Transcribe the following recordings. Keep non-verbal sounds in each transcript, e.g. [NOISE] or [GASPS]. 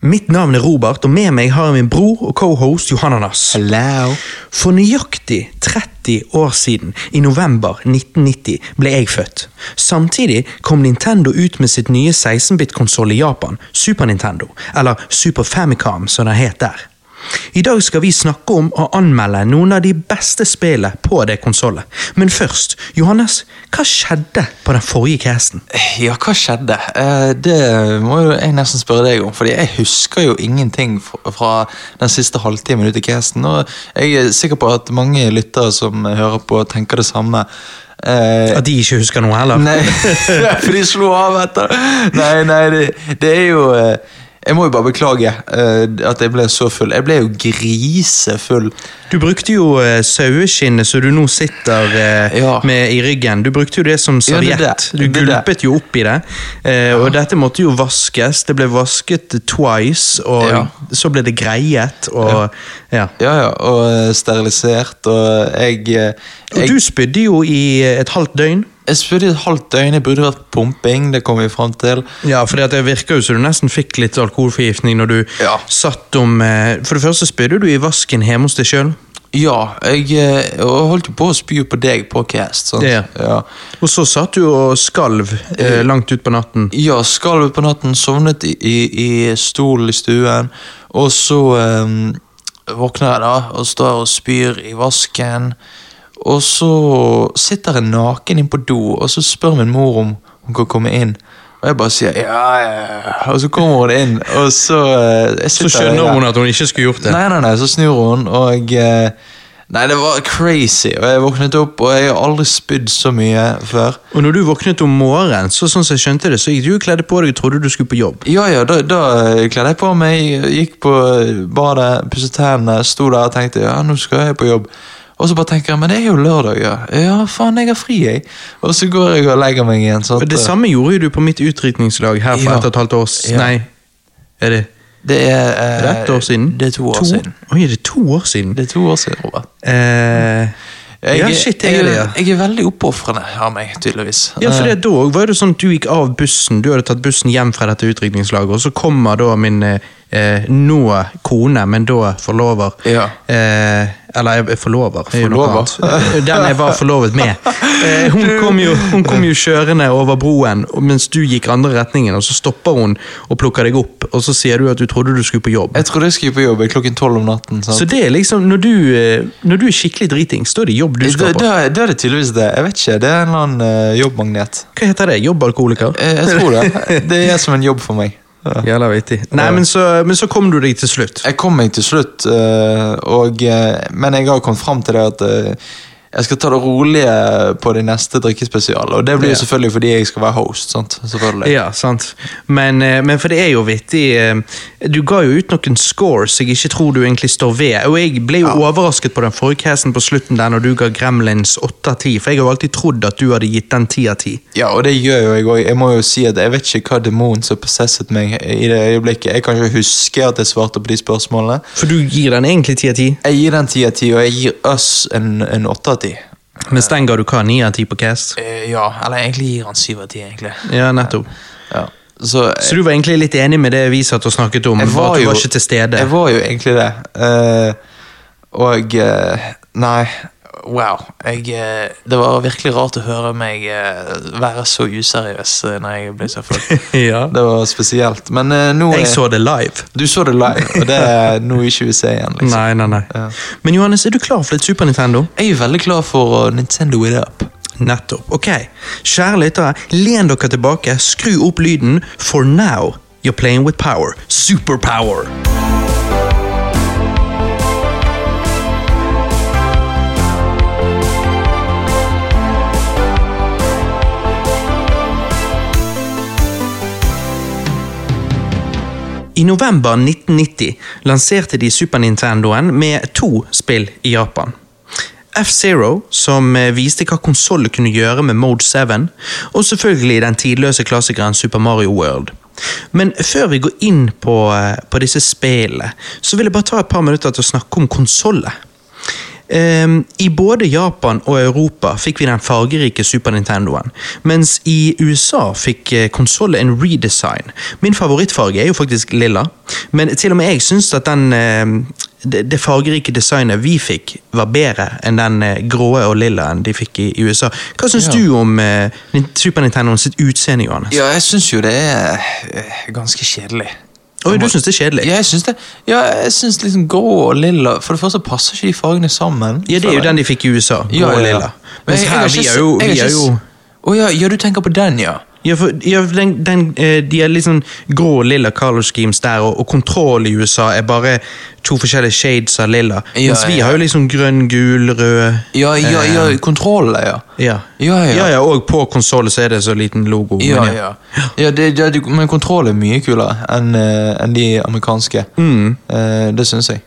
Mitt navn er Robert, og med meg har jeg min bror og cohost Johananas. Hello. For nøyaktig 30 år siden, i november 1990, ble jeg født. Samtidig kom Nintendo ut med sitt nye 16-bit-konsoll i Japan, Super Nintendo, eller Super Famicom som den het der. I dag skal vi snakke om og anmelde noen av de beste spillene på det konsollet. Men først, Johannes, hva skjedde på den forrige casten? Ja, hva skjedde? Eh, Det må jo jeg nesten spørre deg om, fordi jeg husker jo ingenting fra den siste halvtimen ut i casten, og jeg er sikker på at mange lyttere som hører på, tenker det samme. Eh, At de ikke husker noe heller? Nei, [LAUGHS] for de slo av etter. Nei, nei, det, det er jo eh, Jeg må jo bare beklage uh, at jeg ble så full. Jeg ble jo grisefull. Du brukte jo uh, saueskinnet som du nå sitter uh, Ja. med i ryggen. Du brukte jo det som Ja, er serviett. Du er det. gulpet jo oppi det. Ja. Og dette måtte jo vaskes. Det ble vasket twice, og Ja. så ble det greiet, og ja. Ja, ja, og eh, sterilisert, og jeg, jeg Og du spydde jo i eh, et halvt døgn. Jeg spurte i et halvt døgn, jeg burde vært pumping, det kom vi frem til. Ja, for det virker jo som du nesten fikk litt alkoholforgiftning når du Ja. satt om eh, For det første spydde du i vasken hjemme hos deg sjøl. Ja, jeg jeg holdt jo på å spy på deg på cast. Ja. Ja. Og så satt du og skalv eh, langt utpå natten. ja, skalv på natten, sovnet i, i, i stolen i stuen, og så eh, våkner jeg da, og står og spyr i vasken, og så sitter jeg naken inn på do, og så spør min mor om hun kan komme inn. Og jeg bare sier ja, ja, og så kommer hun inn, og så eh, Så skjønner der. hun at hun ikke skulle gjort det. Nei, nei, nei, så snur hun, og jeg... Nei, det var crazy. Og jeg våknet opp, og jeg har aldri spydd så mye før. Og når du våknet om morgenen, så sånn som jeg skjønte det, så gikk du og kledde på deg og trodde du skulle på jobb. Ja, ja, da, da kledde jeg på meg, gikk på badet, pusset tennene, sto der og tenkte ja, nå skal jeg på jobb. Og så bare tenker jeg, men det er jo lørdag, ja. Ja, faen, jeg har fri, jeg. Og så går jeg og legger meg igjen. at- det samme gjorde jo du på mitt utdrikningslag her for Ja. ett og et halvt år. Ja. Nei, er det, Det er, eh, er det ett år siden? Det er to år siden. Oi, er det to år siden? Det er to år siden, Robert. Eh, Jeg, ja, shit, det er. Jeg er veldig oppofrende av meg, tydeligvis. Ja, for det, da var det sånn at du gikk av bussen, du hadde tatt bussen hjem fra dette utdrikningslaget, og så kommer da min eh, eh, nå kone, men da forlover. Ja. Eh, eller forlover. er Forlover? Eh, Den jeg var forlovet med. Eh, hun, kom jo, hun kom jo kjørende over broen, mens du gikk andre retningen, og så stopper hun og plukker deg opp, og så sier du at du trodde du skulle på jobb. Jeg trodde jeg skulle på jobb klokken tolv om natten. sant? Så det er liksom, når du, eh, når du er skikkelig dritings, da er det jobb du skal på. da, da er det tydeligvis det. Jeg vet ikke, Det er en eller annen eh, jobbmagnet. Hva heter det? Jobbalkoholiker? Jeg, jeg tror det. [LAUGHS] Det er som en jobb for meg. Ja. Jævla vittig. Nei, men så, men så kom du deg til slutt. Jeg kom meg til slutt, eh, og, eh, men jeg har kommet fram til det at eh, jeg skal ta det rolige på de neste drikkespesialene. Og det blir jo ja. selvfølgelig fordi jeg skal være host. sant? Ja, sant. Men, eh, men, for det er jo vittig. Eh, du ga jo ut noen scores jeg ikke tror du egentlig står ved. Og jeg ble jo ja. overrasket på den forcasten på slutten der når du ga Gremlins 8 av 10. For jeg har jo alltid trodd at du hadde gitt den 10 av 10. Ja, og det gjør jo jeg òg. Jeg må jo si at jeg vet ikke hva demonen som possesset meg i det øyeblikket. Jeg kan ikke huske at jeg svarte på de spørsmålene. For du gir den egentlig 10 av 10? Jeg gir den 10 av 10, og jeg gir oss en, en 8 av 10 av ti. Mistenker du hva? Ni av ti på Cast? Eh, ja, eller egentlig gir han syv av ti, egentlig. Ja, nettopp. Ja. Så, eh, så, du var egentlig litt enig med det vi satt og snakket om? Jeg var, at du jo, var ikke til stede. Jeg var jo egentlig det. Uh, og uh, Nei wow. Jeg, eh, det var virkelig rart å høre meg eh, være så useriøs eh, når jeg ble så full. [LAUGHS] ja. Det var spesielt. Men nå Jeg så det live. Du så det live, og det er [LAUGHS] noe ikke vil se igjen. liksom. Nei, nei, nei. Ja. Men Johannes, er du klar for litt Super Nintendo? Jeg er veldig klar for Nintendo it up. Nettopp. Ok, kjære lyttere, len dere tilbake, skru opp lyden, for now you're playing with power. Superpower! I november 1990 lanserte de Super Nintendoen med to spill i Japan. F-Zero, som eh, viste hva konsollen kunne gjøre med Mode 7, og selvfølgelig den tidløse klassikeren Super Mario World. Men før vi går inn på, eh, på disse spillene, så vil jeg bare ta et par minutter til å snakke om konsollet. Ehm, I både Japan og Europa fikk vi den fargerike Super Nintendoen, mens i USA fikk eh, konsollen en redesign. Min favorittfarge er jo faktisk lilla, men til og med jeg syns at den, eh, det, fargerike designet vi fikk, var bedre enn den eh, grå og lillaen de fikk i, USA. Hva syns Ja. du om eh, Super Nintendo sitt utseende, Johannes? Ja, jeg syns jo det er ganske kjedelig. Oi, du syns det er kjedelig? Ja, jeg syns det. Ja, jeg syns liksom grå og lilla For det første passer ikke de fargene sammen. Ja, det er jo den de fikk i USA. Grå Ja, ja, og lilla. Men Mens her, vi er jo, vi er jo Å ja, ja, du tenker på den, ja. Ja, for ja, den, den, eh, De er litt sånn grå lilla color schemes der, og, og kontroll i USA er bare to forskjellige shades av lilla. Ja, Mens vi har jo liksom grønn, gul, rød Ja, ja, ja, kontrollen, ja. Ja, Ja, ja. ja, ja Og på konsollen så er det så liten logo. Ja, men ja. ja det, men kontroll er mye kulere enn en de amerikanske. Eh, det syns jeg.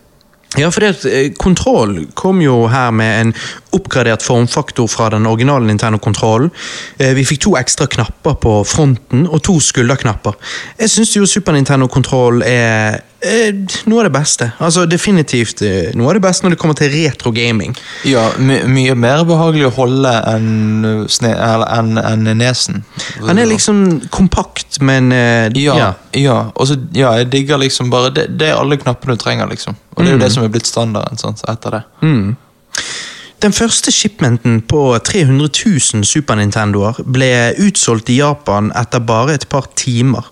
Ja, for det, eh, Kontroll kom jo her med en oppgradert formfaktor fra den originale Nintendo-kontrollen. Eh, Vi fikk to ekstra knapper på fronten og to skulderknapper. Jeg syns jo Super Nintendo-kontroll er eh, noe av det beste. Altså Definitivt eh, noe av det beste når det kommer til retro gaming. Ja, my, mye mer behagelig å holde enn enn- enn nesen. Han er liksom kompakt, men Ja, ja. ja. og så, ja, jeg digger liksom bare Det, det er alle knappene du trenger, liksom. Og det er jo det som er blitt standarden sant, etter det. Den første shipmenten på 300 000 Super Nintendoer ble utsolgt i Japan etter bare et par timer.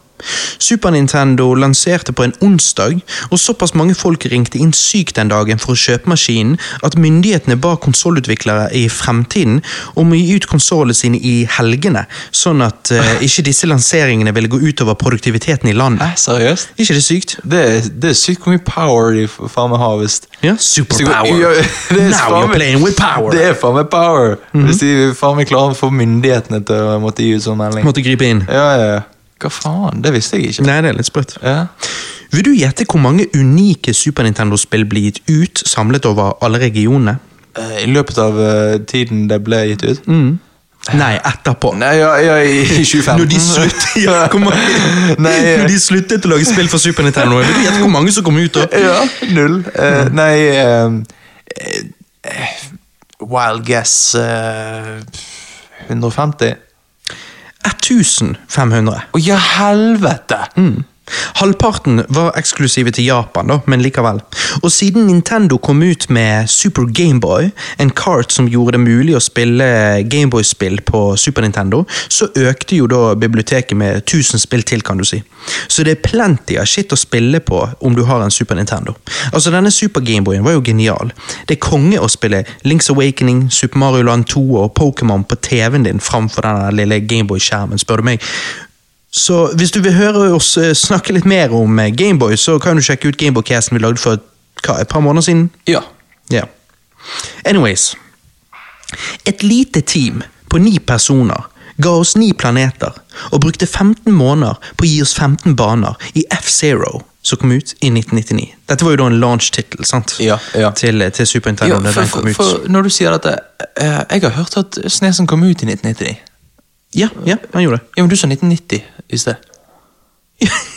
Super Nintendo lanserte på en onsdag, og såpass mange folk ringte inn sykt den dagen for å kjøpe maskinen at myndighetene ba konsollutviklere i fremtiden om å gi ut konsollene sine i helgene, sånn at uh, [LAUGHS] ikke disse lanseringene ville gå utover produktiviteten i landet. Hæ, seriøst? ikke det sykt? Det, er- det er sykt hvor mye power de faen meg har, hvis Ja, superpower. Er Now you're playing with power. Mhm. Det er faen meg power! Hvis de faen meg klarer å få myndighetene til å måtte gi ut sånn melding. Måtte gripe inn. Ja, ja, ja. Hva faen? Det visste jeg ikke. Nei, det er litt sprøtt. Ja. Vil du gjette hvor mange unike Super Nintendo-spill ble gitt ut samlet over alle regionene? Eh, I løpet av eh, tiden det ble gitt ut? Nei, etterpå. Nei, ja, ja, i i 2015. Når de, slutt, [LAUGHS] ja, [LAUGHS] Nei, når de sluttet å lage spill for Super Nintendo, vil du gjette hvor mange som kom ut da? Ja, null. Eh, nei eh, eh, Wild guess uh, 150? 1500. Å ja, helvete! Halvparten var eksklusive til Japan, da, men likevel. Og siden Nintendo kom ut med Super Gameboy, en kart som gjorde det mulig å spille Gameboy-spill på Super Nintendo, så økte jo da biblioteket med 1000 spill til, kan du si. Så det er plenty av shit å spille på om du har en Super Nintendo. Altså, denne Super Gameboyen var jo genial. Det er konge å spille Links Awakening, Super Mario Land 2 og Pokémon på TV-en din framfor den lille Gameboy-skjermen, spør du meg. Så hvis du vil høre oss eh, snakke litt mer om eh, Gameboy, så kan du sjekke ut Gameboy-casten vi lagde for hva, et par måneder siden. Ja. Ja. Anyways. Et lite team på ni personer ga oss ni planeter og brukte 15 måneder på å gi oss 15 baner i F-Zero, som kom ut i 1999. Dette var jo da en launch-tittel sant? Ja, ja. Til, til Super Nintendo. ja for, for, for når du sier dette eh, Jeg har hørt at Snesen kom ut i 1999. Ja, ja, han gjorde det. Ja, men du sa 1990 i sted.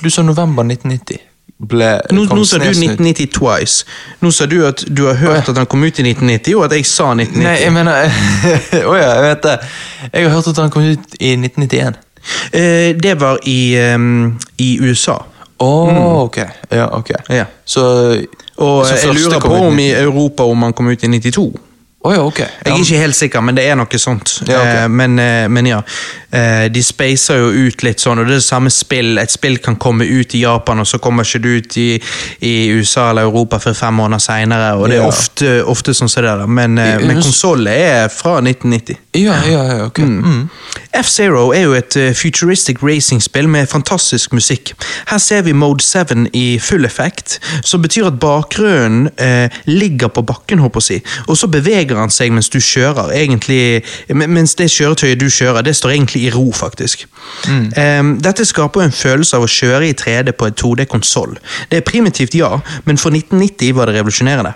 Du sa november 1990. Ble, Nå, nå sa du Snesen ut. 1990 twice. Nå sa du at du har hørt at han kom ut i 1990, og at jeg sa 1990. Nei, jeg mener [LAUGHS] Å ja, jeg vet det. Jeg har hørt at han kom ut i 1991. Eh, det var i, um, i USA. Å, ok. Ja, ok. Ja. Så Og så jeg lurer på om i Europa om han kom ut i 92. Å ja, okay. Jeg er ikke helt sikker, men det er noe sånt. Ja, okay. Eh, men, eh, men ja, de spacer jo ut litt sånn, og det er det samme spill. Et spill kan komme ut i Japan, og så kommer ikke det ut i, i USA eller Europa før fem måneder seinere. Og det er Ja. ofte, ofte sånn som det er, men, eh, men konsollen er fra 1990. Ja, ja, ja, ok. Mm. F-Zero er jo et futuristic racing-spill med fantastisk musikk. Her ser vi Mode 7 i full effekt, som betyr at bakgrunnen eh, ligger på bakken, håper jeg å si. og så beveger han seg mens du kjører. egentlig, Mens det kjøretøyet du kjører, det står egentlig i ro, faktisk. Eh, dette skaper en følelse av å kjøre i 3D på et 2D-konsoll. Det er primitivt, ja, men for 1990 var det revolusjonerende.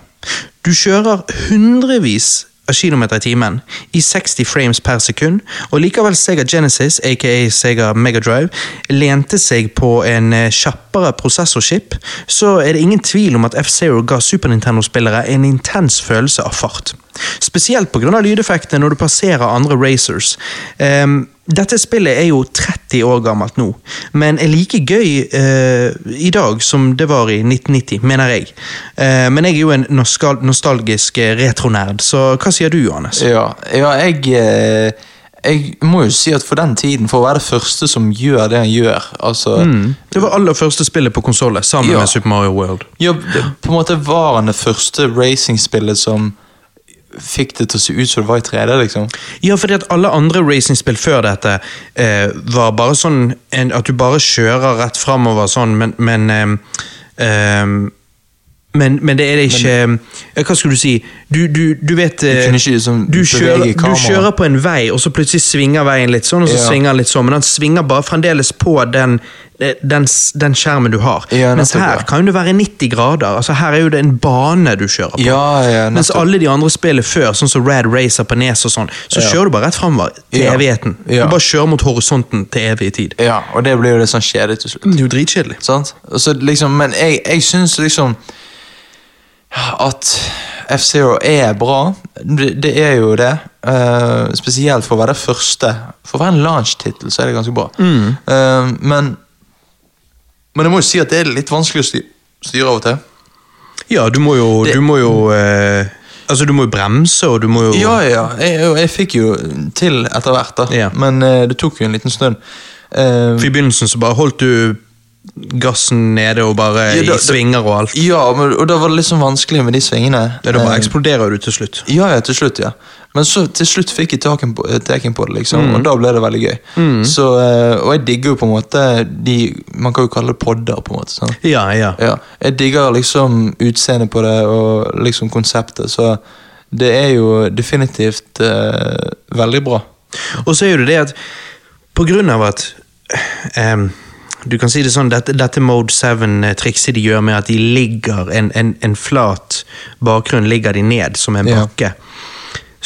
Du kjører hundrevis av kilometer i timen i 60 frames per sekund, og likevel Sega Genesis, aka Sega Megadrive, lente seg på en eh, kjappere prosessorskip, så er det ingen tvil om at F-Zero ga Super Nintendo-spillere en intens følelse av fart. Spesielt pga. lydeffektene når du passerer andre racers. Um, dette spillet er jo 30 år gammelt nå, men er like gøy uh, i dag som det var i 1990, mener jeg. Uh, men jeg er jo en nostal nostalgisk eh, retronerd, så hva sier du, Johannes? Ja, ja jeg eh, Jeg må jo si at for den tiden, for å være det første som gjør det han gjør altså, Mm. Det var aller første spillet på konsollet, sammen Ja. med Super Mario World. ja, På en måte var han det første racingspillet som fikk det til å se ut som det var i 3D, liksom. Ja, fordi at alle andre racingspill før dette eh, var bare sånn en, at du bare kjører rett framover sånn, men men, eh, ehm, men, men det er det ikke men, Hva skulle du si? Du, du, du vet du, ikke liksom du, kjører, du kjører på en vei, og så plutselig svinger veien litt sånn, og så Ja. svinger den litt sånn, men den svinger bare fremdeles på den, eh, den, den skjermen du har. Ja, Mens her ja. kan det være 90 grader. altså Her er jo det en bane du kjører på. Ja, Mens alle de andre spillene før, sånn som Rad Racer på Nes og sånn, så kjører du bare rett framover til evigheten. Du bare kjører mot horisonten til evig tid. Ja, og det blir jo litt sånn kjedelig til slutt. Det er jo dritkjedelig. Sant? Og så liksom, men jeg, jeg syns liksom at F-Zero er bra. Det, det er jo det. Uh, spesielt for å være det første. For å være en launch-tittel så er det ganske bra. Eh, men Men jeg må jo si at det er litt vanskelig å styre, styre av og til. Ja, du må jo, Det- du må jo uh, Altså, du må jo bremse, og du må jo Ja, ja. Jeg, jeg, fikk jo til etter hvert, da. Ja. Men det tok jo en liten stund. For I begynnelsen så bare holdt du gassen nede og bare Ja, da- i svinger og alt. ja, men, og da var det sånn vanskelig med de svingene. Ja, da bare Eh, eksploderer du til slutt. Ja, ja, til slutt, ja. Men så til slutt fikk jeg taken på, eh, taken på det, liksom, og da ble det veldig gøy. Så, eh, og jeg digger jo på en måte de Man kan jo kalle det podder, på en måte. Sånn. Ja, ja. Ja, Jeg digger liksom utseendet på det og liksom konseptet, så det er jo definitivt eh, veldig bra. Og så er jo det det at på grunn av at em, Du kan si det sånn, dette, dette Mode 7-trikset de gjør med at de ligger en, en, en flat bakgrunn ligger de ned som en Ja. bakke.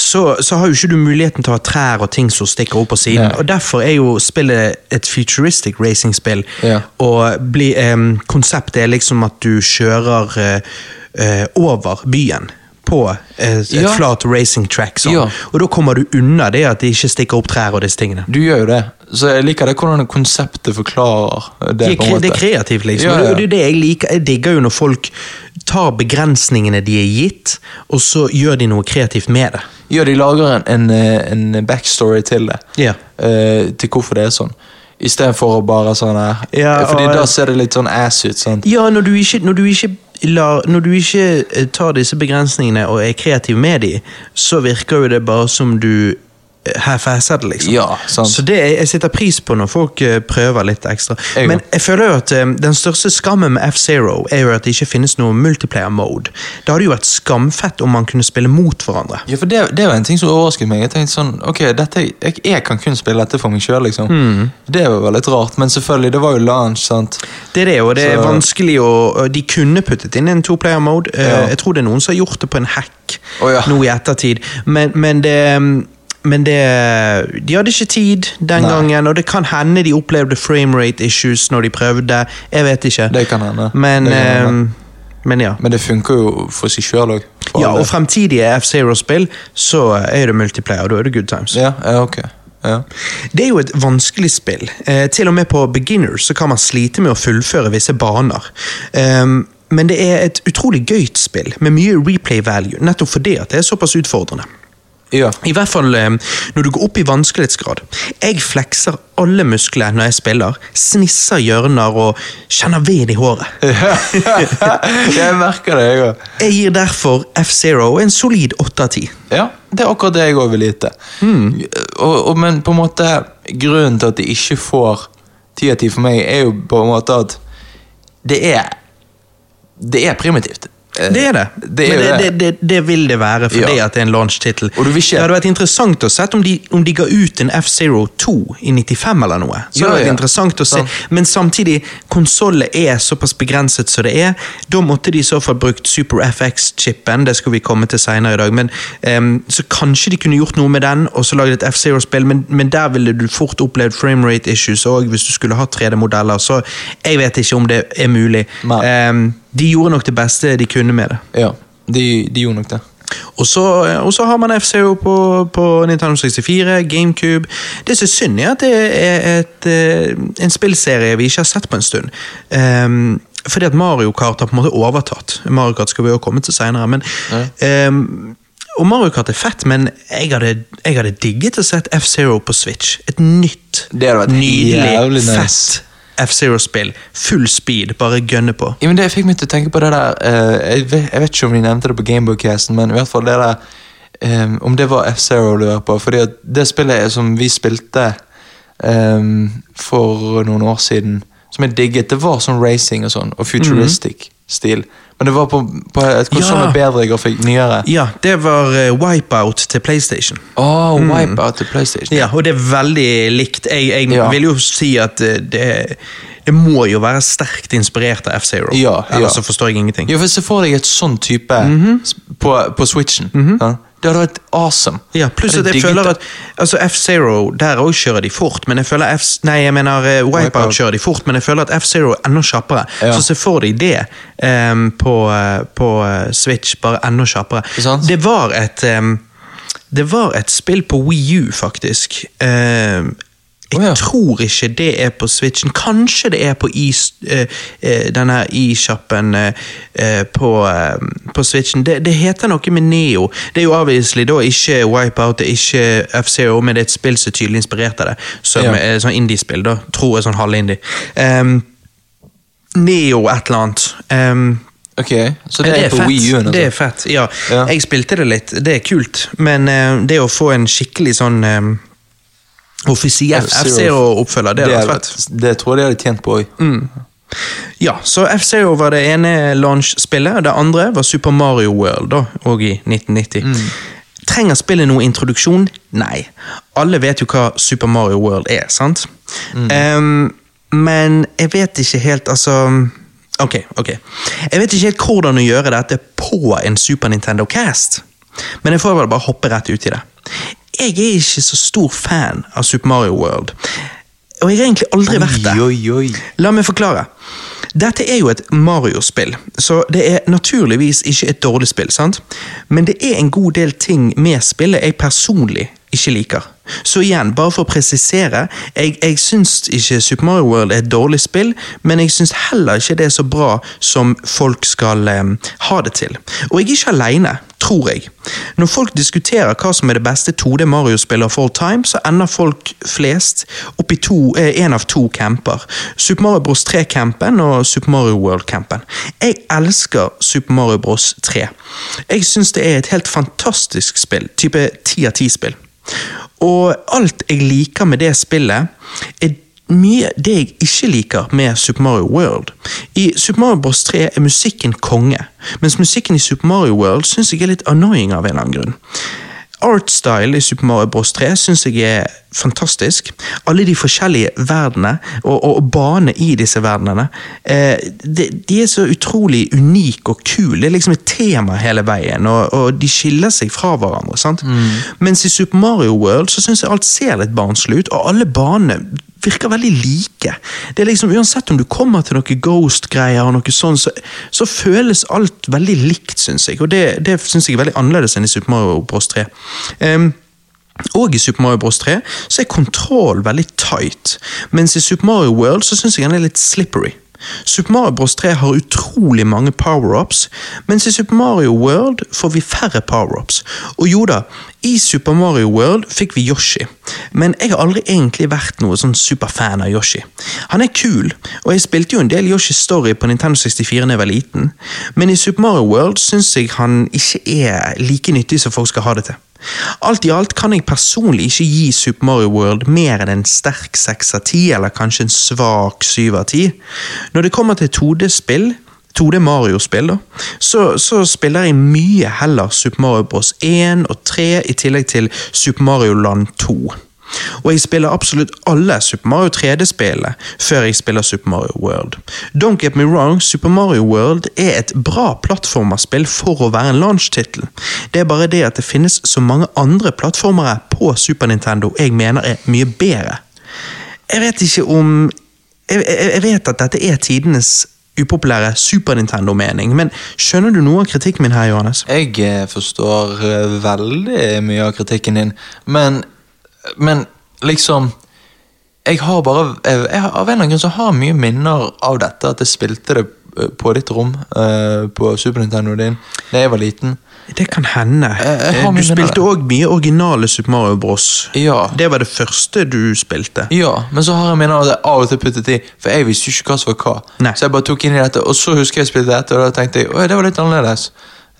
Så, så har jo ikke du muligheten til å ha trær og ting som stikker opp på siden. Nei. Og Derfor er jo spillet et futuristic racingspill. Ja. Og bli, em, konseptet er liksom at du kjører eh, eh, over byen på eh, et Ja. flat racing track. Sånn. Ja. Og da kommer du unna det at de ikke stikker opp trær og disse tingene. Du gjør jo det. Så jeg liker det hvordan konseptet forklarer det. Det er, det er kreativt, liksom. Ja. Det, det det jeg liker. Jeg digger jo når folk tar begrensningene de er gitt, og så gjør de noe kreativt med det. Ja, de lager en, en, en backstory til det. Ja. eh, til hvorfor det er sånn. Istedenfor å bare sånn her. Ja, Fordi og- da ser det litt sånn ass ut. sant? Ja, når du ikke, når du ikke, lar, når du ikke eh, tar disse begrensningene og er kreativ med dem, så virker jo det bare som du eh, half-asser det, liksom. Ja. Så det, jeg setter pris på når folk eh, prøver litt ekstra. Jeg Men jeg føler jo at eh, den største skammen med F-Zero er jo at det ikke finnes noe multiplayer mode. Det hadde jo vært skamfett om man kunne spille mot hverandre. Ja, for det, det var en ting som overrasket meg. Jeg tenkte sånn, ok, dette, jeg, jeg kan kun spille dette for meg sjøl, liksom. Mm. Det var litt rart, men selvfølgelig, det var jo launch, sant. Det er det, og det er Så- vanskelig å De kunne puttet inn en to-player mode. Eh, Ja. Jeg tror det er noen som har gjort det på en hack oh, nå i ettertid. Men, men det men det, de hadde ikke tid den Nei. gangen, og det kan hende de opplevde framerate issues når de prøvde. Jeg vet ikke. Det kan hende. Men, Det kan hende. eh, men ja. Men det funker jo for seg sjøl òg. ja. Og fremtidige F-Zero-spill, så er det multiplayer, da er det good times. Ja, ja, ok. Ja. Det er jo et vanskelig spill. Eh, til og med på beginners så kan man slite med å fullføre visse baner. Um, men det er et utrolig gøyt spill, med mye replay value, nettopp fordi at det er såpass utfordrende. Ja. I hvert fall eh, når du går opp i vanskelighetsgrad. Jeg flekser alle muskler når jeg spiller, snisser hjørner og kjenner ved i håret. [LAUGHS] jeg merker det, jeg òg. Jeg gir derfor F-Zero en solid 8 av 10. Ja, det er akkurat det jeg òg vil. Og, og, men på en måte, grunnen til at de ikke får ti av ti for meg, er jo på en måte at det er Det er primitivt. Det er det. Det er Men det, det. det, vil det være fordi Ja. at det er en launch-tittel. Ikke- Det hadde vært interessant å se om de, om de ga ut en F-Zero 2 i 95 eller noe. Så Ja, hadde det vært ja. interessant å se. Men samtidig, konsollet er såpass begrenset som det er. Da måtte de i så fall brukt Super FX-chipen, det skal vi komme til senere i dag. Men, um, så kanskje de kunne gjort noe med den, og så laget et F-Zero-spill, men, men der ville du fort opplevd framerate issues òg, hvis du skulle ha 3D-modeller. Så jeg vet ikke om det er mulig. Nei. Ehm, de gjorde nok det beste de kunne med det. Ja, de, de gjorde nok det. Og så, så har man F-Zero på, på Nintendo 64, GameCube. Det som er synd, er at det er et, eh, en spillserie vi ikke har sett på en stund. Um, fordi at Mario Kart har på en måte overtatt. Mario Kart skal vi også komme til senere. Men, Um, og Mario Kart er fett, men jeg hadde, jeg hadde digget å sett F-Zero på Switch. Et nytt, nydelig, nice. fett F-Zero-spill. Full speed, bare gønne på. Ja, men Det fikk meg til å tenke på det der uh, jeg, vet, jeg vet ikke om de nevnte det på Gameboy-casten, men i hvert fall det der um, Om det var F-Zero du hører på. Fordi det spillet som vi spilte um, for noen år siden, som jeg digget, det var sånn racing og sånn, og futuristic stil. Men det var på, på et konsoll Ja. med bedre grafikk, nyere. Ja, det var eh, Wipeout til PlayStation. Åh, Wipeout til PlayStation. Ja, og det er veldig likt. Jeg, jeg Ja. vil jo si at eh, det, det må jo være sterkt inspirert av F-Zero. Ja, ja. Ellers så forstår jeg ingenting. Ja, for Se for deg et sånn type s- på, på Switchen. ja. Det hadde vært awesome. Ja, pluss at jeg føler at altså F-Zero, der òg kjører de fort, men jeg føler F... Nei, jeg mener uh, Wipeout kjører de fort, men jeg føler at F-Zero er enda kjappere. Ja. Så se for deg det um, på, eh, på eh, Switch, bare enda kjappere. Ikke? Det var et um, Det var et spill på Wii U, faktisk. Em, jeg oh, ja. tror ikke det er på Switchen. Kanskje det er på is, uh, uh, denne i-sjappen eh, eh, på, eh, på Switchen. Det, det heter noe med Neo. Det er jo obviously da ikke Wipeout, det er ikke F-Zero, men det er et spill som er tydelig inspirert av det. Som Ja. sånn indie-spill, da. Tror jeg sånn halv-indie. Em, Neo et eller annet. Um, Ok, Så det, er, på fett. Wii U-en? Det er fett, ja. Ja. Jeg spilte det litt, det er kult. Men uh, det å få en skikkelig sånn um, offisiell F-Zero. F-Zero-oppfølger, det Det, hadde er- fett. det tror jeg de hadde tjent på òg. Ja, så F-Zero var det ene launch-spillet. Det andre var Super Mario World, da, og i 1990. Trenger spillet noe introduksjon? Nei. Alle vet jo hva Super Mario World er, sant? Em, men jeg vet ikke helt, altså Ok, ok. Jeg vet ikke helt hvordan å gjøre dette på en Super Nintendo Cast. Men jeg får vel bare hoppe rett ut i det. Jeg er ikke så stor fan av Super Mario World. Og jeg har egentlig aldri vært det. La meg forklare. Dette er jo et Mario-spill, så det er naturligvis ikke et dårlig spill. sant? Men det er en god del ting med spillet jeg personlig ikke liker. Så igjen, bare for å presisere, jeg, jeg syns ikke Super Mario World er et dårlig spill, men jeg syns heller ikke det er så bra som folk skal um, ha det til. Og jeg er ikke aleine, tror jeg. Når folk diskuterer hva som er det beste 2D Mario-spillet of all time, så ender folk flest opp i én eh, av to camper. Super Mario Bros 3-campen og Super Mario World-campen. Jeg elsker Super Mario Bros 3. Jeg syns det er et helt fantastisk spill. Type 10 av 10-spill. Og alt jeg liker med det spillet, er mye det jeg ikke liker med Super Mario World. I Super Mario Bros 3 er musikken konge, mens musikken i Super Mario World syns jeg er litt annoying av en eller annen grunn. Artstyle i Super Mario Bros 3 syns jeg er fantastisk. Alle de forskjellige verdenene, og, og banene i disse verdenene, eh, de, de er så utrolig unike og kule. Det er liksom et tema hele veien, og, og de skiller seg fra hverandre. sant? Mens i Super Mario World så syns jeg alt ser litt barnslig ut, og alle banene virker veldig like. Det er liksom, Uansett om du kommer til noe Ghost-greier, og noe sånt, så, så føles alt veldig likt, syns jeg. Og det, det syns jeg er veldig annerledes enn i Super Mario Bros 3. Um, og i Super Mario Bros 3 så er kontroll veldig tight, mens i Super Mario World så syns jeg den er litt slippery. Super Mario Bros 3 har utrolig mange power-ups, mens i Super Mario World får vi færre power-ups. Og jo da, i Super Mario World fikk vi Yoshi, men jeg har aldri egentlig vært noe sånn superfan av Yoshi. Han er kul, og jeg spilte jo en del Yoshi Story på Nintendo 64 da jeg var liten, men i Super Mario World syns jeg han ikke er like nyttig som folk skal ha det til. Alt i alt kan jeg personlig ikke gi Super Mario World mer enn en sterk 6 av 10, eller kanskje en svak 7 av 10. Når det kommer til 2D-spill, 2D Mario-spill, så, så spiller jeg mye heller Super Mario Bros. 1 og 3 i tillegg til Super Mario Land 2. Og jeg spiller absolutt alle Super Mario 3D-spillene før jeg spiller Super Mario World. Don't get me wrong, Super Mario World er et bra plattformerspill for å være en launch-tittel. Det er bare det at det finnes så mange andre plattformere på Super Nintendo jeg mener er mye bedre. Jeg vet ikke om Jeg, jeg, vet at dette er tidenes upopulære Super Nintendo-mening, men skjønner du noe av kritikken min her, Johannes? Jeg eh, forstår eh, veldig mye av kritikken din, men, men liksom Jeg har bare jeg, jeg, har- Av en eller annen grunn så har jeg mye minner av dette, at jeg spilte det eh, på ditt rom uh, på Super Nintendo din da jeg var liten. Det kan hende. jeg har Du spilte òg mye originale Super Mario Bros. Ja. Det var det første du spilte. Ja, men så har jeg minner av det av og til puttet i, for jeg visste jo ikke hva som var hva. Nei. Så jeg bare tok inn i dette, og så husker jeg jeg spilte dette, og da tenkte jeg at det var litt annerledes.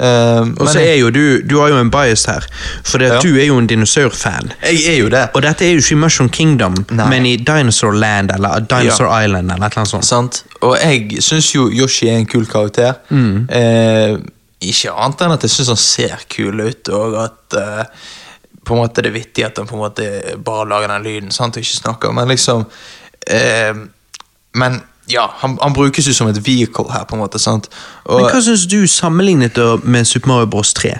Eh, Og men så er jo du Du har jo en bias her, for Ja. du er jo en dinosaurfan. jeg er jo det. Og dette er jo ikke i Mushroom Kingdom, Nei. men i Dinosaur Land eller Dinosaur Island eller et sånt. Sant? Og jeg syns jo Yoshi er en kul karakter. Mm. Eh, ikke annet enn at jeg syns han ser kul ut, og at eh, på en måte det er vittig at han på en måte bare lager den lyden sant, og ikke snakker, men liksom eh, Men ja, han, han brukes jo som et vehicle her, på en måte. sant? Og, Men hva syns du sammenlignet med Super Mario Bros 3?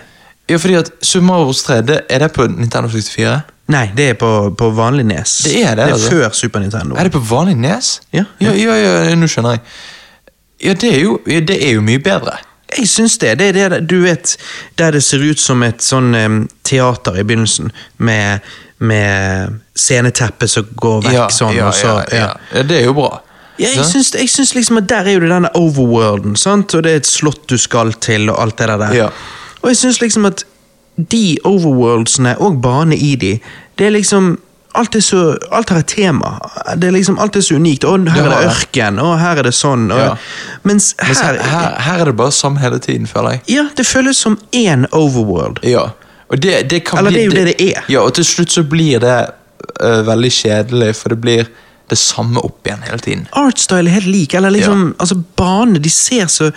ja, fordi at Super Mario Bros. 3, det, er det på Nintendo 64? Nei, det er på, på vanlig nes. Det er det, det er altså. før Super Nintendo. Er det på vanlig nes? Ja, ja, ja, ja nå skjønner jeg. Ja, det er jo, det er jo mye bedre. Jeg syns det. Det er det du vet, der det ser ut som et sånn um, teater i begynnelsen, med, med sceneteppet som går vekk ja, sånn, ja, så ja, ja. ja, det er jo bra. Ja, jeg syns, jeg syns liksom at der er jo det denne overworlden, sant? og det er et slott du skal til, og alt det der. Ja. Og jeg syns liksom at de overworldsene, og bane i de, det er liksom Alt er så, alt har et tema. Det er liksom, alt er så unikt. Og her er det ørken, og her er det sånn. Og, Ja. Mens her, mens her, her, her er det bare samme hele tiden, føler jeg. Ja, det føles som én overworld. Ja. Det, det kan Eller bli, det er jo det det er. Ja, og til slutt så blir det uh, veldig kjedelig, for det blir det samme opp igjen hele tiden. Artstyle er helt lik. Eller liksom, altså bane, de ser så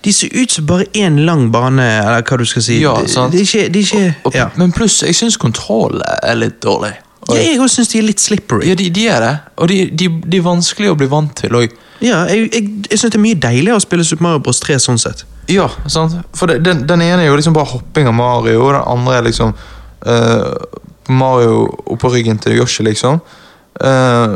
De ser ut som bare én lang bane, eller hva du skal si. Ja, sant. De, er ikke, de ikke Og, ja. Men pluss, jeg syns kontroll er litt dårlig. Og, ja, Jeg òg syns de er litt slippery. ja, de, de er det. Og de, de, de er vanskelig å bli vant til Og, Ja, jeg, jeg, jeg syns det er mye deiligere å spille Super Mario Bros 3 sånn sett. Ja, sant? For det, den, den ene er jo liksom bare hopping av Mario, og den andre er liksom uh, Mario oppå ryggen til Yoshi, liksom. Eh,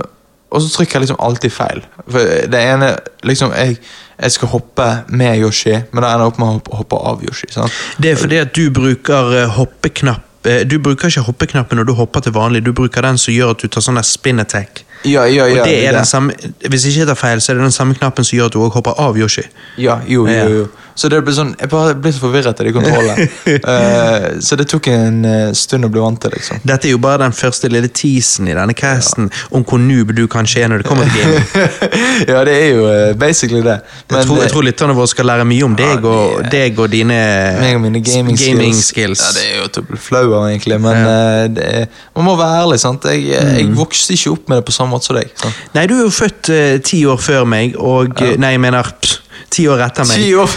og så trykker jeg liksom alltid feil. For det ene liksom Jeg, jeg skal hoppe med Yoshi, men da ender opp med å hoppe, hoppe av Yoshi. sant? Det er fordi at du bruker eh, hoppeknapp eh, Du bruker ikke hoppeknappen når du hopper til vanlig, du bruker den som gjør at du tar sånn spin attack. Ja, ja, Og det er det. den samme, Hvis ikke tar feil, så er det den samme knappen som gjør at du også hopper av Yoshi. Ja, jo, jo, jo. Så det ble sånn, Jeg bare ble så forvirret av de kontrollene. uh, [LAUGHS] så det tok en eh, stund å bli vant til, liksom. Dette er jo bare den første lille teasen i denne casten om hvor noob du kanskje er når det kommer til gaming. [LAUGHS] ja, det er jo uh, basically det. Jeg tror, jeg tror lytterne våre skal lære mye om deg og, det- deg og dine og gaming, gaming skills. skills. Ja, Det er jo av, egentlig. Men uh, det man må være ærlig. sant? Jeg, Mm. jeg vokste ikke opp med det på samme måte som deg. Så. Nei, du er jo født eh, ti år før meg, og eh, Nei, jeg mener pss, ti år etter meg. Ti år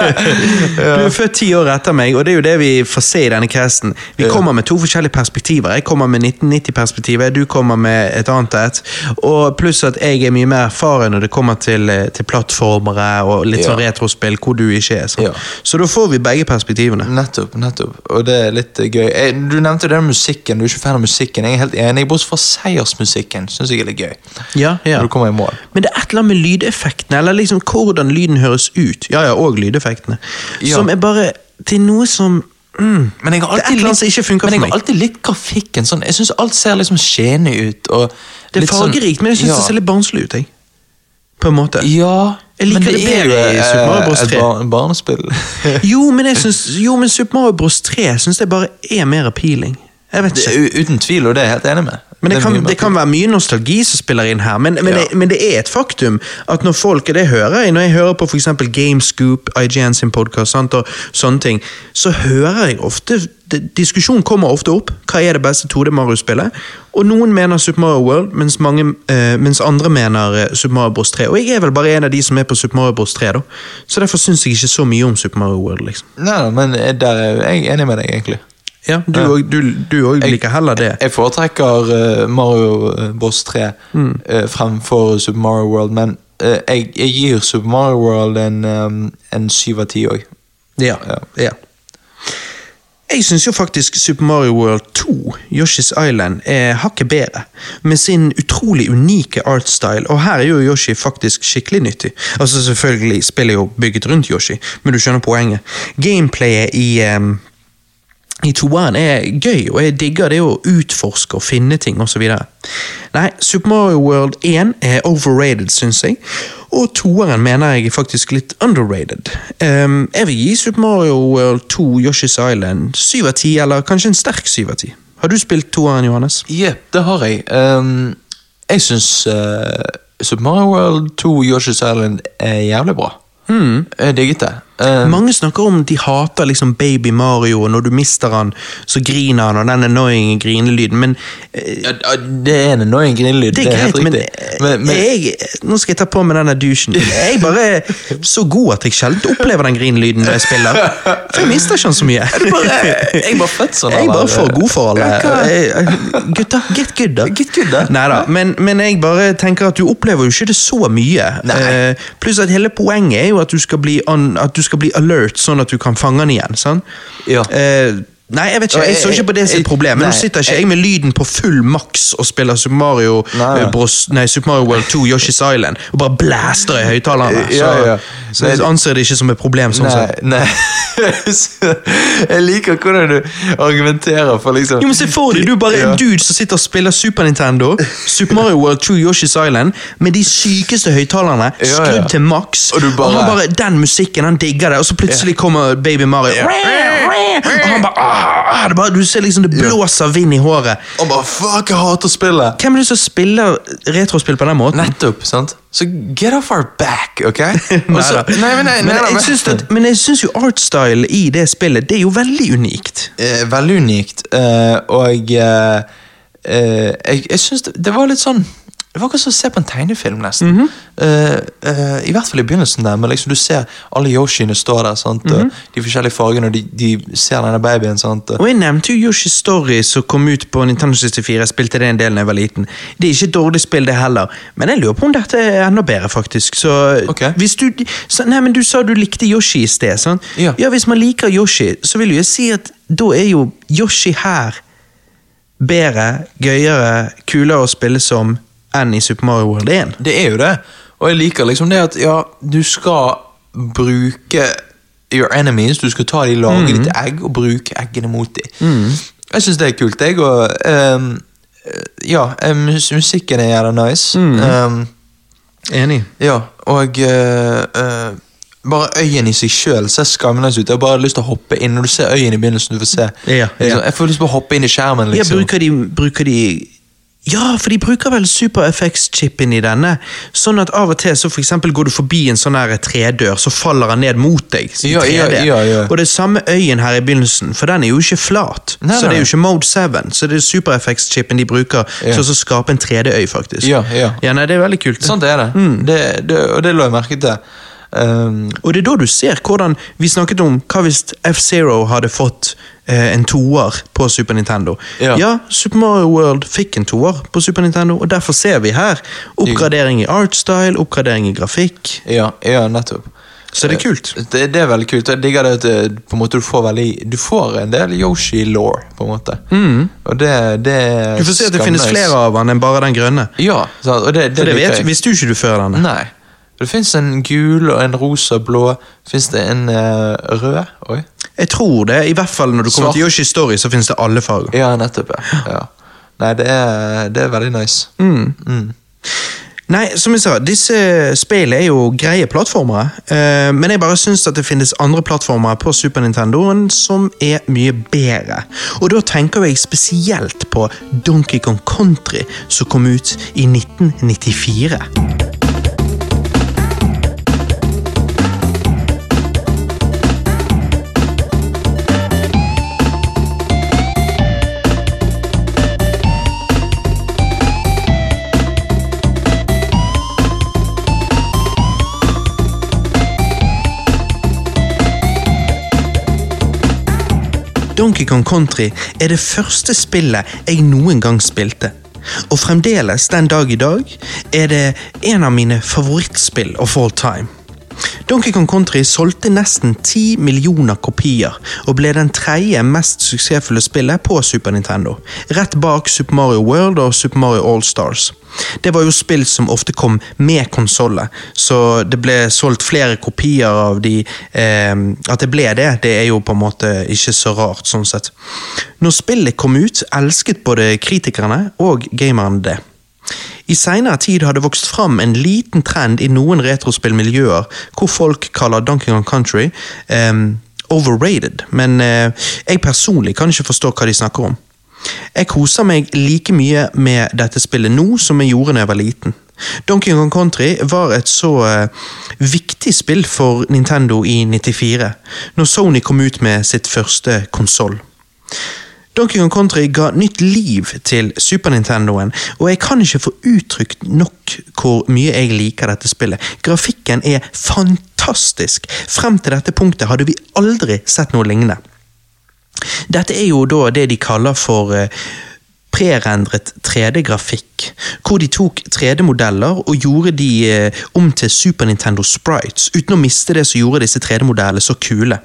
[LAUGHS] Du er født ti år etter meg, og det er jo det vi får se i denne casten. Vi kommer med to forskjellige perspektiver. Jeg kommer med 1990-perspektivet, du kommer med et annet et. Og pluss at jeg er mye mer erfaren når det kommer til, eh, til plattformere og litt sånn Ja. retrospill, hvor du ikke er. Ja. Så da får vi begge perspektivene. Nettopp. nettopp. Og det er litt eh, gøy. Du nevnte det med musikken. Du er ikke fan av musikken. Jeg er helt enig. Bortsett fra seiersmusikken syns jeg er litt gøy. Ja, ja. Når du kommer i mål. Men det er et eller annet med lydeffektene, eller liksom hvordan lyden høres ut. Ja, ja, og lydeffektene. Ja. Som er bare til noe som mm, Men jeg har Det er et alltid litt, ikke men jeg har meg. alltid litt grafikken. Sånn, jeg syns alt ser liksom skjene ut. Det er sånn- fargerikt, men jeg syns ja. det ser litt barnslig ut. Jeg. På en måte. Ja, Jeg liker men det det er bedre jo i Super Mario Bros. 3. et bar barnespill. Jo, men jeg [LAUGHS] synes, jo, men Super Mario Bros. 3 syns jeg bare er mer appealing. Uten tvil, og det er jeg helt enig med. Men det, det, kan, det kan være mye nostalgi som spiller inn her, men, men, Ja. det, men det er et faktum at når folk og det hører jeg, Når jeg hører på eksempel Gamescoop, IGN sin podkast og sånne ting, så hører jeg ofte Diskusjonen kommer ofte opp. Hva er det beste 2D Mario-spillet? Og noen mener Super Mario World, mens, mange, eh, mens andre mener eh, Super Mario Bros 3. Og jeg er vel bare en av de som er på Super Mario Bros 3, da. Så derfor syns jeg ikke så mye om Super Mario World, liksom. Nei, nei, men eh, der er jeg enig med deg, egentlig. Ja, Du Ja. òg du, du òg Jeg- liker heller det. Jeg foretrekker uh, Mario eh, Boss 3 Mm. uh, fremfor Super Mario World, men uh, jeg, jeg gir Super Mario World en, um, en 7 av 10 òg. Ja, Ja. ja. Jeg syns jo faktisk Super Mario World 2, Yoshi's Island, er hakket bedre. Med sin utrolig unike artstyle, og her er jo Yoshi faktisk skikkelig nyttig. Altså Selvfølgelig spillet er jo bygget rundt Yoshi, men du skjønner poenget. Gameplayet i um, i toeren er gøy, og jeg digger det å utforske og finne ting osv. Nei, Super Mario World 1 er overrated, syns jeg, og toeren mener jeg er faktisk litt underrated. Um, jeg vil gi Super Mario World 2 Yoshi's Island 7 av 10, eller kanskje en sterk 7 av 10. Har du spilt toeren, Johannes? Jepp, det har jeg. Um, jeg syns Super Mario World 2 Yoshi's Island er jævlig bra. Jeg digget det. Um, Mange snakker om de hater liksom Baby Mario, og når du mister han, så griner han, og den annoying grinelyden, men uh, ja, det er en annoying grinelyd. Det er helt greit, men, riktig. Men, men jeg, nå skal jeg ta på meg denne douchen. Jeg er bare så god at jeg sjelden opplever den grinelyden når jeg spiller. For jeg mister ikke han så mye. er bare, jeg er bare født sånn. Jeg er bare for god for alle. Gutta, get good, da. Get good, da. Neida, men, men jeg bare tenker at du opplever jo ikke det så mye. Eh, pluss at hele poenget er jo at du skal bli, an, at du skal bli alert, sånn at du kan fange den igjen. sant? Ja. Eh, Nei, jeg vet ikke, jeg så ikke på det som et problem. Men nå sitter ikke jeg- med lyden på full maks og spiller Super Mario, Nei, nei. eh, Bros, nei, Super Mario World 2 Yoshi's Island og bare blæster i høyttalerne. Så, Ja, ja. så jeg anser det ikke som et problem. sånn sett. Nei, [LAUGHS] jeg liker hvordan du argumenterer for liksom Jo, men Se for deg, du bare er en dude som sitter og spiller Super Nintendo, Super Mario World 2 Yoshi's Island, med de sykeste høyttalerne, skrudd til maks, Og bare... bare- han bare, den musikken, han digger det, og så plutselig kommer Baby Mario, Ja. Og han bare, ah, det bare Du ser liksom det blåser vind i håret. Og bare fuck, jeg hater spillet! Hvem er det som spiller retrospill på den måten? Nettopp, sant? Så get off our back, ok? [LAUGHS] Også, nei, men, nei, men, nei, jeg men- syns at, men jeg syns jo artstyle i det spillet Det er jo veldig unikt. Eh, veldig unikt, eh, og eh, eh, jeg, jeg syns det, det var litt sånn Det var akkurat som å se på en tegnefilm, nesten. Mm -hmm. uh, uh, I hvert fall i begynnelsen, der, men liksom du ser alle Yoshiene står der, sant? Mm -hmm. de forskjellige fargene, og de, de ser denne babyen. Sant? Og jeg nevnte jo Yoshi Story som kom ut på Nintendo 64. Jeg spilte det en del da jeg var liten. Det er ikke et dårlig spill, det heller, men jeg lurer på om dette er enda bedre, faktisk. Så Ok. hvis du så, Nei, men Du sa du likte Yoshi i sted. sant? Ja. ja, Hvis man liker Yoshi, så vil jeg si at da er jo Yoshi her bedre, gøyere, kulere å spille som enn i Super Mario World 1. Det er jo det. Og jeg liker liksom det at ja, du skal bruke your enemies. Du skal ta de, lage mm. de egg og bruke eggene mot dem. Jeg syns det er kult, jeg. Og um, ja, eh, mus musikken er jævla nice. Mm. Um, Enig. ja, og uh, uh, bare øyen i seg sjøl ser skamløs ut. Jeg har bare lyst til å hoppe inn. Når du ser øyen i begynnelsen, du får se Ja, ja. liksom, Jeg får lyst til å hoppe inn i skjermen. Ja, liksom. bruker de, bruker de Ja, for de bruker vel Super FX-chipen i denne. Sånn at av og til så for eksempel går du forbi en sånn her tredør, så faller han ned mot deg. Ja, ja, ja, ja. Og det er samme øyen her i begynnelsen, for den er jo ikke flat. Nei, så det er jo ikke Mode 7, så det er Super FX-chipen de bruker Ja. til å skape en 3D-øy, faktisk. Ja, ja. ja, nei, det er veldig kult. Sånn er det. Mm. det, det og det lå jeg merke til. Ehm, Og det er da du ser hvordan Vi snakket om hva hvis F-Zero hadde fått eh, en toer på Super Nintendo. Ja. Super Mario World fikk en toer på Super Nintendo, og derfor ser vi her oppgradering i artstyle, oppgradering i grafikk. ja, ja, nettopp. Så det er kult. Det, det er veldig kult. Jeg digger det at eh, på en måte du får veldig Du får en del Yoshi-law, på en måte. Og det, det Mm. Du får se at det finnes flere av han enn bare den grønne. Ja, og det, det, det vet, visste du ikke du før denne. Nei. Det fins en gul og en rosa blå. Fins det en uh, rød? Oi. Jeg tror det, i hvert fall når du kommer Svart. til Yoshi Story, så finnes det alle farger. Ja, nettopp. ja. ja. Nei, det er, det er veldig nice. Mm. Mm. Nei, som jeg sa, disse spillene er jo greie plattformere, eh, men jeg bare syns at det finnes andre plattformer på Super Nintendoen som er mye bedre. Og da tenker jeg spesielt på Donkey Kong Country, som kom ut i 1994. Donkey Kong Country er det første spillet jeg noen gang spilte. Og fremdeles, den dag i dag, er det en av mine favorittspill of all time. Donkey Kong Country solgte nesten 10 millioner kopier, og ble den tredje mest suksessfulle spillet på Super Nintendo, rett bak Super Mario World og Super Mario All-Stars. Det var jo spill som ofte kom med konsollet, så det ble solgt flere kopier av de eh, At det ble det, det er jo på en måte ikke så rart, sånn sett. Når spillet kom ut, elsket både kritikerne og gamerne det. I seinere tid har det vokst fram en liten trend i noen retrospillmiljøer hvor folk kaller Donkey Kong Country um, overrated, men uh, jeg personlig kan ikke forstå hva de snakker om. Jeg koser meg like mye med dette spillet nå som jeg gjorde da jeg var liten. Donkey Kong Country var et så uh, viktig spill for Nintendo i 94, når Sony kom ut med sitt første konsoll. Donkey Kong Country ga nytt liv til Super Nintendoen, og jeg kan ikke få uttrykt nok hvor mye jeg liker dette spillet. Grafikken er fantastisk! Frem til dette punktet hadde vi aldri sett noe lignende. Dette er jo da det de kaller for uh, prerendret 3D-grafikk, hvor de tok 3D-modeller og gjorde de uh, om til Super Nintendo Sprites, uten å miste det som gjorde disse 3D-modellene så kule.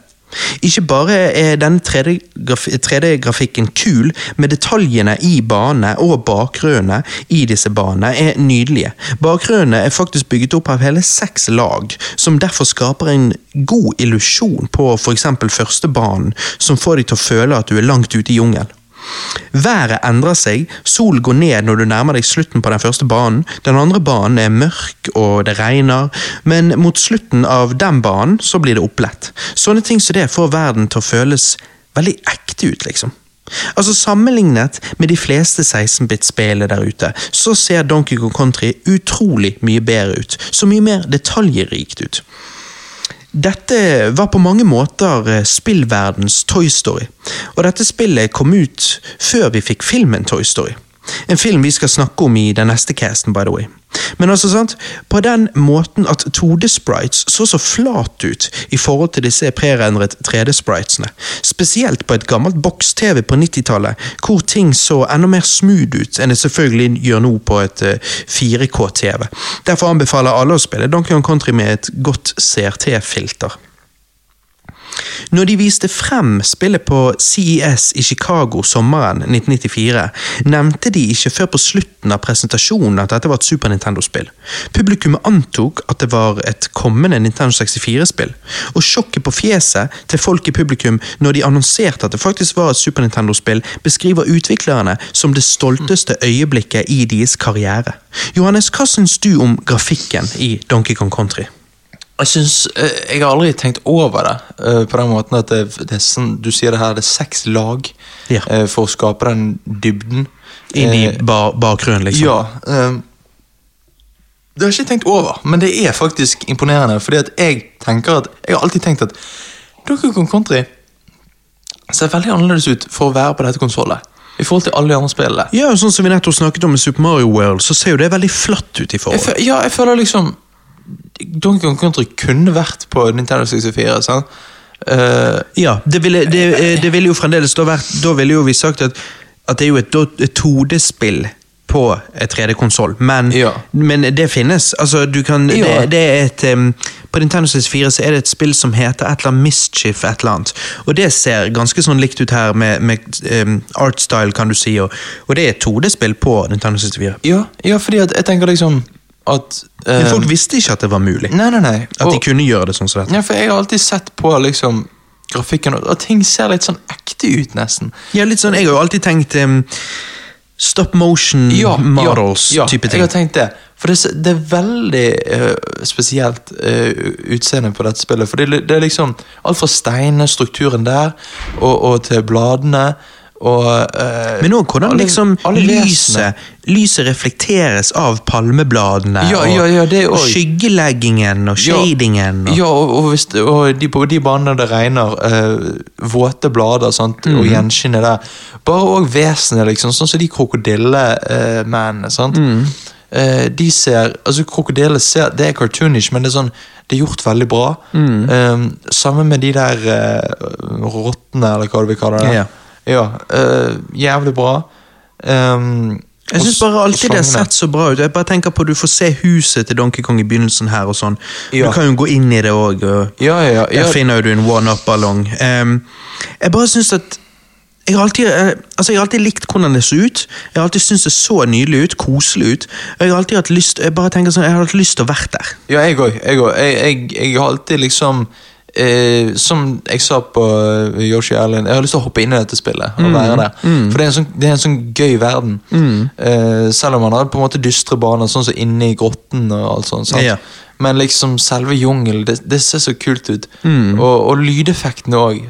Ikke bare er denne 3D-grafikken kul, men detaljene i banene og bakgrunnene i disse banene er nydelige. Bakgrunnene er faktisk bygget opp av hele seks lag, som derfor skaper en god illusjon på f.eks. første banen, som får deg til å føle at du er langt ute i jungelen. Været endrer seg, solen går ned når du nærmer deg slutten på den første banen, den andre banen er mørk og det regner, men mot slutten av den banen så blir det opplett. Sånne ting som det får verden til å føles veldig ekte ut, liksom. Altså Sammenlignet med de fleste 16-bit-spillene der ute, så ser Donkey Kong Country utrolig mye bedre ut, så mye mer detaljrikt ut. Dette var på mange måter eh, spillverdens Toy Story, og dette spillet kom ut før vi fikk filmen Toy Story. En film vi skal snakke om i den neste casten, by the way. Men altså, sant, på den måten at 2D-sprites så så flat ut i forhold til disse prerendret 3D-spritesene. Spesielt på et gammelt boks-TV på 90-tallet, hvor ting så enda mer smooth ut enn det selvfølgelig gjør nå på et 4K-TV. Derfor anbefaler alle å spille Donkey Kong Country med et godt CRT-filter. Når de viste frem spillet på CES i Chicago sommeren 1994, nevnte de ikke før på slutten av presentasjonen at dette var et Super Nintendo-spill. Publikum antok at det var et kommende Nintendo 64-spill, og sjokket på fjeset til folk i publikum når de annonserte at det faktisk var et Super Nintendo-spill, beskriver utviklerne som det stolteste øyeblikket i deres karriere. Johannes, hva syns du om grafikken i Donkey Kong Country? Jeg synes, eh, jeg har aldri tenkt over det eh, på den måten at det, det er sånn, du sier det her, det er seks lag Ja. eh, for å skape den dybden. Inn i Eh, ba bakgrunnen, liksom? Ja. det har jeg ikke tenkt over, men det er faktisk imponerende. Fordi at jeg tenker at, jeg har alltid tenkt at Donkey Kong Country ser veldig annerledes ut for å være på dette konsollet. I forhold til alle de andre spillene. Ja, sånn som vi nettopp snakket om i Super Mario World, så ser jo det veldig flatt ut i forhold. Jeg ja, jeg føler liksom Donkey Kong Country kunne vært på Nintendo 64. sant? Uh, Ja, det ville, det, eh, det ville jo fremdeles da vært Da ville jo vi sagt at, at det er jo et, et 2D-spill på 3D-konsoll, men, Ja. men det finnes. Altså, du kan Ja. det, det er et um, På Nintendo 64 så er det et spill som heter et eller annet Mischief et eller annet. Og det ser ganske sånn likt ut her med, med em, artstyle, kan du si, og, og det er et 2D-spill på Nintendo 64. ja, ja, fordi at jeg tenker liksom at eh, Men folk visste ikke at det var mulig. Nei, nei, nei. At de Og- kunne gjøre det sånn som dette. Ja, for jeg har alltid sett på liksom grafikken, og, og ting ser litt sånn ekte ut, nesten. Ja, litt sånn, Jeg har jo alltid tenkt um, stop motion models-type ja, type Jeg har tenkt det. For det, det er veldig uh, spesielt uh, utseende på dette spillet. For det, det er liksom alt fra steinene, strukturen der, og, og til bladene. Og uh, Men òg hvordan alle- liksom alle lyset, lyset reflekteres av palmebladene. Ja, og, ja, ja, det og skyggeleggingen og Ja, shadingen. Og, Ja, og, hvis de, på de banene det regner, uh, våte blader sant? Mhm. og gjenskinnet der. Bare òg vesenet, liksom, sånn som de krokodillemennene. Uh, Mhm. Eh, de ser altså Krokodiller ser Det er cartoonish, men det er sånn det er gjort veldig bra. Mm. Um, sammen med de der uh, rottene, eller hva du vil kalle det. Ja. Ja, eh, jævlig bra. Um, jeg syns bare alltid det har sett så bra ut. Jeg bare tenker på Du får se huset til Donkey Kong i begynnelsen her og sånn. Ja. Du kan jo gå inn i det òg. Ja, ja, ja. Der finner du en one-up-ballong. Um, jeg bare syns at jeg har, alltid, eh, altså jeg har alltid likt hvordan det så ut. Jeg har alltid syntes det så nydelig ut, koselig ut. Jeg har alltid hatt lyst Jeg bare tenker sånn, jeg har hatt lyst til å være der. Ja, jeg òg. Jeg, jeg, jeg, jeg har alltid liksom eh, Som jeg sa på eh, Yoshi Island, jeg har lyst til å hoppe inn i dette spillet og være der. For det er en sånn, det er en sånn gøy verden. Eh, selv om man har på en måte dystre baner, sånn som inne i grotten og alt sånt. Ja. Men liksom selve jungelen, det, det ser så kult ut. Og, og lydeffektene òg.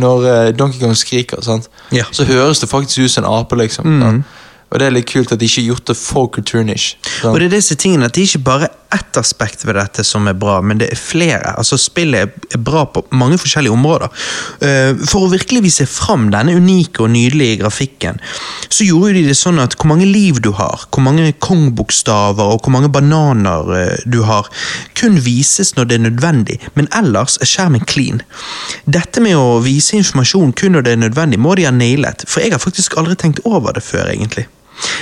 Når eh, Donkey Kong skriker? Ja. så høres det faktisk ut som en ape. liksom sant? Og det er litt kult at de ikke har gjort det for sant? Og det er disse tingene at er ikke bare ett aspekt ved dette som er bra, men det er flere. Altså Spillet er- bra på mange forskjellige områder. Eh, For å virkelig vise fram denne unike og nydelige grafikken, så gjorde de det sånn at hvor mange liv du har, hvor mange Kong-bokstaver og hvor mange bananer eh, du har, kun vises når det er nødvendig, men ellers er skjermen clean. Dette med å vise informasjon kun når det er nødvendig, må de ha nailet, for jeg har faktisk aldri tenkt over det før, egentlig.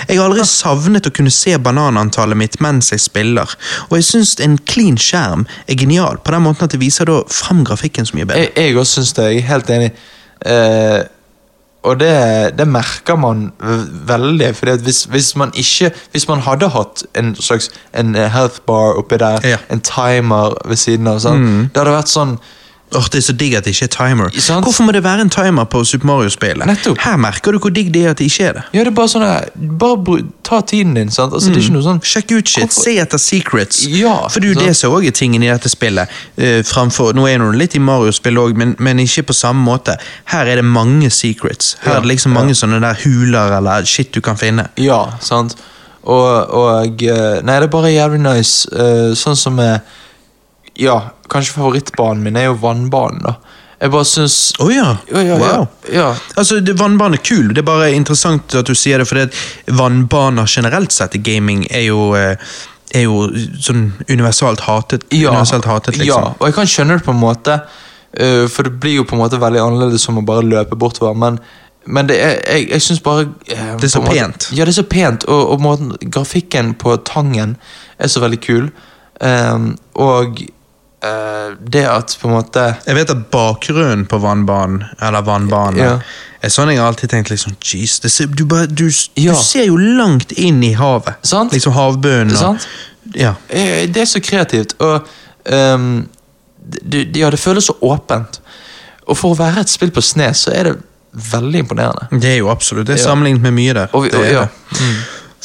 Jeg har aldri savnet å kunne se bananantallet mitt mens jeg spiller, og jeg syns en clean skjerm er genial, på den måten at det viser da fram grafikken så mye bedre. Jeg, jeg også syns det. Jeg er helt enig. Eh, og det, det merker man veldig. for hvis, hvis man ikke Hvis man hadde hatt en slags en eh, health bar oppi der, Ja. en timer ved siden av, sånn, det hadde vært sånn Åh, Det er så digg at det ikke er timer. Sant? Hvorfor må det være en timer på Super Mario-spillet? Her merker du hvor digg det er at det ikke er det. Ja, det er bare sånn eh, Bare ta tiden din. sant? Altså, Det er ikke noe sånn Sjekk ut shit, Hvorfor- se etter secrets. Ja, For det er jo det som er tingen i dette spillet. Uh, framfor, Nå er det litt i Mario-spill òg, men, men ikke på samme måte. Her er det mange secrets. Her Ja, er det liksom mange sånne der huler eller shit du kan finne. Ja, sant. Og, og eh, Nei, det er bare jævlig nice. Uh, sånn som med Ja, kanskje favorittbanen min er jo vannbanen, da. Jeg bare syns Å oh, Ja, ja, ja. Wow. ja. Altså, det, Vannbane er kul, det er bare interessant at du sier det, for vannbaner generelt sett i gaming er jo, eh, er jo sånn universalt hatet. Ja, universalt hatet ja, liksom. og jeg kan skjønne det på en måte, eh, for det blir jo på en måte veldig annerledes som å bare løpe bortover, men, men det er, jeg, jeg syns bare eh, Det er så måte- pent. Ja, det er så pent, og, og måten, grafikken på tangen er så veldig kul. Um, og det at på en måte Jeg vet at bakgrunnen på vannbanen, eller vannbanen, Ja. er sånn jeg har alltid tenkt liksom, jeez, du, bare, du, Ja. du ser jo langt inn i havet. Sant? Liksom havbunnen. og- Sant? Ja. Eh, Det er så kreativt, og um, det, det- ja, det føles så åpent. Og for å være et spill på sne, så er det veldig imponerende. Det er jo absolutt det, er sammenlignet med mye der. Og vi, Det er ja.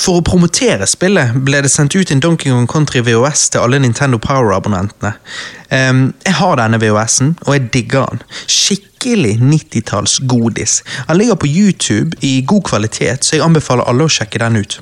For å promotere spillet ble det sendt ut en Donkey Kong Country VHS til alle Nintendo Power-abonnentene. Um, jeg har denne VHS-en, og jeg digger den. Skikkelig 90-talls godis. Han ligger på YouTube i god kvalitet, så jeg anbefaler alle å sjekke den ut.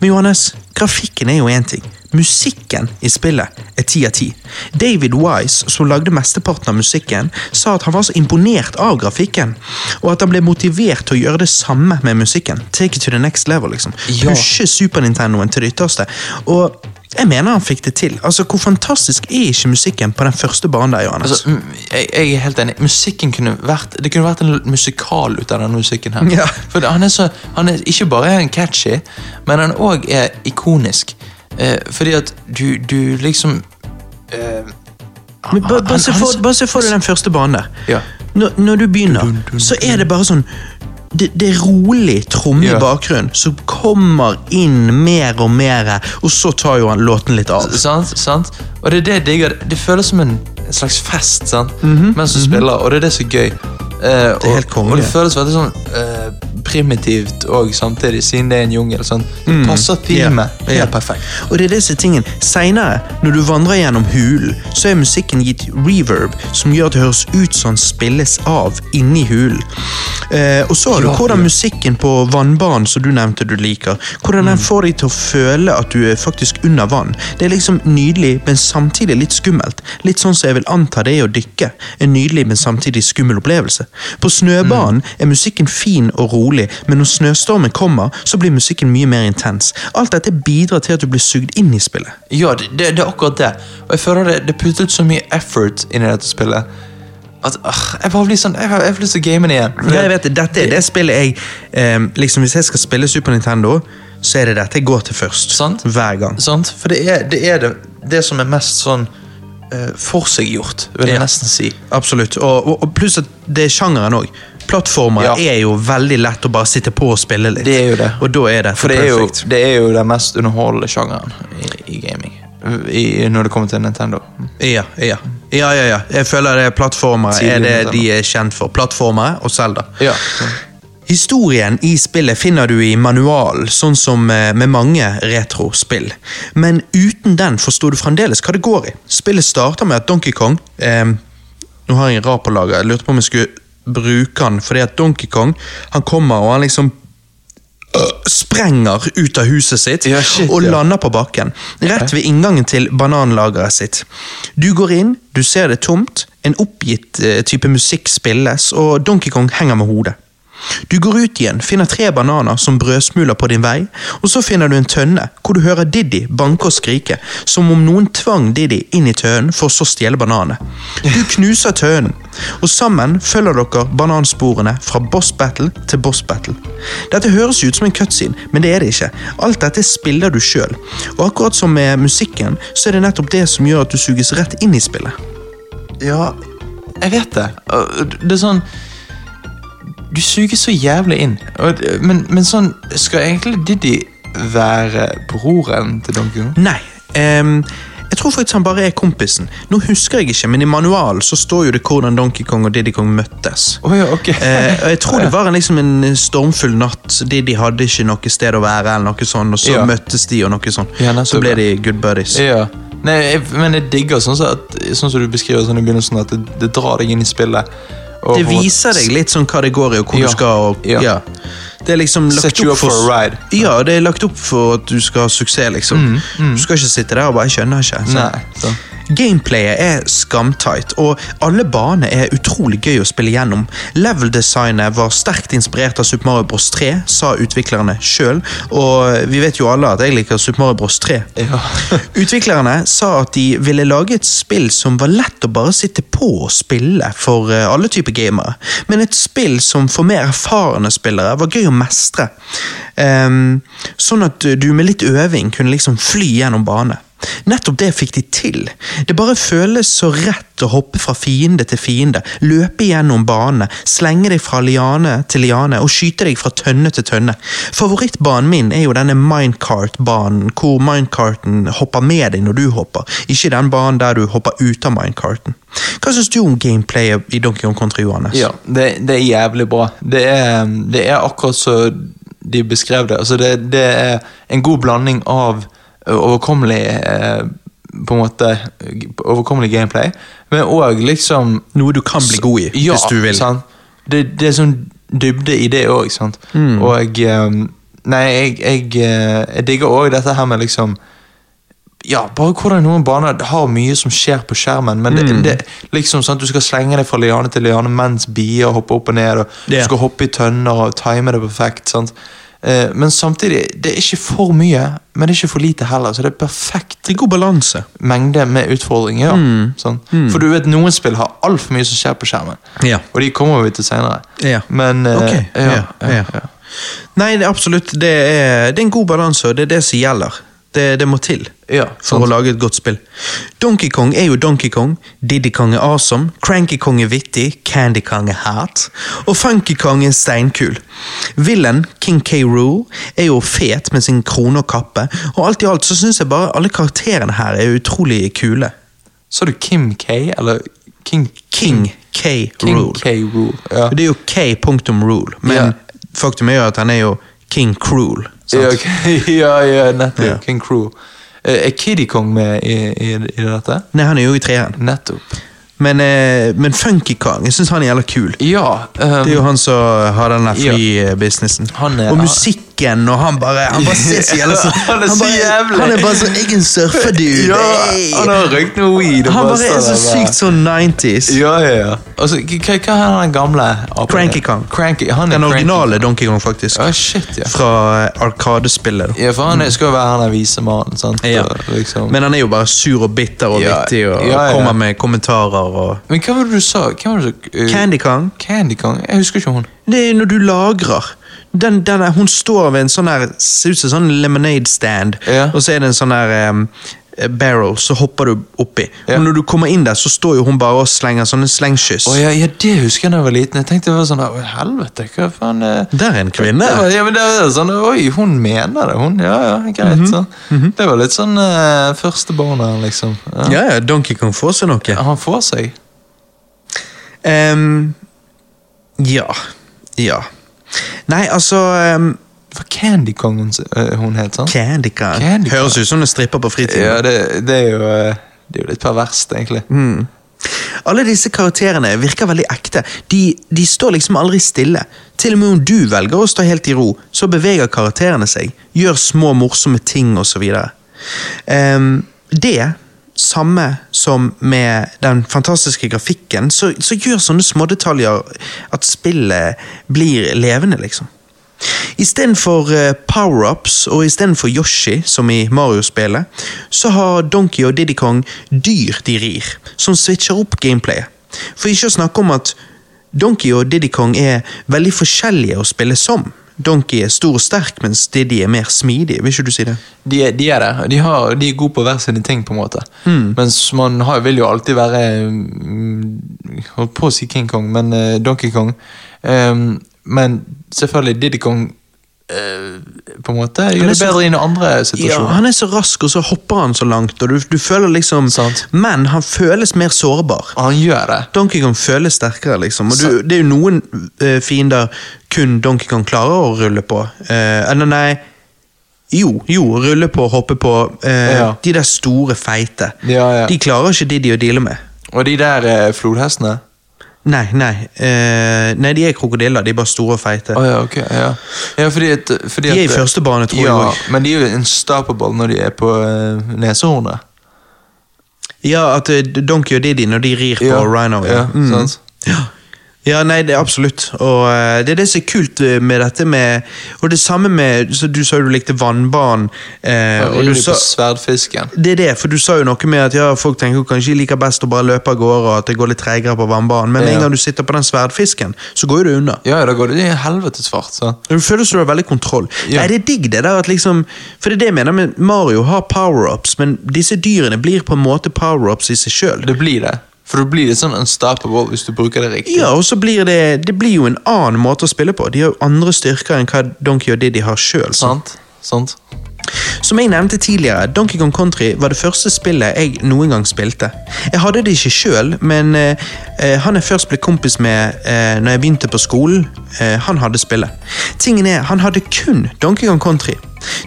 Men Johannes, grafikken er jo én ting. Musikken i spillet er ti av ti. David Wise, som lagde mesteparten av musikken, sa at han var så imponert av grafikken, og at han ble motivert til å gjøre det samme med musikken. Take it to the next level, liksom. Ja. Pushe Super Nintendoen til det ytterste. Og jeg mener han fikk det til. Altså, Hvor fantastisk er ikke musikken på den første banen der, Johannes? Altså, jeg, jeg er helt enig. Musikken kunne vært Det kunne vært en musikal ut av denne musikken. her Ja. For han er så Han er ikke bare er han catchy, men han òg er ikonisk. Eh, fordi at du, du liksom eh, han- bare se for deg den første banen der. Ja. Når, når du begynner, så er det bare sånn det, det er rolig tromme i bakgrunnen som kommer inn mer og mer, og så tar jo han låten litt av. Sant? sant? Og det er det jeg digger. Det føles som en, en slags fest sant? mens du spiller, og det er det som er gøy. Mhm, Det er helt og, konge. og det føles veldig sånn uh, primitivt og samtidig, siden det er en jungel. Sånn. Det passer teamet yeah. helt perfekt. Og det er disse tingene. Seinere, når du vandrer gjennom hulen, så er musikken gitt reverb, som gjør at det høres ut som den spilles av inni hulen. Uh, og så har du hvordan musikken på vannbanen som du nevnte du liker, hvordan den får deg til å føle at du er faktisk under vann. Det er liksom nydelig, men samtidig litt skummelt. Litt sånn som jeg vil anta det er å dykke. En nydelig, men samtidig skummel opplevelse. På snøbanen er musikken fin og rolig, men når snøstormen kommer, så blir musikken mye mer intens. Alt dette bidrar til at du blir sugd inn i spillet. Ja, det, det, det er akkurat det. Og jeg føler det, det puttet så mye effort inn i dette spillet. At ah, Jeg bare blir sånn, jeg har, jeg har lyst til å game det igjen. Ja, jeg vet det, Dette er det spillet jeg eh, liksom Hvis jeg skal spille Super Nintendo, så er det dette jeg går til først. Sant. Hver gang. Sant? For det er det, er det, det som er mest sånn uh, forseggjort, vil jeg Ja. nesten si. Absolutt. Og, og, og pluss at det er sjangeren òg. Plattformer Ja. er jo veldig lett å bare sitte på og spille litt. Det er jo det. Og da er det For det er, jo, det er jo den mest underholdende sjangeren i, i gaming. I, når det kommer til Nintendo. Ja, ja. ja, ja, ja. Jeg føler det er plattformer er det Nintendo. de er kjent for. Plattformer og Zelda. Ja. Historien i spillet finner du i manualen, sånn som eh, med mange retrospill. Men uten den forstår du fremdeles hva det går i. Spillet starter med at Donkey Kong eh, Nå har jeg en rar på lager. Jeg lurte på om jeg skulle bruke han, fordi at Donkey Kong han kommer og han liksom øh, sprenger ut av huset sitt Ja, shit, og ja. lander på bakken. Rett ved inngangen til bananlageret sitt. Du går inn, du ser det tomt, en oppgitt eh, type musikk spilles, og Donkey Kong henger med hodet. Du går ut igjen, finner tre bananer som brødsmuler på din vei, og så finner du en tønne hvor du hører Diddy banke og skrike, som om noen tvang Diddy inn i tønnen for så å stjele bananene. Du knuser tønnen, og sammen følger dere banansporene fra boss battle til boss battle. Dette høres ut som en cutscene, men det er det ikke. Alt dette spiller du sjøl, og akkurat som med musikken, så er det nettopp det som gjør at du suges rett inn i spillet. ja, jeg vet det. Det er sånn Du suger så jævlig inn. Og, men, men sånn Skal egentlig Diddy være broren til Donkey Kong? Nei. Um, jeg tror faktisk han bare er kompisen. Nå husker jeg ikke, men i manualen så står jo det hvordan Donkey Kong og Diddy Kong møttes. Oh, ja, okay. Eh, og jeg tror det [LAUGHS] var en, liksom en stormfull natt. Diddy hadde ikke noe sted å være, eller noe sånt, og så Ja. møttes de, og noe sånt. Ja, så ble de good buddies. Ja. Nei, jeg, men jeg digger sånn så at, sånn som du beskriver sånn i begynnelsen, at det, det drar deg inn i spillet. Det viser deg litt sånn hva det går i, og hvor Ja, du skal. Og, ja. Det er liksom lagt Set you up for a ride. Ja, det er lagt opp for at du skal ha suksess, liksom. Du skal ikke sitte der og bare skjønner ikke. sant? Mm, Nei, så. Gameplayet er skamtight, og alle baner er utrolig gøy å spille gjennom. Level-designet var sterkt inspirert av Super Mario Bros. 3, sa utviklerne sjøl, og vi vet jo alle at jeg liker Super Mario Bros. 3. Ja. [LAUGHS] Utviklerne sa at de ville lage et spill som var lett å bare sitte på og spille for eh, alle typer gamere, men et spill som for mer erfarne spillere var gøy å mestre. Ehm, sånn at du med litt øving kunne liksom fly gjennom bane. Nettopp det fikk de til. Det bare føles så rett å hoppe fra fiende til fiende, løpe gjennom banene, slenge deg fra liane til liane og skyte deg fra tønne til tønne. Favorittbanen min er jo denne minecart-banen, hvor minecarten hopper med deg når du hopper, ikke den banen der du hopper ut av minecarten. Hva syns du om gameplayet i Donkey Kong Country, Johannes? Ja, det, det er jævlig bra. Det er, det er akkurat så de beskrev det. Altså det, det er en god blanding av overkommelig eh, på en måte overkommelig gameplay, men òg liksom Noe du kan bli god i, ja, hvis du vil. Sant? Det, det er sånn dybde i det òg, sant. Mm. Og eh, Nei, jeg, jeg, eh, jeg digger òg dette her med liksom ja, bare hvordan noen baner har mye som skjer på skjermen. Men Mm. det, det, liksom at Du skal slenge deg fra liane til liane mens bier hopper opp og ned. Og yeah. Du skal hoppe i tønner og time det perfekt. sant? Eh, men samtidig, det er ikke for mye, men det er ikke for lite heller. Så det er perfekt Det er god balanse. mengde med utfordringer. Ja, Mm. sånn. For du vet, noen spill har altfor mye som skjer på skjermen. Ja. Og de kommer vi til seinere. Ja. Men okay. Ja. Nei, det absolutt. Det er, det er en god balanse, og det er det som gjelder. Det, det må til. Ja, for sant. å lage et godt spill. Donkey Kong er jo Donkey Kong, Diddy Kong er awesome, Cranky Kong er vittig, Candy Kong er hat. og Funky Kong er steinkul. Villain, King K. Rool, er jo fet med sin krone og kappe, og alt i alt så syns jeg bare alle karakterene her er utrolig kule. Så du Kim K, eller King King K. King K. Rule. Ja. Det er jo K. punktum rule, men Ja. faktum er jo at han er jo King Cruel. Ja, okay. [LAUGHS] ja, ja, nettopp. Ja. King Crew. Eh, Er Kiddy Kong med i, i, i dette? Nei, han er jo i treeren. Nettopp. Men, eh, men Funky Kong, jeg syns han er jævla kul. Ja. um, Det er jo han som har den der flybusinessen. Og er- Og og han bare Han bare ser så jævlig [LAUGHS] Han er så jævlig. Han er bare så en surfedude. ja, han har røykt noe weed. Han bare er så sykt sånn 90s. Ja, ja, ja. Altså, hva, er den gamle? Cranky Kong. Cranky, han er Den originale. Donkey Kong, faktisk. Ja, shit, ja. Fra eh, Arkadespillet. Ja, for han er- skal jo være han der vise mannen, sant? Ja. Liksom. Men han er jo bare sur og bitter og Ja, vittig og ja, ja. kommer med kommentarer og Men hva var det du sa? Hva var det du... uh, Candy Kong, Candy Kong? Jeg husker ikke hun. det er når du lagrer. Den, den er, hun står ved en sånn her Ser ut som en sånn lemonade stand, Ja. og så er det en sånn her um, barrel, så hopper du oppi. Ja. Og når du kommer inn der, så står jo hun bare og slenger sånne slengkyss. Oh, ja, ja, det husker jeg da jeg var liten. Jeg tenkte det var sånn Å, helvete, hva faen eh, Der er en kvinne. Det var, ja, men det var sånn, Oi, hun mener det, hun. Ja, ja, greit. Mhm. så. Det var litt sånn uh, førsteboner, liksom. Ja. Ja, ja, Donkey Kong får seg noe. Han får seg. Um, ja. Ja. Nei, altså um, Det var Candy Kong hun, eh, hun het, sant? Candy Kong. Candy Kong. Høres ut som en stripper på fritiden. Ja, det, det er jo eh, Det er jo litt perverst, egentlig. Mm. Alle disse karakterene virker veldig ekte. De, de står liksom aldri stille. Til og med om du velger å stå helt i ro, så beveger karakterene seg, gjør små morsomme ting osv. Um, det, samme som med den fantastiske grafikken, så, så gjør sånne smådetaljer at spillet blir levende, liksom. Istedenfor uh, power-ups og istedenfor Yoshi, som i Mario-spelet, så har Donkey og Diddy Kong dyr de rir, som switcher opp gameplayet. For ikke å snakke om at Donkey og Diddy Kong er veldig forskjellige å spille som. Donkey er stor og sterk, mens Diddy er mer smidig. Vil ikke du si det? De, er- de er det. De, har, de er gode på hver sine ting, på en måte. Mm. Mens man har, vil jo alltid være mm, Holdt på å si King Kong, men uh, Donkey Kong. Um, men selvfølgelig Diddy Kong på en måte gjør det bedre i noen andre Ja. Han er så rask, og så hopper han så langt, og du, du føler liksom Sant. Men han føles mer sårbar. Han gjør det. Donkey Kong føles sterkere, liksom. Og du, det er jo noen uh, fiender kun Donkey Kong klarer å rulle på. Uh, eller nei Jo, jo, rulle på, hoppe på. Uh, Ja. De der store, feite. Ja, ja. De klarer ikke de de å deale med. Og de der eh, flodhestene Nei, nei. eh, nei, de er krokodiller. De er bare store og feite. Oh, ja, ok. Ja, ja fordi at, fordi De er i at, første bane, tror jeg ja, også. Men de er jo unstoppable når de er på uh, nesehornet. Ja, at uh, Donkey og Didi, når de rir på Ja, Rhino. ja, sant. Ja. Ja, nei, det er absolutt. Og uh, det er det som er kult eh, med dette med Og det samme med så Du sa jo du likte vannbanen. Uh, og Og du sa, sverdfisken. det er det, for du sa jo noe med at ja, folk tenker kanskje de liker best å bare løpe av gårde, og at det går litt tregere på vannbanen, men Ja. en gang du sitter på den sverdfisken, så går jo det unna. Ja, da går det i helvetes fart. Så. Du føler som du har veldig kontroll. Ja. Nei, det er digg det der at liksom For det er det jeg mener med Mario har power-ups, men disse dyrene blir på en måte power-ups i seg sjøl. Det blir det. For du blir litt sånn unstoppable hvis du bruker det riktig. Ja, og så blir det Det blir jo en annen måte å spille på. De har jo andre styrker enn hva Donkey og Diddy har sjøl. Sant? Sant? Som jeg nevnte tidligere, Donkey Kong Country var det første spillet jeg noen gang spilte. Jeg hadde det ikke sjøl, men eh, eh, han jeg først ble kompis med eh, når jeg begynte på skolen, eh, han hadde spillet. Tingen er, han hadde kun Donkey Kong Country.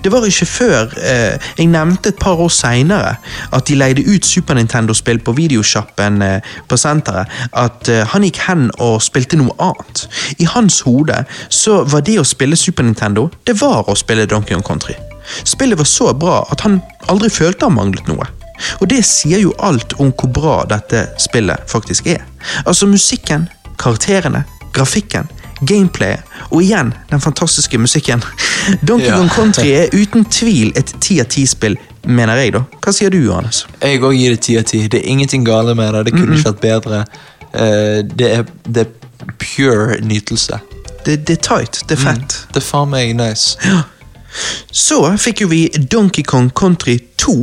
Det var ikke før eh, jeg nevnte et par år seinere at de leide ut Super Nintendo-spill på videosjappen eh, på senteret, at eh, han gikk hen og spilte noe annet. I hans hode så var det å spille Super Nintendo, det var å spille Donkey Kong Country. Spillet var så bra at han aldri følte han manglet noe. Og det sier jo alt om hvor bra dette spillet faktisk er. Altså musikken, karakterene, grafikken, gameplayet og igjen den fantastiske musikken. [LAUGHS] Donkey Ja. Kong Country er uten tvil et ti av ti-spill, mener jeg, da. Hva sier du, Johannes? Jeg òg gir det ti av ti. Det er ingenting gale med det. Det kunne ikke vært bedre. Eh, det, er, det er pure nytelse. Det, det er tight, det er fett. Det er faen meg nice. [GASPS] Så fikk jo vi Donkey Kong Country 2,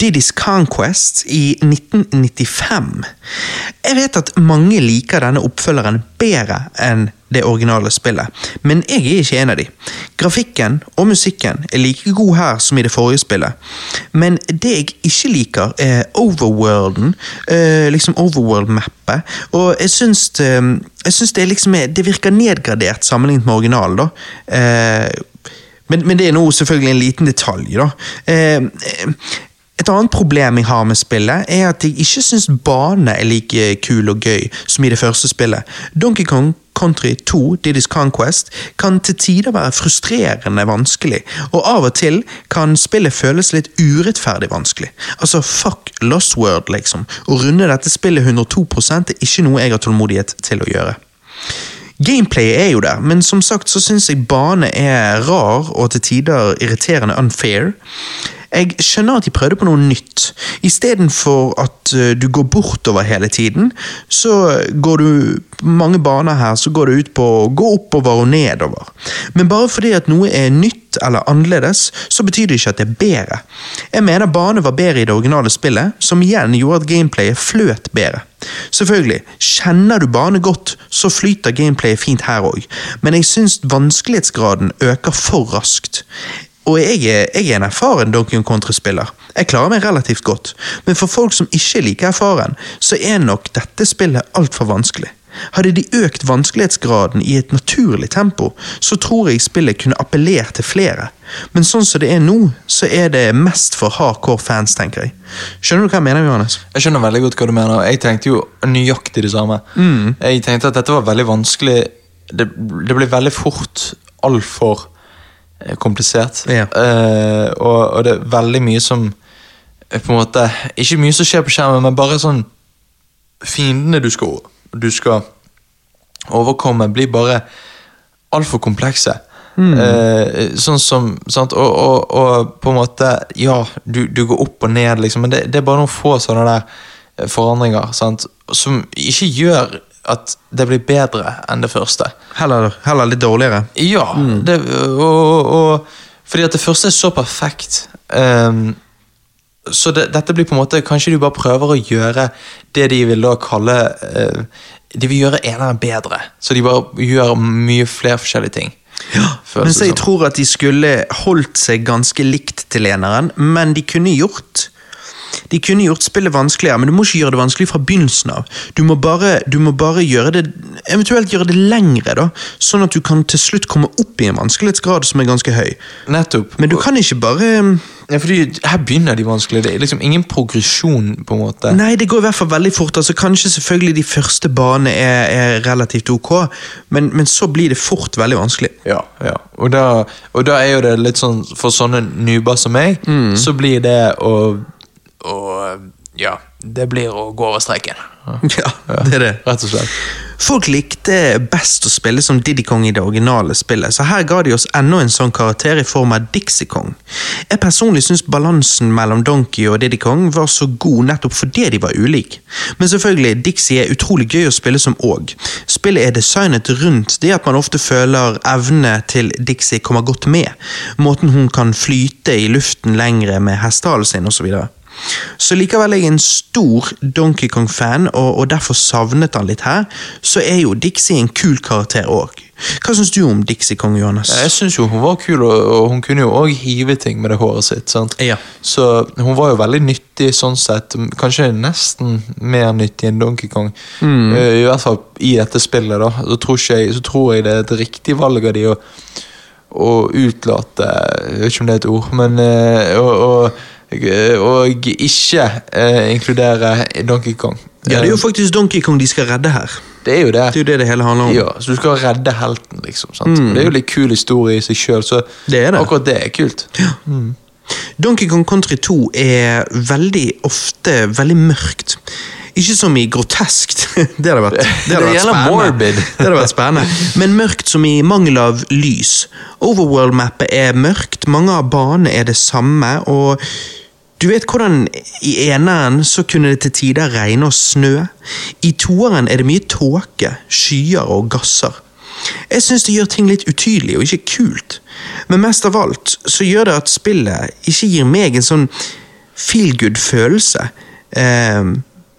Diddy's Conquest, i 1995. Jeg vet at mange liker denne oppfølgeren bedre enn det originale spillet, men jeg er ikke en av de. Grafikken og musikken er like god her som i det forrige spillet, men det jeg ikke liker, er overworlden, eh, liksom overworld-mappet, og jeg syns, eh, jeg syns det, er liksom, det virker nedgradert sammenlignet med originalen, da. Men, men, det er nå selvfølgelig en liten detalj, da. Eh, et annet problem jeg har med spillet, er at jeg ikke syns bane er like kul og gøy som i det første spillet. Donkey Kong Country 2, Diddy's Conquest, kan til tider være frustrerende vanskelig, og av og til kan spillet føles litt urettferdig vanskelig. Altså, fuck Lost World, liksom. Å runde dette spillet 102 er ikke noe jeg har tålmodighet til å gjøre. Gameplayet er jo der, men som sagt så syns jeg bane er rar og til tider irriterende unfair. Jeg skjønner at de prøvde på noe nytt. Istedenfor at uh, du går bortover hele tiden, så går du mange baner her, så går det ut på å gå oppover og nedover. Men bare fordi at noe er nytt eller annerledes, så betyr det ikke at det er bedre. Jeg mener bane var bedre i det originale spillet, som igjen gjorde at gameplayet fløt bedre. Selvfølgelig, kjenner du bane godt, så flyter gameplayet fint her òg, men jeg syns vanskelighetsgraden øker for raskt. Og jeg er, jeg er en erfaren Donkey Kong Country-spiller. Jeg klarer meg relativt godt, men for folk som ikke er like erfaren, så er nok dette spillet altfor vanskelig. Hadde de økt vanskelighetsgraden i et naturlig tempo, så tror jeg spillet kunne appellert til flere. Men sånn som det er nå, så er det mest for hardcore fans, tenker jeg. Skjønner du hva jeg mener, Johannes? Jeg skjønner veldig godt hva du mener. Jeg tenkte jo nøyaktig det samme. Mm. Jeg tenkte at dette var veldig vanskelig. Det, det ble veldig fort altfor komplisert. Ja. Uh, og, og det er veldig mye som eh, på en måte Ikke mye som skjer på skjermen, men bare sånn Fiendene du skal, du skal overkomme, blir bare altfor komplekse. Eh, sånn som sant? Og, og, og på en måte Ja, du, du går opp og ned, liksom, men det, det er bare noen få sånne der eh, forandringer sant? som ikke gjør at det blir bedre enn det første. Heller, heller litt dårligere. Ja, det, og, og, fordi at det første er så perfekt. Um, så det, dette blir på en måte Kanskje de bare prøver å gjøre det de vil da kalle uh, De vil gjøre eneren bedre. Så de bare gjør mye flere forskjellige ting. Ja, Men så jeg tror at de skulle holdt seg ganske likt til eneren, men de kunne gjort de kunne gjort spillet vanskeligere, men du må ikke gjøre det vanskelig fra begynnelsen av. Du må bare, du må bare gjøre det eventuelt gjøre det lengre, da, sånn at du kan til slutt komme opp i en vanskelighetsgrad som er ganske høy. Nettopp. Men du kan ikke bare ja, fordi Her begynner de vanskelig. Det er liksom ingen progresjon, på en måte. Nei, det går i hvert fall veldig fort. altså Kanskje selvfølgelig de første banene er, er relativt ok, men, men så blir det fort veldig vanskelig. Ja, ja. Og da, og da er jo det litt sånn For sånne nuber som meg, så blir det å, å Ja, det blir å gå over streken. [LAUGHS] Ja, det er det. Rett og slett. Folk likte best å spille som Diddy Kong i det originale spillet, så her ga de oss enda en sånn karakter i form av Dixie Kong. Jeg personlig syns balansen mellom Donkey og Diddy Kong var så god nettopp fordi de var ulike. Men selvfølgelig, Dixie er utrolig gøy å spille som òg. Spillet er designet rundt det at man ofte føler evnene til Dixie kommer godt med. Måten hun kan flyte i luften lengre med hestehalen sin osv. Så likevel er jeg en stor Donkey Kong-fan, og, og derfor savnet han litt her, så er jo Dixie en kul karakter òg. Hva syns du om Dixie Kong, Johannes? Jeg syns jo hun var kul, og, og hun kunne jo òg hive ting med det håret sitt. sant? Ja. Så hun var jo veldig nyttig sånn sett. Kanskje nesten mer nyttig enn Donkey Kong. Mm. I hvert fall i dette spillet, da. Så tror, jeg, så tror jeg det er et riktig valg av de å, å utlate Jeg vet ikke om det er et ord, men eh, å, å, og ikke eh, inkludere Donkey Kong. Ja, det er jo faktisk Donkey Kong de skal redde her. Det er jo det. Det er jo det det hele handler om. Ja, så du skal redde helten, liksom. sant? Det er jo litt kul historie i seg sjøl, så Det det. akkurat det er kult. Donkey Kong Country 2 er veldig ofte veldig mørkt. Ikke som i groteskt, [LAUGHS] det hadde vært, det hadde vært spennende. [LAUGHS] Det hadde vært spennende. Men mørkt som i mangel av lys. Overworld-mappet er mørkt, mange av banene er det samme, og du vet hvordan i eneren så kunne det til tider regne og snø. I toeren er det mye tåke, skyer og gasser. Jeg syns det gjør ting litt utydelig og ikke kult, men mest av alt så gjør det at spillet ikke gir meg en sånn feel good følelse. Eh,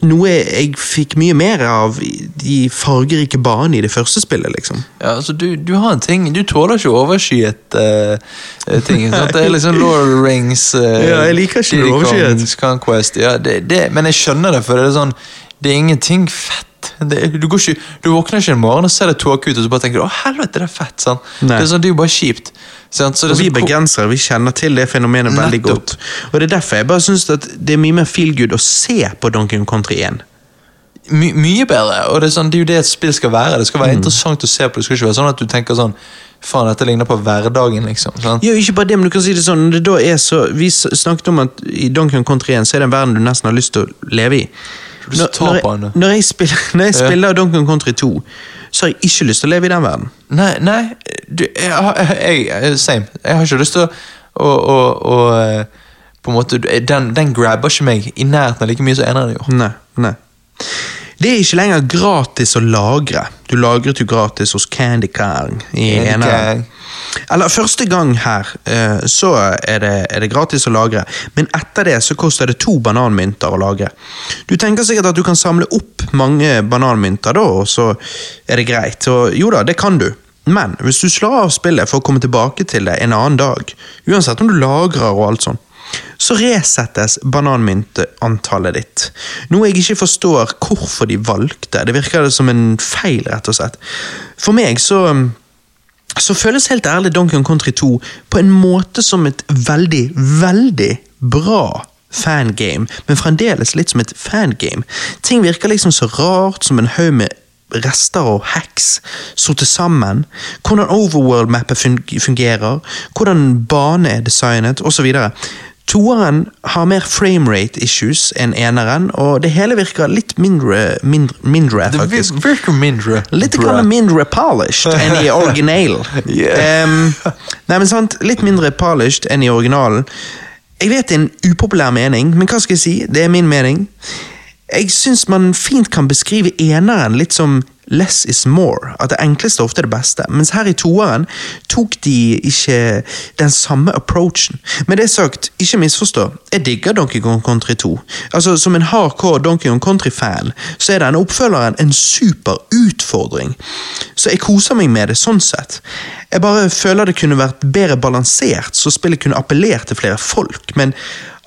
noe jeg fikk mye mer av de fargerike banene i det første spillet, liksom. Ja, altså du, du har en ting Du tåler ikke overskyet et eh, ting. Sant? Det er liksom Lord of the Rings uh, Ja, jeg liker ikke overskyet. Conquest. Ja, det, det, men jeg skjønner det, for det er sånn Det er ingenting fett. Det, du, går ikke, du våkner ikke en morgen og ser det tåke ut, og så bare tenker du, å helvete, det er fett. Sant? Det er sånn, det er jo bare kjipt. Sånn, Så er vi sånn, bergensere vi kjenner til det fenomenet veldig godt. Og det er derfor jeg bare synes det er mye mer feel good å se på Donkey Country 1. my, mye bedre. Og det er, sånn, det er jo det et spill skal være. Det Mm. skal være interessant å se på. Det skal ikke være sånn at du tenker sånn Faen, dette ligner på hverdagen, liksom. Sant? Ja, ikke bare det, men du kan si det sånn det er så, Vi snakket om at i Donkey Country 1 så er det en verden du nesten har lyst til å leve i. du når, tar når, på jeg, du? når jeg spiller, [LAUGHS] når jeg Ja. spiller Donkey Kong Country 2, så har jeg ikke lyst til å leve i den verden. Nei, nei du, jeg, har- jeg, Same. Jeg har ikke lyst til å, å, å, å eh, På en måte Den, den grabber ikke meg i nærheten av like mye som eneren gjorde. Nei, nei. Det er ikke lenger gratis å lagre. Du lagret jo gratis hos Candy Kang. Eller første gang her, eh, så er det, er det gratis å lagre. Men etter det så koster det to bananmynter å lagre. Du tenker sikkert at du kan samle opp mange bananmynter da, og så er det greit. Og jo da, det kan du. Men hvis du slår av spillet for å komme tilbake til det en annen dag, uansett om du lagrer og alt sånt, så resettes bananmyntantallet ditt. Noe jeg ikke forstår hvorfor de valgte. Det virker som en feil, rett og slett. For meg så så føles helt ærlig Donkey Country 2 på en måte som et veldig, veldig bra fangame, men fremdeles litt som et fangame. Ting virker liksom så rart som en haug med rester og hacks satt sammen, hvordan overworld-mappet fungerer, hvordan bane er designet, osv. Toeren har mer framerate issues enn eneren, og det hele virker litt mindre, mindre, mindre Det virker mindre. Litt grann mindre polished enn i originalen. [LAUGHS] Yeah. um, nei, men sant, Litt mindre polished enn i originalen. Jeg vet det er en upopulær mening, men hva skal jeg si? Det er min mening. Jeg syns man fint kan beskrive eneren litt som less is more. At det enkleste ofte er det beste. Mens her i toeren tok de ikke den samme approachen. Med det sagt, ikke misforstå. Jeg digger Donkey Kong Country 2. Altså, Som en hardcore Donkey Kong Country-fan så er denne oppfølgeren en super utfordring. Så jeg koser meg med det sånn sett. Jeg bare føler det kunne vært bedre balansert, så spillet kunne appellert til flere folk. Men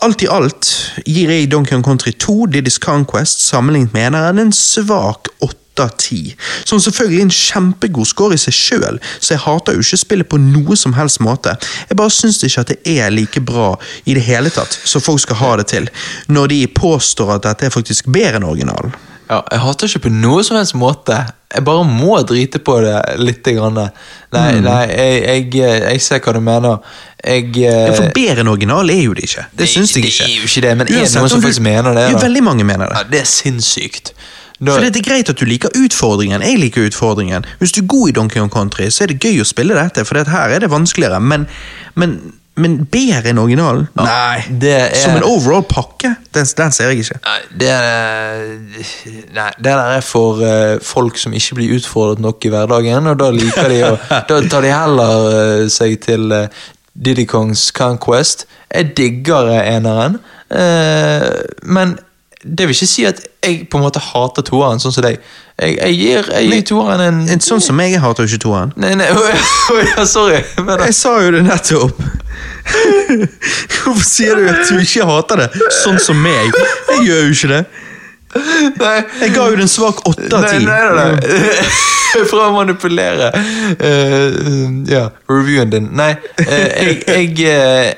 alt i alt gir jeg Donkey Kong Country 2 Diddy's Conquest sammenlignet med eneren en svak 8 av 10. Som selvfølgelig er en kjempegod score i seg sjøl, så jeg hater jo ikke spillet på noe som helst måte. Jeg bare syns ikke at det er like bra i det hele tatt, som folk skal ha det til, når de påstår at dette er faktisk bedre enn originalen. Ja, jeg hater ikke på noe som helst måte. Jeg bare må drite på det litt. Grann. Nei, Mm. nei jeg, jeg, jeg ser hva du mener. Jeg eh, Ja, For bedre enn original er jo det ikke. Det, det- syns jeg det er jo ikke det, men er det noen som du- faktisk mener det, Jo, da? veldig mange mener det. ja, Det er sinnssykt. Da, For det er greit at du liker utfordringen. Jeg liker utfordringen. Hvis du er god i Donkey Kong Country, så er det gøy å spille dette, for her er det vanskeligere. Men, men, men bedre enn originalen? Nei. er- Som en overall pakke? Den, den ser jeg ikke. Nei, det er, nei, det der er for uh, folk som ikke blir utfordret nok i hverdagen, og da liker de å [LAUGHS] Da tar de heller uh, seg til uh, Diddy Kongs Conquest. Jeg digger eh, eneren, uh, men det vil ikke si at jeg på en måte hater toeren, sånn som deg. Jeg, jeg gir, jeg gir toeren en En sånn som meg, jeg hater jo ikke toeren. Nei, nei, [LAUGHS] oi, ja, sorry. Men, Jeg sa jo det nettopp! [LAUGHS] Hvorfor sier du at du ikke hater det? Sånn som meg. Jeg gjør jo ikke det. nei, Jeg ga jo den svak åtte av ti. nei, nei, nei. [LAUGHS] For å manipulere uh, ja, reviewen din. Nei, uh, jeg, jeg, jeg, eh,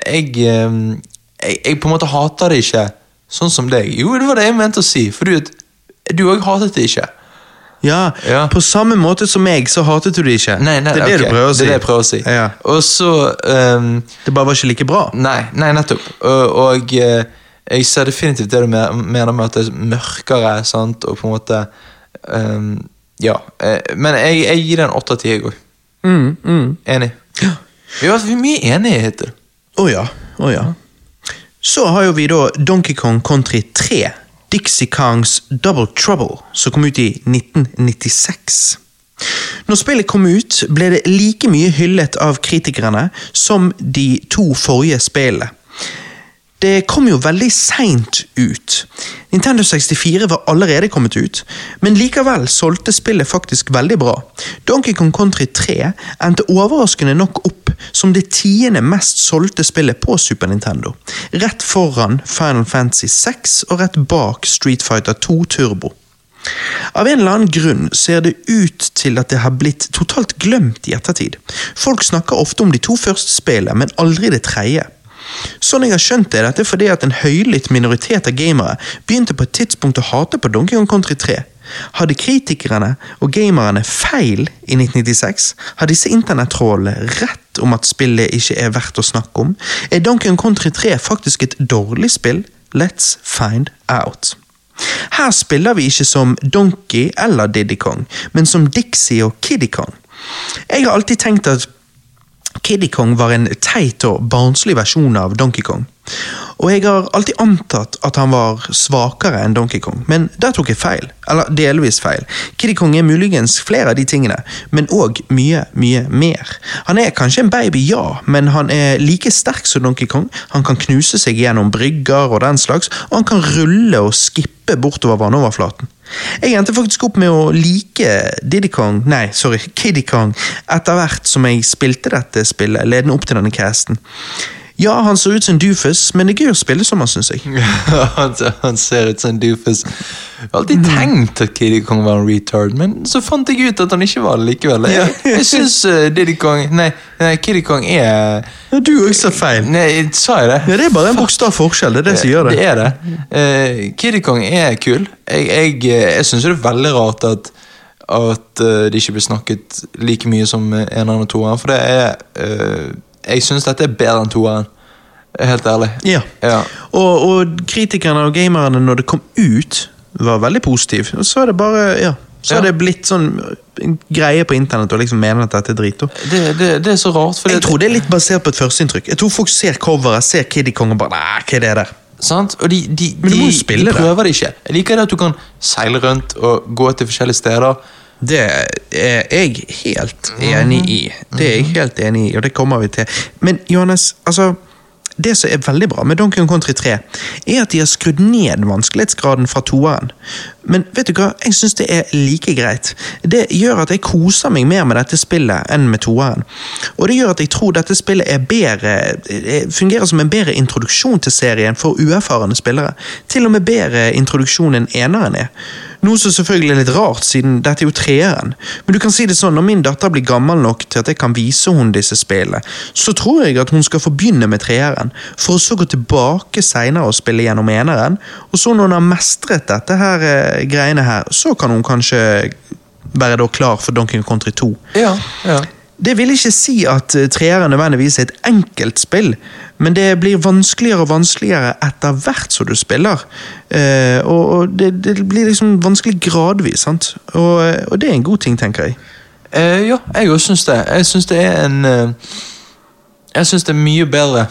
jeg Jeg på en måte hater det ikke, sånn som deg. Jo, det var det jeg mente å si, for du du òg hatet det ikke. Ja, Ja. På samme måte som meg, så hatet du det ikke. Nei, nei, det er det okay. du prøver å si. Det er det jeg prøver å si. Ja. Og så um, Det bare var ikke like bra. Nei, nei nettopp. Og, og eh, jeg ser definitivt det du mener med at det er mørkere, sant, og på en måte um, Ja. eh, men jeg, jeg gir den åtte av ti, jeg òg. Mm, mm. Enig. Vi har vært mye enige hittil. Å ja, å ja. Så har jo vi da Donkey Kong Country 3, Dixie Kongs Double Trouble, som kom ut i 1996. Når spillet kom ut, ble det like mye hyllet av kritikerne som de to forrige spillene. Det kom jo veldig seint ut. Nintendo 64 var allerede kommet ut, men likevel solgte spillet faktisk veldig bra. Donkey Kong Country 3 endte overraskende nok opp som det tiende mest solgte spillet på Super Nintendo. Rett foran Final Fantasy 6 og rett bak Street Fighter 2 Turbo. Av en eller annen grunn ser det ut til at det har blitt totalt glemt i ettertid. Folk snakker ofte om de to første spillene, men aldri det tredje. Sånn jeg har skjønt det, er dette fordi at en høylytt minoritet av gamere begynte på et tidspunkt å hate på Donkey Kong Country 3. Hadde kritikerne og gamerne feil i 1996? Har disse internettrollene rett om at spillet ikke er verdt å snakke om? Er Donkey Kong Country 3 faktisk et dårlig spill? Let's find out. Her spiller vi ikke som Donkey eller Diddy Kong, men som Dixie og Kiddy Kong. Jeg har alltid tenkt at Kiddy Kong var en teit og barnslig versjon av Donkey Kong. Og jeg har alltid antatt at han var svakere enn Donkey Kong, men der tok jeg feil. Eller delvis feil. Kiddy Kong er muligens flere av de tingene, men òg mye, mye mer. Han er kanskje en baby, ja, men han er like sterk som Donkey Kong. Han kan knuse seg gjennom brygger og den slags, og han kan rulle og skippe bortover vannoverflaten. Jeg endte faktisk opp med å like Diddy Kong, nei, sorry, Kiddy Kong etter hvert som jeg spilte dette spillet, ledende opp til denne casten. Ja, han ser ut som en doofus, men det er gøy å spille som [LAUGHS] han, syns jeg. han, ser ut som en doofus. Jeg har alltid tenkt at Kiddy Kong var en retard, men så fant jeg ut at han ikke var det likevel. Jeg, jeg syns uh, Diddy Kong Nei, nei, Kiddy Kong er Ja, du òg sa feil. Nei, sa jeg det? Ja, Det er bare en bokstav forskjell, det er det som gjør det. Det er det. Uh, Kiddy Kong er kul. Jeg, jeg, jeg syns det er veldig rart at at uh, det ikke blir snakket like mye som eneren og to. for det er uh, Jeg syns dette er bedre enn toeren. Helt ærlig. Ja. Ja. Og, og kritikerne og gamerne, når det kom ut, var veldig positive. Og så er det bare, ja Så Ja. er det blitt sånn en greie på internett å liksom mene at dette er drit. Det, det, det er så rart. Jeg tror det er litt basert på et førsteinntrykk. Jeg tror folk ser coveret, ser Kiddy Kong og bare Nei, hva er det der? Sant? Og de, de, de, de prøver det ikke. Jeg liker det at du kan seile rundt og gå til forskjellige steder. Det er jeg helt enig i. Det er jeg helt enig i, og det kommer vi til. Men Johannes, altså Det som er veldig bra med Donkey Kong Country 3, er at de har skrudd ned vanskelighetsgraden fra toeren. Men vet du hva, jeg syns det er like greit. Det gjør at jeg koser meg mer med dette spillet enn med toeren. Og det gjør at jeg tror dette spillet er bedre eh, fungerer som en bedre introduksjon til serien for uerfarne spillere. Til og med bedre introduksjon enn eneren er. Noe som selvfølgelig er litt rart, siden dette er jo treeren. Men du kan si det sånn, når min datter blir gammel nok til at jeg kan vise henne disse spillene, så tror jeg at hun skal få begynne med treeren, for å så gå tilbake seinere og spille gjennom eneren. Og så når hun har mestret dette her eh, greiene her, så kan hun kanskje være da klar for Donkey Country 2. Ja, ja. Det vil ikke si at eh, treeren nødvendigvis er et enkelt spill, men det blir vanskeligere og vanskeligere etter hvert som du spiller. Eh, og det, det blir liksom vanskelig gradvis, sant? Og, eh, og det er en god ting, tenker jeg. Eh, ja, jeg òg syns det. Jeg syns det er en Jeg syns det er mye bedre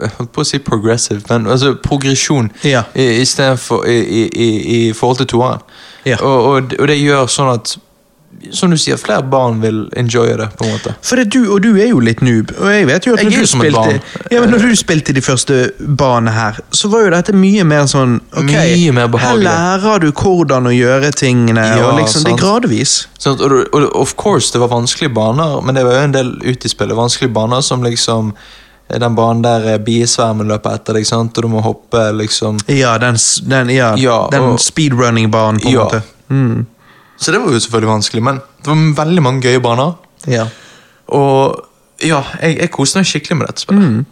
Jeg holdt på å si progressive, men altså progresjon Ja. i, i, for, i, i, i, i forhold til toeren. Ja. Og, og, og det gjør sånn at Som du sier, flere barn vil enjoye det. på en måte For det, du, og du er jo litt noob, og jeg vet jo at når er du, spilte, ja, men når du spilte de første banene her, så var jo dette mye mer sånn ok, Mye mer Her lærer du hvordan å gjøre tingene, Ja, og liksom, det er gradvis. Sånn, og, og of course, det var vanskelige baner, men det var jo en del ute i spillet. Vanskelige baner som liksom eh, Den banen der eh, biesvermen løper etter deg, sant? og du må hoppe liksom Ja, den, den, ja, Ja, den speedrunning-banen, på en måte. Mm. Så det var jo selvfølgelig vanskelig, men det var veldig mange gøye baner. Ja. Og ja, jeg, jeg koste meg skikkelig med dette spillet. Mm.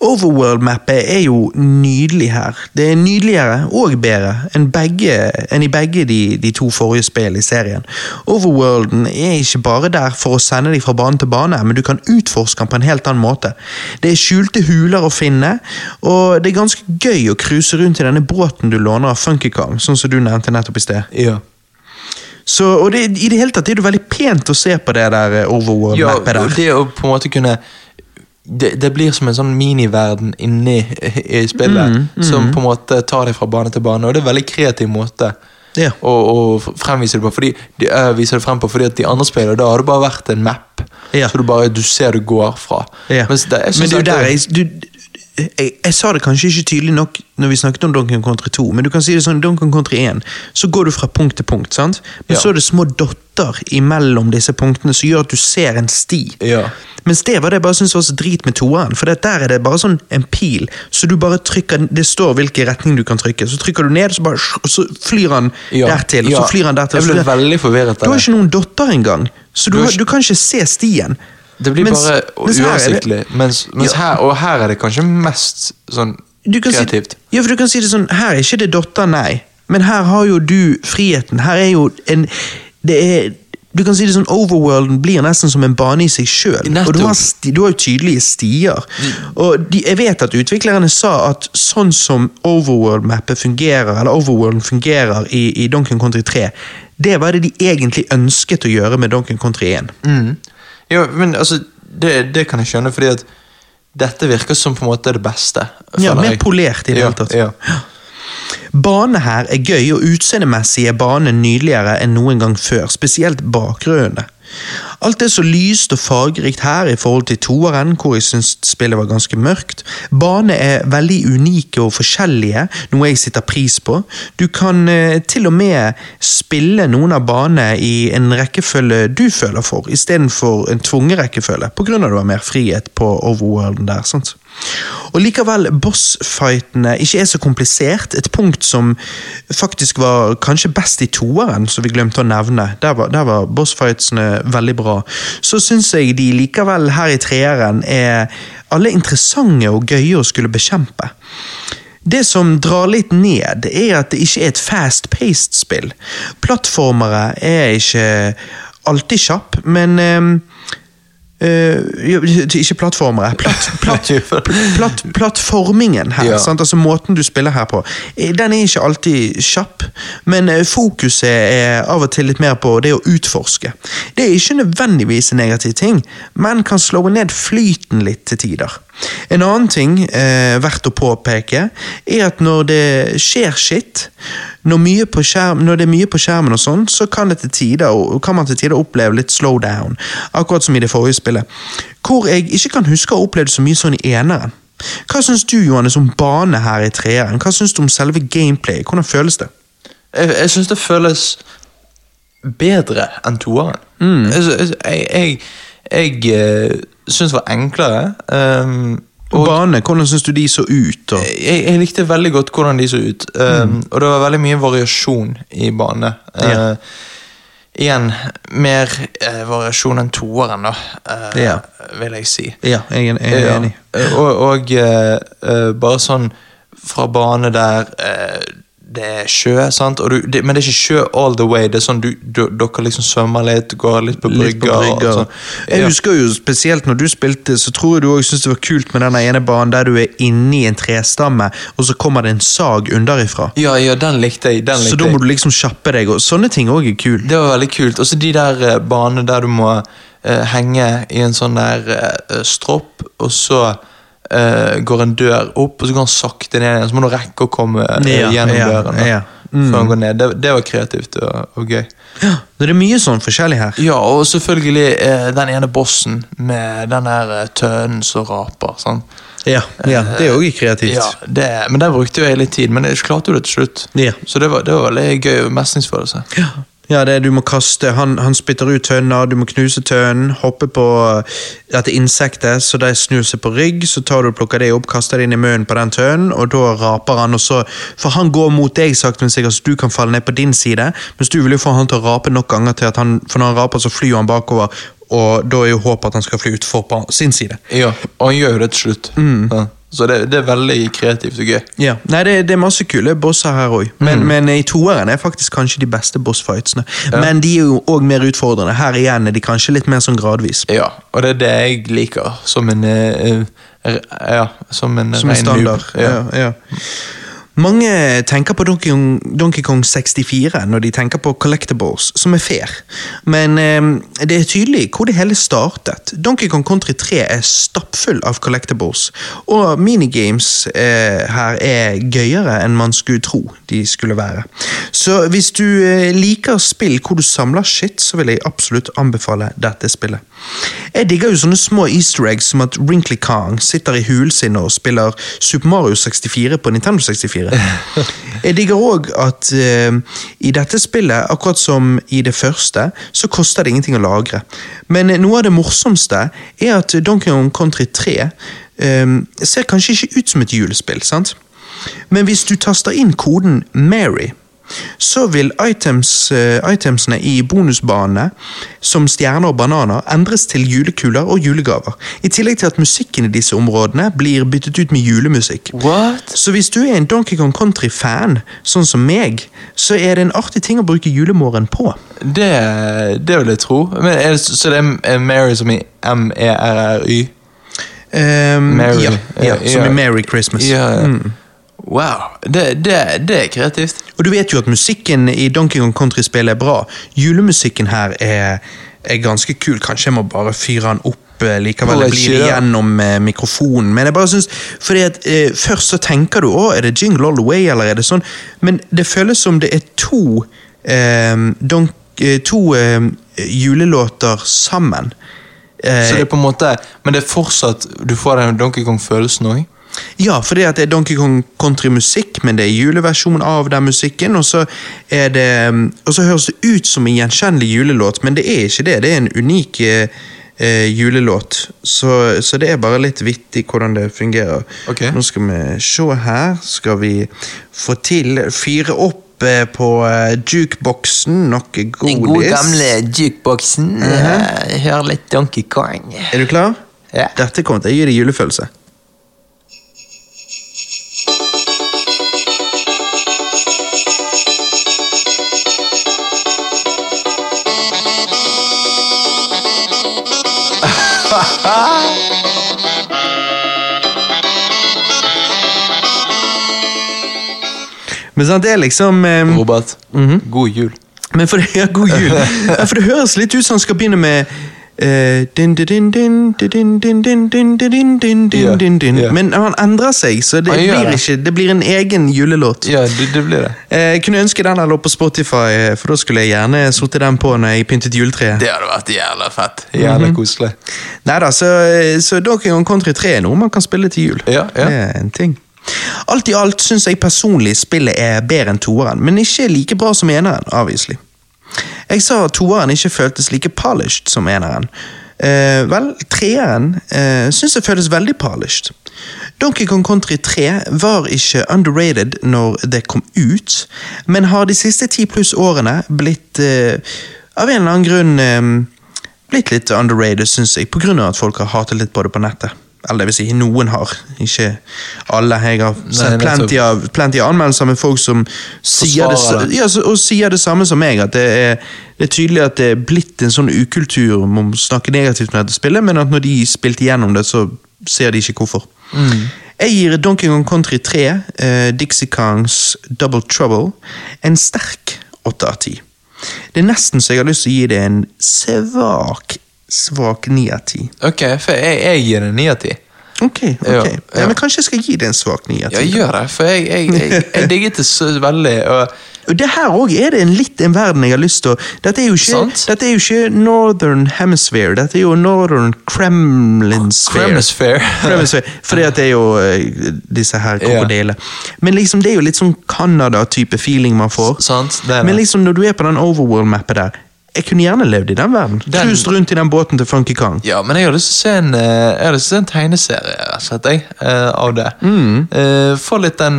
Overworld-mappet er jo nydelig her. Det er nydeligere og bedre enn, begge, enn i begge de, de to forrige spill i serien. Overworlden er ikke bare der for å sende deg fra bane til bane, men du kan utforske den på en helt annen måte. Det er skjulte huler å finne, og det er ganske gøy å cruise rundt i denne båten du låner av Funky Kong, sånn som du nevnte nettopp i sted. Ja. Så, og det, I det hele tatt er det veldig pent å se på det der eh, Overworld-mappet der. Ja, det å på en måte kunne det, det blir som en sånn miniverden inni i spillet, Mm, som på en måte tar deg fra bane til bane. Og det er en veldig kreativ måte Ja. å, å fremvise det på. Fordi de, uh, viser det frem på Fordi at de andre spillene, da har det bare vært en map. Ja. Så du bare du ser du går fra. Ja. Det, Men det er jo der jeg, du, jeg, jeg sa det kanskje ikke tydelig nok når vi snakket om Donkey Country 2, men du kan si det sånn, Donkey Country 1, så går du fra punkt til punkt, sant? Men Ja. så er det små dotter imellom disse punktene som gjør at du ser en sti. Ja. Mens det var det jeg bare syntes var så drit med toeren, for det der er det bare sånn en pil, så du bare trykker, det står hvilken retning du kan trykke, så trykker du ned, så bare, og så flyr han Ja. dertil, og så flyr han dertil. Jeg ble veldig forvirret Du har ikke noen dotter engang, så du, Du har du kan ikke se stien. Det blir Mens- bare mens her er det- uoversiktlig. Mens, mens Ja. her, og her er det kanskje mest sånn du kan kreativt. Si, ja, for du kan si det sånn, her er ikke det dotter, nei. Men her har jo du friheten. Her er jo en det er, Du kan si det sånn, Overworlden blir nesten som en bane i seg sjøl. Og du har, sti, du har jo tydelige stier. Og de, jeg vet at utviklerne sa at sånn som Overworld-mappet fungerer, eller Overworlden fungerer i, i Donkey Country 3, det var det de egentlig ønsket å gjøre med Donkey Country 1. Mm. Ja, men altså, det, det kan jeg skjønne, fordi at dette virker som på en måte det beste. Ja, mer jeg. polert i det ja, hele tatt. Ja. [GASPS] Bane her er gøy, og utseendemessig er banen nydeligere enn noen gang før, spesielt bakgrunnene. Alt er så lyst og fargerikt her i forhold til toeren, hvor jeg syns spillet var ganske mørkt. Bane er veldig unike og forskjellige, noe jeg sitter pris på. Du kan eh, til og med spille noen av banene i en rekkefølge du føler for, istedenfor en tvungen rekkefølge, at du har mer frihet på overworlden der. sant? Og likevel, bossfightene ikke er så komplisert. Et punkt som faktisk var kanskje best i toeren, som vi glemte å nevne. Der var, der var bossfightsene veldig bra. Så syns jeg de likevel her i treeren er alle interessante og gøye å skulle bekjempe. Det som drar litt ned, er at det ikke er et fast-paced spill. Plattformere er ikke alltid kjapp, men eh, jo, ikke plattformere. Platt, [LAUGHS] platt, platt, plattformingen her, Ja. altså måten du spiller her på, eh, den er ikke alltid kjapp, men eh, fokuset er av og til litt mer på det å utforske. Det er ikke nødvendigvis en negativ ting, men kan slå ned flyten litt til tider. En annen ting eh, verdt å påpeke, er at når det skjer shit, når, skjerm, når det er mye på skjermen og sånn, så kan, tider, kan man til tider oppleve litt slowdown. Akkurat som i det forrige spillet. Hvor jeg ikke kan huske å ha opplevd så mye sånn i eneren. Hva syns du, Johannes, om bane her i treeren? Hva syns du om selve gameplay? Hvordan føles det? Jeg, jeg syns det føles bedre enn toeren. Mm. Altså, Jeg, jeg, jeg eh, syns det var enklere. ehm, og bane, hvordan syns du de så ut? da? jeg, jeg likte veldig godt hvordan de så ut. ehm, Og det var veldig mye variasjon i bane. Eh, Uh, igjen, mer uh, variasjon enn toeren, da, uh, Ja. vil jeg si. Ja, jeg jeg er enig. Eh, Og, og eh, eh, bare sånn fra bane der eh, det er sjø, sant? Du, det, men det er ikke sjø all the way. Det er sånn du, du, Dere liksom svømmer litt, går litt på brygga. sånn. Jeg Ja. husker jo spesielt når du spilte, så tror jeg du også syntes det var kult med den ene banen der du er inni en trestamme, og så kommer det en sag underifra. Ja, ja, den likte jeg. Den Så da må du liksom kjappe deg, og sånne ting òg er kult. Det var veldig kult. Og så de der eh, banene der du må uh, henge i en sånn der uh, stropp, og så eh, går en dør opp, og så går han sakte ned igjen. Så må du rekke å komme eh, Ja, gjennom ja, døren da, ja. Mm. før han går ned. Det, det var kreativt og, og gøy. Ja, det er mye sånn forskjellig her. Ja, og selvfølgelig uh, den ene bossen med den der tønen tønnen som raper. Sånn. Ja, ja det er òg kreativt. Ja, det, men der brukte jeg litt tid, men jeg klarte jo det til slutt. Ja. Så det var, det var veldig gøy mestringsfølelse. Ja, det er, du må kaste, han, han spytter ut tønner, du må knuse tønnen, hoppe på dette insektet, så de snur seg på rygg, så tar du og plukker det opp, kaster det inn i munnen på den tønnen, og da raper han, og så, for han går mot deg sakte, men sikkert, så du kan falle ned på din side, mens du vil jo få han til å rape nok ganger til at han, for når han raper så flyr han bakover, og da er jo håpet at han skal fly ut for på sin side. Ja, og han gjør det til slutt. Mm. Ja. Så det, det er veldig kreativt og gøy. Ja, nei, det, det er masse kule bosser her òg, men, men i toeren er faktisk kanskje de beste bossfightsene. Men de er jo òg mer utfordrende. Her igjen er de kanskje litt mer sånn gradvis. Ja, og det er det jeg liker som en uh, Ja, som en Som en standard. noob. Ja. Ja, Mange tenker på Donkey Kong, Donkey Kong 64 når de tenker på collectibles, som er fair. Men eh, det er tydelig hvor det hele startet. Donkey Kong Country 3 er stappfull av collectibles, og minigames eh, her er gøyere enn man skulle tro de skulle være. Så hvis du eh, liker spill hvor du samler shit, så vil jeg absolutt anbefale dette spillet. Jeg digger jo sånne små easter eggs som at Wrinkly Kong sitter i hulen sin og spiller Super Mario 64 på Nintendo 64. Jeg digger òg at uh, i dette spillet, akkurat som i det første, så koster det ingenting å lagre. Men noe av det morsomste er at Donkey Kong Country 3 um, ser kanskje ikke ut som et julespill, sant? Men hvis du taster inn koden Mary, så vil items, eh, itemsene i bonusbanene, som stjerner og bananer, endres til julekuler og julegaver. I tillegg til at musikken i disse områdene blir byttet ut med julemusikk. What? Så hvis du er en Donkey Kong Country-fan, sånn som meg, så er det en artig ting å bruke julemorgen på. Det, det vil jeg tro. Men det, så det er Mary som i M-E-R-R-Y? Um, Merry. Ja, ja, Ja, som i Merry Christmas. Ja. Mm. Wow. Det, det, det er kreativt. Og du vet jo at musikken i Donkey Kong Country-spillet er bra. Julemusikken her er, er ganske kul. Kanskje jeg må bare fyre den opp eh, likevel. Det blir gjennom eh, mikrofonen. Men jeg bare synes, fordi at eh, Først så tenker du å, er det Jingle All The Way, eller er det sånn? Men det føles som det er to eh, donk, eh, To eh, julelåter sammen. Så det er på en måte Men det er fortsatt Du får den Donkey Kong-følelsen òg? Ja, for det er Donkey Kong Country-musikk, men det er juleversjon av den musikken. Og så, er det, og så høres det ut som en gjenkjennelig julelåt, men det er ikke det. Det er en unik eh, eh, julelåt. Så, så det er bare litt vittig hvordan det fungerer. Okay. Nå skal vi se her. Skal vi få til Fyre opp eh, på eh, jukeboksen noe godis. Den gode gamle jukeboksen. Hør litt Donkey Kong. Er du klar? Ja. Dette kommer til å gi deg julefølelse. Men sant, det er liksom eh, Robert, mm -hmm. god jul. Men for, ja, god jul. Ja, for det høres litt ut som han skal begynne med men han endrer seg, så det blir, ikke, det blir en egen julelåt. Ja, det, det blir det. Jeg kunne ønske den lå på Spotify, for da skulle jeg gjerne satt den på når jeg pyntet juletreet. Det hadde vært jævla fett. Jævla koselig. Neida, så, så Donkey Kong Country 3 er noe man kan spille til jul. Ja, ja. Det er en ting. Alt i alt syns jeg personlig spillet er bedre enn toeren, men ikke like bra som eneren, obviously. Jeg sa at toeren ikke føltes like polished som eneren. Eh, vel, treeren eh, syns jeg føles veldig polished. Donkey Kong Country 3 var ikke underrated når det kom ut, men har de siste ti pluss årene blitt eh, av en eller annen grunn eh, blitt litt underrated, syns jeg, av at folk har hatet litt på det på nettet. Eller det vil si, noen har, ikke alle. Jeg har sett plenty av, plenty av anmeldelser med folk som sier det, ja, og sier det samme som meg. At det er, det er tydelig at det er blitt en sånn ukultur om å snakke negativt om dette spillet, men at når de spilte gjennom det, så ser de ikke hvorfor. Jeg gir Donkey Kong Country 3, eh, Dixie Kongs Double Trouble, en sterk 8 av 10. Det er nesten så jeg har lyst til å gi det en svak, svak ni av ti. Ok, for jeg, jeg gir det ni av ti. Ok, ok. Ja, Ja, men kanskje jeg skal gi det en svak 9 av 10. Ja, gjør det, for jeg, jeg, jeg, jeg [LAUGHS] digget det så veldig. Og det her òg er det en litt en verden jeg har lyst til å Dette er ikke, dette er jo ikke Northern Hemisphere, dette er jo Northern Kremlinsphere. Kremlisfair. Kremlinsphere, [LAUGHS] Fordi at det er jo eh, disse her krokodillene. Men liksom det er jo litt sånn Canada-type feeling man får. Sant, det er Men liksom når du er på den overworld-mappet der Jeg kunne gjerne levd i den verden. Den- rundt i den båten til Funky Kong. Ja, men jeg har lyst til å se en, eh, se en tegneserie sett jeg, uh, av det. Mm. Uh, Få litt den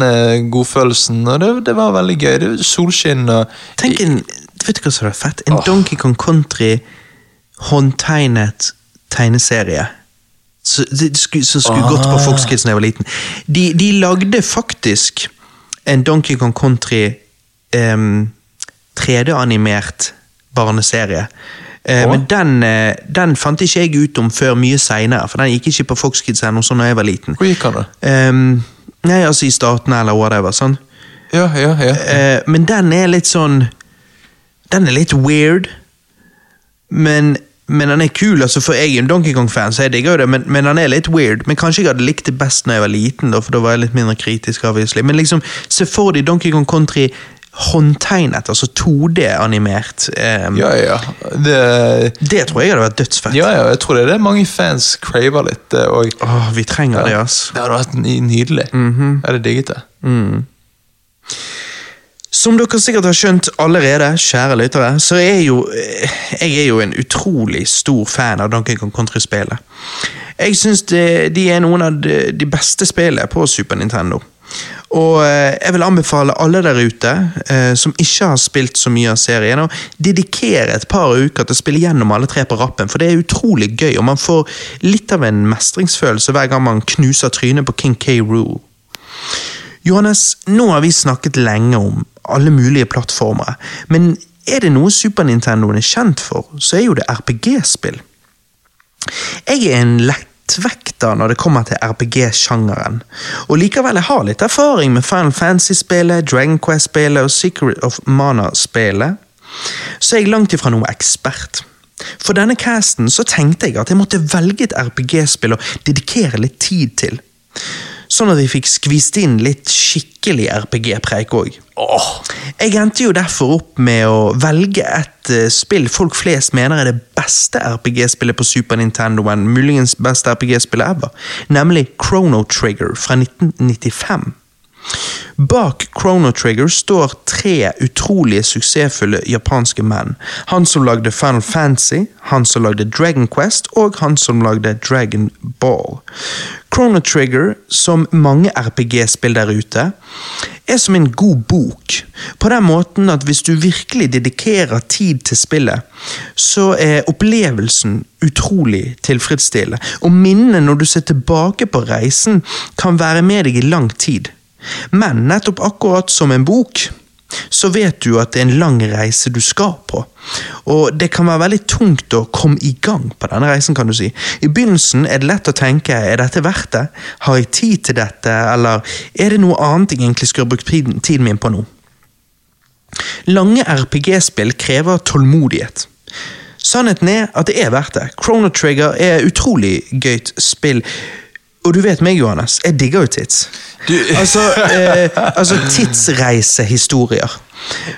godfølelsen, og det, det var veldig gøy. Det Solskinn og Tenk en Vet du hva som er fett? En oh. Donkey Kong Country håndtegnet tegneserie. Som skulle, skulle Ah. gått på Fox Kids da jeg var liten. De, de lagde faktisk en Donkey Kong Country um, 3D-animert barneserie. Eh, men den, eh, den fant ikke jeg ut om før mye seinere, for den gikk ikke på Fox Kids ennå, da jeg var liten. Hvor gikk han, da? Eh, nei, altså i statene eller whatever. sånn. Ja, ja, ja. Eh, men den er litt sånn Den er litt weird. Men, men den er kul. altså For jeg er en Donkey Kong-fan, så jeg digger jo det. Men, men den er litt weird. Men kanskje jeg hadde likt det best når jeg var liten, da, for da var jeg litt mindre kritisk. obviously. Men liksom, se for deg Donkey Kong Country håndtegnet, altså 2D-animert. Um, ja, ja. Det, Det tror jeg hadde vært dødsfett. ja, ja, jeg tror det er det mange fans craver litt. eh, Og Åh, vi trenger det, ass. det hadde vært ny- nydelig. Jeg hadde digget det. Som dere sikkert har skjønt allerede, kjære lyttere, så er jo eh, jeg er jo en utrolig stor fan av Donkey Kong Country-spillet. Jeg syns de er noen av de, de beste spillene på Super Nintendo. Og eh, jeg vil anbefale alle der ute eh, som ikke har spilt så mye av serien, å dedikere et par uker til å spille gjennom alle tre på rappen, for det er utrolig gøy, og man får litt av en mestringsfølelse hver gang man knuser trynet på King K. Roo. Johannes, nå har vi snakket lenge om alle mulige plattformer, men er det noe Super Nintendo er kjent for, så er jo det RPG-spill. Jeg er en lettvekter når det kommer til RPG-sjangeren, og likevel jeg har litt erfaring med Final Fantasy-spillet, Dragon Quest-spillet og Secret of Mana-spillet, så er jeg langt ifra noe ekspert. For denne casten så tenkte jeg at jeg måtte velge et RPG-spill og dedikere litt tid til. Sånn at vi fikk skvist inn litt skikkelig RPG-preik òg. Jeg endte jo derfor opp med å velge et eh, spill folk flest mener er det beste RPG-spillet på Super Nintendoen, muligens beste RPG-spillet ever, nemlig Chrono Trigger fra 1995. Bak Chrono Trigger står tre utrolige suksessfulle japanske menn. Han som lagde Final Fantasy, han som lagde Dragon Quest, og han som lagde Dragon Ball. Chrono Trigger, som mange RPG-spill der ute, er som en god bok. På den måten at hvis du virkelig dedikerer tid til spillet, så er opplevelsen utrolig tilfredsstillende. Og minnene når du ser tilbake på reisen, kan være med deg i lang tid. Men nettopp akkurat som en bok, så vet du at det er en lang reise du skal på. Og det kan være veldig tungt å komme i gang på denne reisen, kan du si. I begynnelsen er det lett å tenke er dette verdt det? Har jeg tid til dette, eller er det noe annet jeg egentlig skulle brukt tiden min på nå? Lange RPG-spill krever tålmodighet. Sannheten er at det er verdt det. Chrono Trigger er utrolig gøyt spill. Og du vet meg, Johannes, jeg digger jo tits. [LAUGHS] Altså, eh, altså tidsreisehistorier.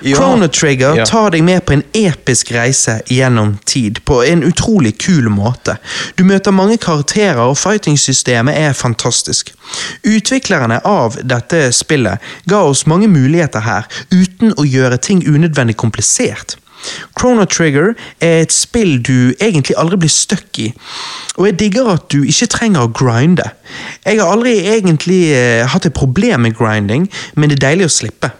Ja. Chrono Trigger Ja. tar deg med på en episk reise gjennom tid, på en utrolig kul måte. Du møter mange karakterer, og fighting-systemet er fantastisk. Utviklerne av dette spillet ga oss mange muligheter her, uten å gjøre ting unødvendig komplisert. Chrono Trigger er et spill du egentlig aldri blir stuck i, og jeg digger at du ikke trenger å grinde. Jeg har aldri egentlig eh, hatt et problem med grinding, men det er deilig å slippe.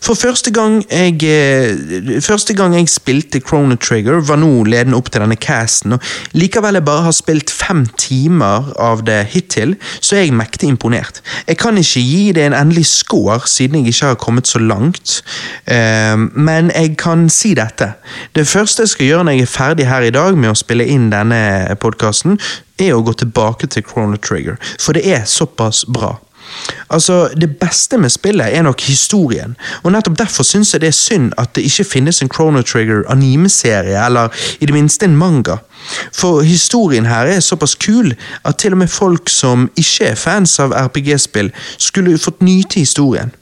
For første gang jeg, eh, første gang jeg spilte Chrono Trigger, var nå ledende opp til denne casten, og likevel jeg bare har spilt fem timer av det hittil, så er jeg mektig imponert. Jeg kan ikke gi det en endelig score, siden jeg ikke har kommet så langt, eh, men jeg kan si dette. Det første jeg skal gjøre når jeg er ferdig her i dag med å spille inn denne podkasten, er å gå tilbake til Chrono Trigger, for det er såpass bra. Altså, Det beste med spillet er nok historien, og nettopp derfor syns jeg det er synd at det ikke finnes en Chrono Trigger animeserie, eller i det minste en manga. For historien her er såpass kul at til og med folk som ikke er fans av RPG-spill, skulle fått nyte historien.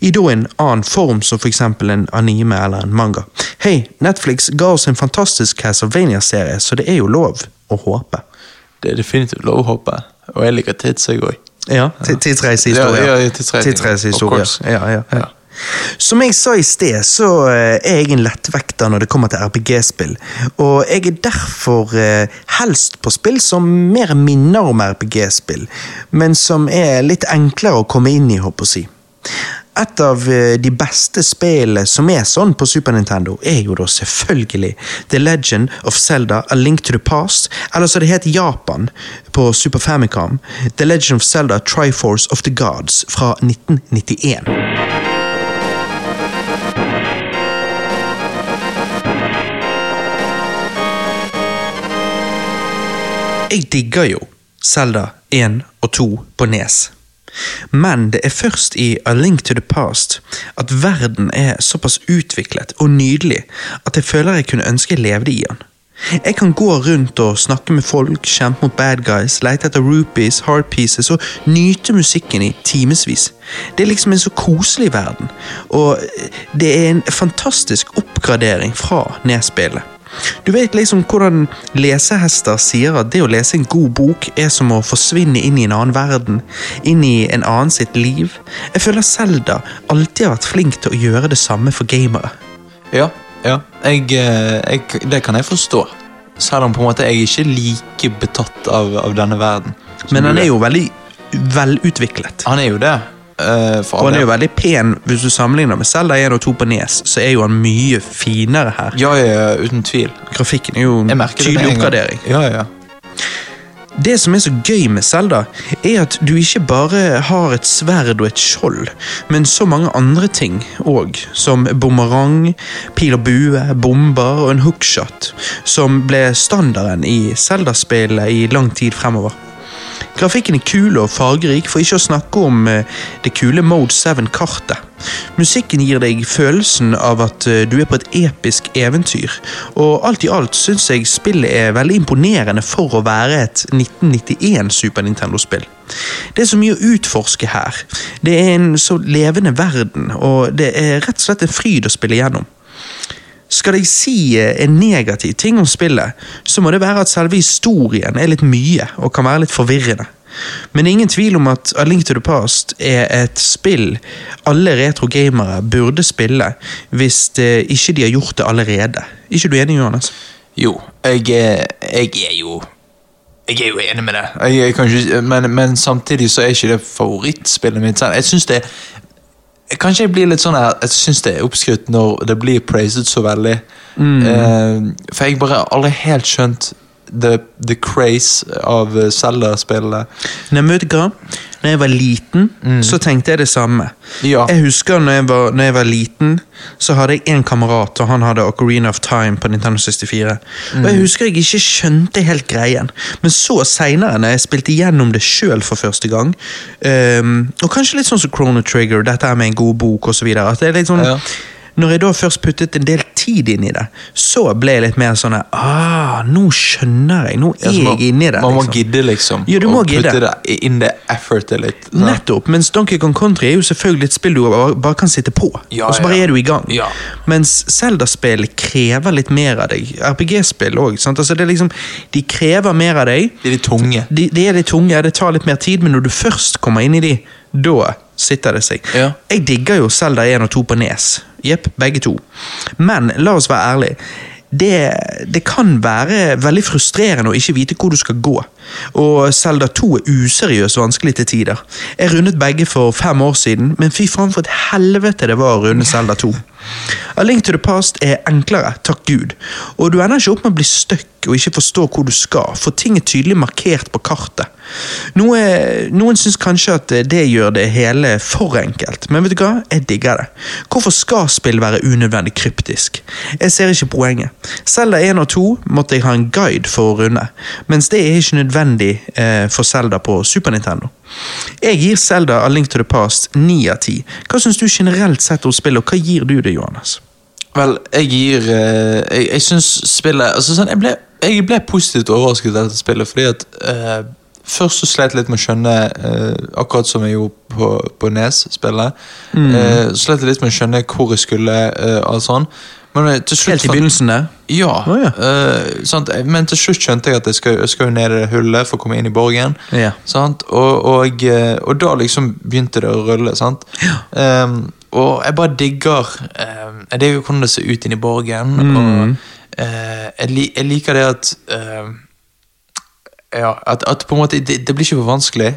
I da en annen form, som for eksempel en anime eller en manga. Hei, Netflix ga oss en fantastisk Castlevania-serie, så det er jo lov å håpe. Det er definitivt lov å håpe, Og jeg liker tids, jeg òg. Ja, Tidsreisehistorie. Ja, ja. Ja, ja, ja. Ja. Som jeg sa i sted, så eh, er jeg en lettvekter når det kommer til RPG-spill. Og jeg er derfor eh, helst på spill som mer minner om RPG-spill, men som er litt enklere å komme inn i, håper jeg å si. Et av eh, de beste spillene som er sånn på Super Nintendo, er jo da selvfølgelig The Legend of Zelda A Link to the Past, eller som det het Japan på Super Famicom, The Legend of Zelda Triforce of the Gods fra 1991. Jeg digger jo Zelda 1 og 2 på Nes. Men det er først i A Link to the Past at verden er såpass utviklet og nydelig at jeg føler jeg kunne ønske jeg levde i den. Jeg kan gå rundt og snakke med folk, kjempe mot bad guys, lete etter rupees, hard pieces og nyte musikken i timevis. Det er liksom en så koselig verden, og det er en fantastisk oppgradering fra nedspillet. Du vet liksom hvordan lesehester sier at det å lese en god bok er som å forsvinne inn i en annen verden, inn i en annen sitt liv. Jeg føler Selda alltid har vært flink til å gjøre det samme for gamere. Ja, ja. Jeg, eh, jeg, det kan jeg forstå. Selv om på en måte jeg ikke er like betatt av, av denne verden. Men han er. jo veldig velutviklet. Han er jo det. Eh, for Og han er jo veldig pen hvis du sammenligner med Zelda 1 og 2 på Nes, så er jo han mye finere her. Ja, ja, uten tvil. Grafikken er jo en tydelig oppgradering. Ja, ja. Det som er så gøy med Zelda, er at du ikke bare har et sverd og et skjold, men så mange andre ting òg, som bumerang, pil og bue, bomber og en hookshot, som ble standarden i Zelda-spillet i lang tid fremover. Grafikken er kul og fargerik, for ikke å snakke om eh, det kule Mode 7-kartet. Musikken gir deg følelsen av at eh, du er på et episk eventyr, og alt i alt syns jeg spillet er veldig imponerende for å være et 1991 Super Nintendo-spill. Det er så mye å utforske her. Det er en så levende verden, og det er rett og slett en fryd å spille gjennom. Skal jeg si eh, en negativ ting om spillet, så må det være at selve historien er litt mye og kan være litt forvirrende. Men det er ingen tvil om at A Link to the Past er et spill alle retro-gamere burde spille hvis det, ikke de har gjort det allerede. Er ikke du enig, Johannes? Jo, jeg, er- jeg er jo Jeg er jo enig med det. Jeg, jeg ikke, men, men samtidig så er ikke det favorittspillet mitt. Jeg synes det Kanskje jeg blir litt sånn her Jeg syns det er oppskrytt når det blir praised så veldig. Eh, for jeg bare aldri helt skjønt the, the craze av eh, Zelda-spillet. Nei, men vet du hva? Når jeg var liten, så tenkte jeg det samme. Ja. Jeg husker når jeg, var, når jeg var liten, så hadde jeg en kamerat, og han hadde Ocarina of Time på Nintendo 64. Og jeg husker jeg ikke skjønte helt greien, men så seinere, når jeg spilte gjennom det sjøl for første gang, um, og kanskje litt sånn som Chrono Trigger, dette med en god bok osv. At det er litt sånn Ja. Når jeg da først puttet en del tid inn i det, så ble jeg litt mer sånn ah, Nå skjønner jeg, nå er Ja, man- jeg inni det. Man må liksom. gidde, liksom. Ja, du må og gidde. putte det in the effortet litt. Så. Nettopp, mens Donkey Kong Country er jo selvfølgelig et spill du bare, bare kan sitte på, Ja, og så bare er du i gang. Mens Zelda-spill krever litt mer av deg. RPG-spill òg. Altså, liksom, de krever mer av deg. De er litt tunge. De, de er litt tunge, det tar litt mer tid, men når du først kommer inn i de, da sitter det seg. Ja. Jeg digger jo Zelda 1 og 2 på Nes. Jepp, begge to. Men la oss være ærlige. Det, det kan være veldig frustrerende å ikke vite hvor du skal gå. Og Zelda 2 er useriøst vanskelig til tider. Jeg rundet begge for fem år siden, men fy faen for et helvete det var å runde Zelda 2. A Link to the Past er enklere, takk Gud. Og du ender ikke opp med å bli stuck og ikke forstå hvor du skal, for ting er tydelig markert på kartet. Noe, noen syns kanskje at det gjør det hele for enkelt, men vet du hva? Jeg digger det. Hvorfor skal spill være unødvendig kryptisk? Jeg ser ikke poenget. Zelda 1 og 2 måtte jeg ha en guide for å runde, mens det er ikke nødvendig eh, for Zelda på Super Nintendo. Jeg gir Zelda A Link to the Past 9 av 10. Hva syns du generelt sett om spillet, og hva gir du det, Johannes? Vel, jeg gir eh, Jeg, jeg syns spillet altså sånn, jeg, ble, jeg ble positivt overrasket av dette spillet, fordi at uh, Først så slet jeg litt med å skjønne, uh, akkurat som jeg gjorde på, på Nes-spillet. mm. så slet jeg litt med å skjønne hvor jeg skulle. Uh, og sånn Men til slutt Helt i begynnelsen der? Ja. Oh, ja. Uh, sant? Men til slutt skjønte jeg at jeg skal, jeg skal ned i det hullet for å komme inn i borgen. Ja. Sant? Og, og, eh, og da liksom begynte det å rulle. sant? Um, og jeg bare digger um, Jeg digger hvordan det ser ut inni borgen. Og uh, jeg, jeg liker det at uh, Ja, at, at på en måte Det, det blir ikke for vanskelig,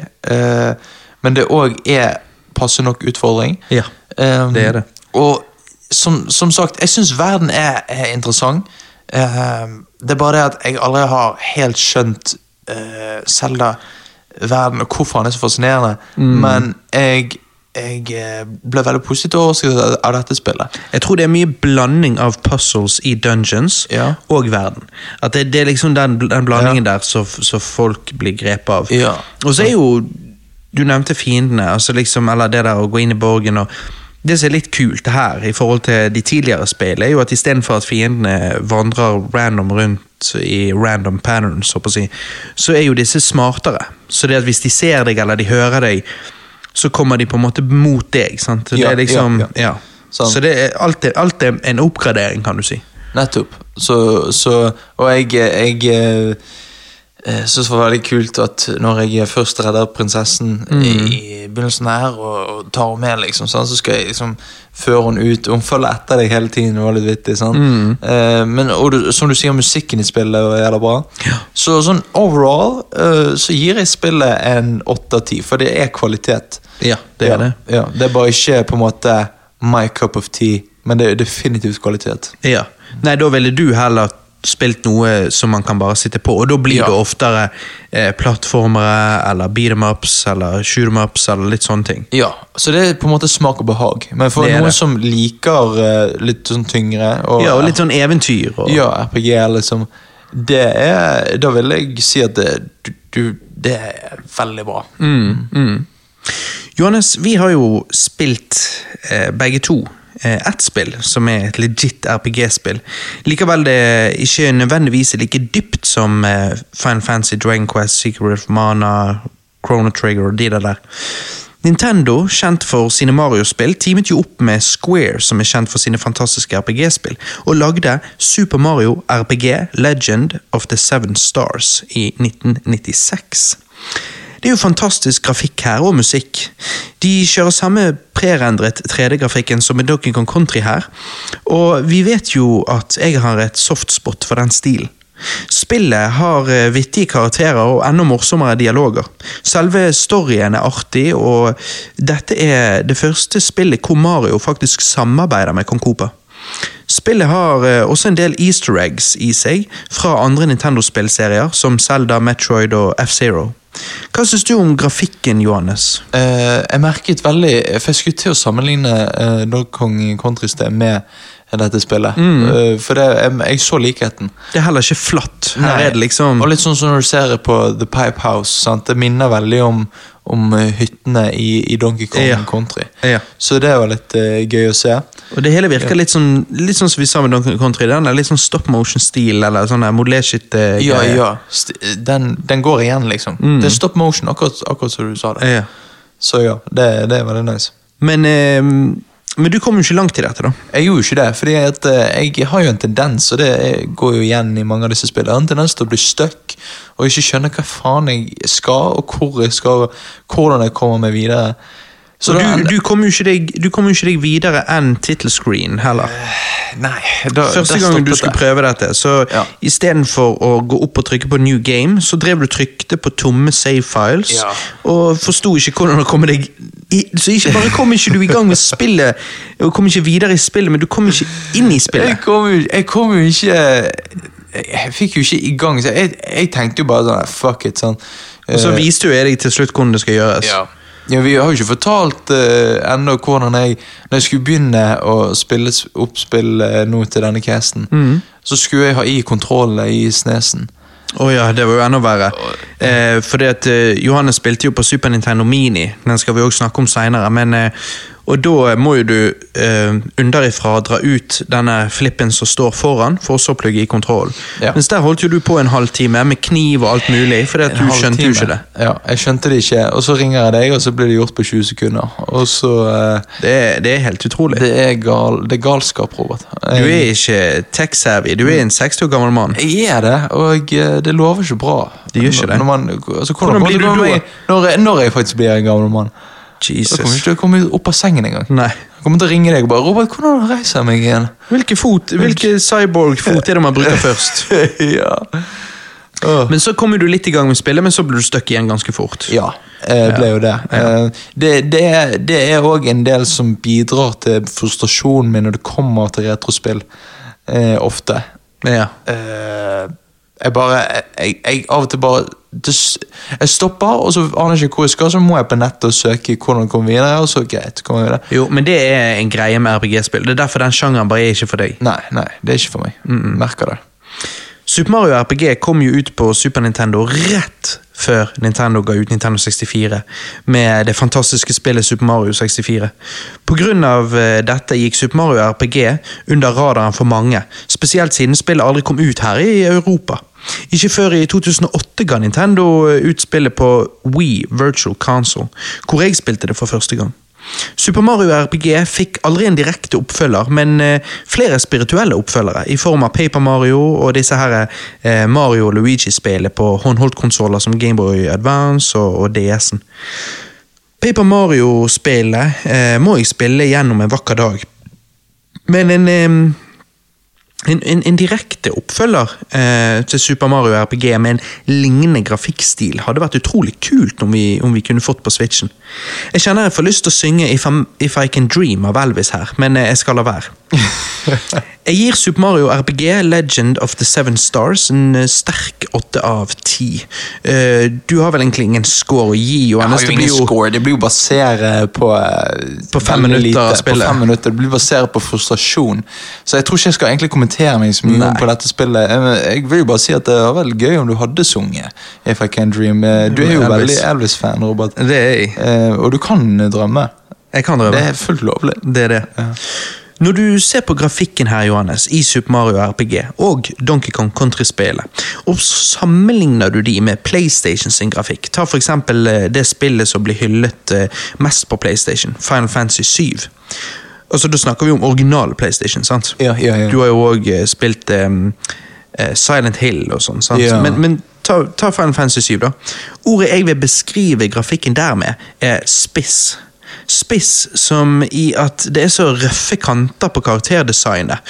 men det òg er passe nok utfordring. Ja, det er det. Og som, som sagt, jeg syns verden er, er interessant. Uh, det er bare det at jeg aldri har helt skjønt uh, Zelda-verden og hvorfor han er så fascinerende. Mm. Men jeg, jeg eh, ble veldig positivt overrasket av- dette spillet. Jeg tror det er mye blanding av puzzles i dungeons Ja. og verden. At det, det er liksom den, den blandingen der så, så folk blir grepet av. Ja. Og så er jo Du nevnte fiendene, altså liksom, eller det der å gå inn i borgen og Det som er litt kult her i forhold til de tidligere spill, er jo at istedenfor at fiendene vandrer random rundt i random patterns, så, si, så er jo disse smartere. Så det at hvis de ser deg eller de hører deg, så kommer de på en måte mot deg. sant? Det Ja, er liksom, ja, ja, ja. Så det er er er en oppgradering, kan du si. Nettopp. Så, så Og jeg, jeg eh, eh, synes det var veldig kult at når jeg først redder prinsessen i begynnelsen her, og, og tar henne med, liksom, sånn, så skal jeg liksom føre henne ut. Hun følger etter deg hele tiden. Det var litt vittig, sant? Eh, men og du, som du sier, musikken i spillet er jævla bra. Så sånn overall eh, så gir jeg spillet en åtte av ti, for det er kvalitet. Ja, det ja, er det. Ja, det er bare ikke på en måte my cup of tea, men det er definitivt kvalitet. Ja. Nei, da ville du heller spilt noe som man kan bare sitte på, og da blir Ja. det oftere eh, plattformere, eller beat em ups, eller shoot em ups, eller litt sånne ting. Ja, så det er på en måte smak og behag. Men for noen det. som liker eh, litt sånn tyngre og, Ja, og litt sånn eventyr. Og, ja, RPG, liksom Det er Da vil jeg si at det, du, det er veldig bra. Johannes, vi har jo spilt eh, begge to ett spill, som er et legit RPG-spill. Likevel det ikke nødvendigvis er like dypt som eh, Final Fantasy, Dragon Quest, Secret of Mana, Chrono Trigger og de der. Nintendo, kjent for sine Mario-spill, teamet jo opp med Square, som er kjent for sine fantastiske RPG-spill, og lagde Super Mario RPG Legend of the Seven Stars i 1996. Det er jo fantastisk grafikk her, og musikk. De kjører samme prerendret 3D-grafikken som i Donkey Kong Country her, og vi vet jo at jeg har et softspot for den stilen. Spillet har eh, vittige karakterer og enda morsommere dialoger. Selve storyen er artig, og dette er det første spillet hvor Mario faktisk samarbeider med Kong Koopa. Spillet har eh, også en del easter eggs i seg fra andre Nintendo-spillserier, som Zelda, Metroid og F-Zero. Hva syns du om grafikken, Johannes? Eh, jeg merket veldig For jeg skulle til å sammenligne eh, Dog Kong Country-sted med dette spillet. Eh, for det, jeg, jeg så likheten. Det er heller ikke flatt. Liksom Og litt sånn som når du ser på The Pipe House. Sant? Det minner veldig om, om eh, hyttene i, i Donkey Kong Ja. Country. Ja. Så det var litt uh, gøy å se. Og det hele virker litt sånn Litt sånn som vi sa med Donkey Kong Country. Den er litt sånn stop motion-stil, eller sånn modellskitt Ja, ja. Den, den går igjen, liksom. Det er stop motion, akkurat, akkurat som du sa det. ja. Så ja, det, det er veldig nice. Men, eh, men du kom jo ikke langt i dette, da. Jeg gjorde jo ikke det, fordi at eh, jeg har jo en tendens, og det går jo igjen i mange av disse spillene, en tendens til å bli stuck og ikke skjønne hva faen jeg skal, og hvor jeg skal, hvordan jeg kommer meg videre. Så du, du kom jo ikke kom ikke deg videre enn tittelscreen heller. Nei, da, Første gangen gang du skulle det. prøve dette, så Ja. istedenfor å gå opp og trykke på new game, så drev du trykte på tomme save files, Ja. og forsto ikke hvordan å komme deg i, Så ikke bare kom ikke du i gang med spillet, og kom ikke videre i spillet, men du kom ikke inn i spillet. Jeg kom jeg kom jo ikke jeg, jeg fikk jo ikke i gang, så jeg, jeg tenkte jo bare sånn Fuck it. sånn. Og så Eh, viste jo jeg deg til slutt hvordan det skal gjøres. Ja. Ja, Vi har jo ikke fortalt uh, ennå hvordan jeg Når jeg skulle begynne å spille s- opp spill eh, nå til denne casten, så skulle jeg ha i kontrollen i snesen. Å ja, det var jo enda verre. Eh, fordi at eh, Johannes spilte jo på Super Nintendo Mini, den skal vi også snakke om seinere. Men eh, og da må jo du eh, underifra dra ut denne flippen som står foran, for å så plugge i kontrollen. Ja. Mens der holdt jo du på en halvtime med kniv og alt mulig, at du skjønte jo ikke det. Ja, jeg skjønte det ikke, og så ringer jeg deg, og så blir det gjort på 20 sekunder. Og så eh, Det er, det er helt utrolig. Det er, gal, det er galskap, Robert. Du er ikke tech-savvy, du er en 60 år gammel mann. Jeg er det, og eh, det lover ikke bra. Det gjør ikke det. Man, altså, Hvordan hvordan, blir du da? Når, når jeg faktisk blir en gammel mann. Da kommer ikke til å komme opp av sengen engang. Nei. Jeg kommer til å ringe deg og bare 'Robert, hvordan reiser jeg meg igjen?' Hvilke, fot, hvilke cyborg-fot er det man bruker [LAUGHS] først? ja. Oh. Men så kommer du litt i gang med spillet, men så blir du stuck igjen ganske fort. Ja, eh, ble jo det. Eh, Det, det, er- det òg en del som bidrar til frustrasjonen min når det kommer til retrospill. Eh, ofte. Ja. Eh, jeg bare jeg, jeg av og til bare Jeg stopper, og så aner jeg ikke hvor jeg skal, så må jeg på nettet og søke hvordan komme videre, og så greit. kommer videre. Jo, men det er en greie med RPG-spill. Det er derfor den sjangeren bare er ikke for deg. Nei, nei, det er ikke for meg. Merker det. Super Mario RPG kom jo ut på Super Nintendo rett før Nintendo ga ut Nintendo 64, med det fantastiske spillet Super Mario 64. På grunn av eh, dette gikk Super Mario RPG under radaren for mange, spesielt siden spillet aldri kom ut her i Europa. Ikke før i 2008 ga Nintendo eh, ut spillet på Wii Virtual Console, hvor jeg spilte det for første gang. Super Mario RPG fikk aldri en direkte oppfølger, men eh, flere spirituelle oppfølgere, i form av Paper Mario og disse her eh, Mario og Luigi-spillene på håndholdtkonsoller som Gameboy Advance og, DS-en. Paper Mario-spillet må jeg spille gjennom en vakker dag, men en en, en, en direkte oppfølger eh, til Super Mario RPG med en lignende grafikkstil hadde vært utrolig kult om vi, om vi kunne fått på Switchen. Jeg kjenner jeg får lyst til å synge If, If I Can Dream av Elvis her, men eh, jeg skal la være. [LAUGHS] Jeg gir Super Mario RPG Legend of the Seven Stars en eh, sterk åtte av ti. Eh, du har vel egentlig ingen score å gi? Jeg har jo Det ingen score, det blir jo basert på På fem minutter av spillet. På fem minutter, Det blir basert på frustrasjon. Så jeg tror ikke jeg skal egentlig kommentere meg så mye Nei. på dette spillet. Jeg- vil jo bare si at det var veldig gøy om du hadde sunget If I Can Dream. Eh, Du er jo Elvis. veldig Elvis-fan, Robert. Det er jeg. Eh, og du kan drømme. Jeg kan drømme. Det er fullt lovlig. Det er det. Når du ser på grafikken her, Johannes, i Super Mario RPG og Donkey Kong Country-spillet, og sammenligner du de med PlayStation sin grafikk, ta eksempel eh, det spillet som blir hyllet mest på PlayStation, Final Fantasy 7. Altså, Da snakker vi om original PlayStation, sant? Ja, ja, ja. Du har jo òg spilt em, eh, Silent Hill og sånn, sant? Ja. Men, men ta, ta Final Fantasy 7, da. Ordet jeg vil beskrive grafikken der med, er spiss. Spiss som i at det er så røffe kanter på karakterdesignet.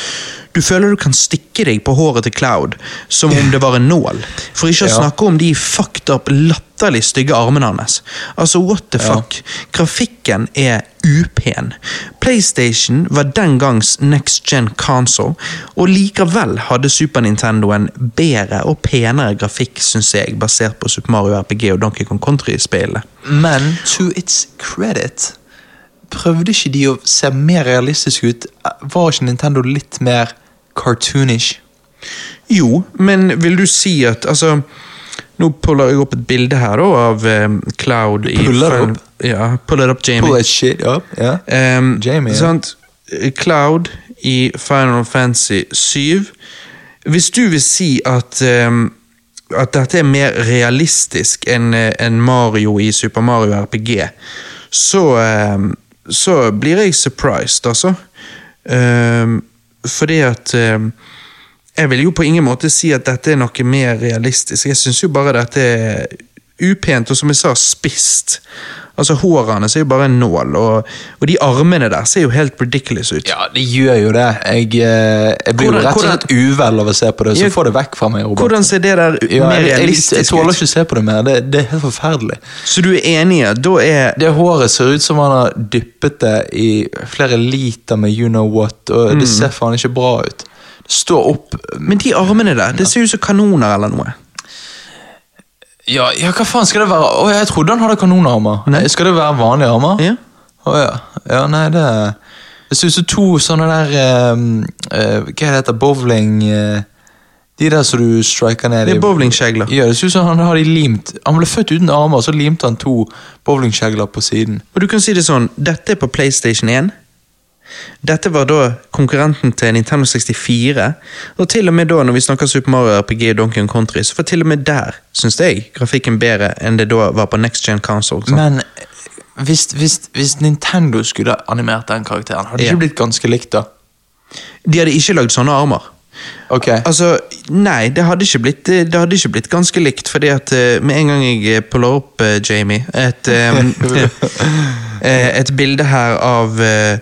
Du føler du kan stikke deg på håret til Cloud som om det var en nål. For ikke å snakke om de fucked up, latterlig stygge armene hans. Altså, what the Ja. fuck? Grafikken er upen. PlayStation var den gangs next gen console, og likevel hadde Super Nintendo en bedre og penere grafikk, syns jeg, basert på Super Mario RPG og Donkey Kong Country-spillet. Men to its credit Prøvde ikke de å se mer realistisk ut? Var ikke Nintendo litt mer cartoonish? Jo, men vil du si at altså Nå puller jeg opp et bilde her da, av eh, Cloud i puller Final- opp? Ja, pull it up, Jamie. Pull that shit up, ja. Um, Jamie, ja. sant? Cloud i Final Fantasy 7. Hvis du vil si at um, at dette er mer realistisk enn en Mario i Super Mario RPG, så, um, så blir jeg surprised, altså. Um, fordi at Jeg vil jo på ingen måte si at dette er noe mer realistisk. Jeg syns jo bare dette er upent, og som jeg sa, spist. Altså Håret hans er jo bare en nål, og, og de armene der ser jo helt ridiculous ut. Ja, det gjør jo det. Jeg, eh, jeg blir Hvordan- jo rett og slett uvel av å se på det, så jeg, få det vekk fra meg, Robert. Hvordan ser det der ja, mer jeg, jeg, jeg tåler ikke å se på det mer. Det, det er helt forferdelig. Så du er enig i at da er Det håret ser ut som han har dyppet det i flere liter med you know what, og Mm. det ser faen ikke bra ut. Står opp Men de armene der, det ser ut som kanoner eller noe. Ja, ja, hva faen skal det være? Å, jeg trodde han hadde kanonarmer. Nei. Skal det være vanlige armer? Ja. Å ja. Ja, nei, det Det ser ut som to sånne der eh, uh, Hva heter det? Bowling uh, De der som du striker ned Det er i- bowlingkjegler. Ja, det ser ut som han har de limt Han ble født uten armer, så limte han to bowlingkjegler på siden. Og du kan si det sånn, dette er på PlayStation 1. Dette var da konkurrenten til Nintendo 64, og til og med da når vi snakker Super Mario RPG og Donkey Kong Country, så var til og med der, syns jeg, grafikken bedre enn det da var på Next Gen Console. sant? Men hvis, hvis, hvis Nintendo skulle animert den karakteren, hadde det Ja. ikke blitt ganske likt da? De hadde ikke lagd sånne armer. Ok. Altså, nei, det hadde blitt, det hadde ikke blitt ganske likt, fordi at eh, med en gang jeg eh, puller opp, eh, Jamie, et, [LAUGHS] eh, [LAUGHS] eh, et bilde her av, eh,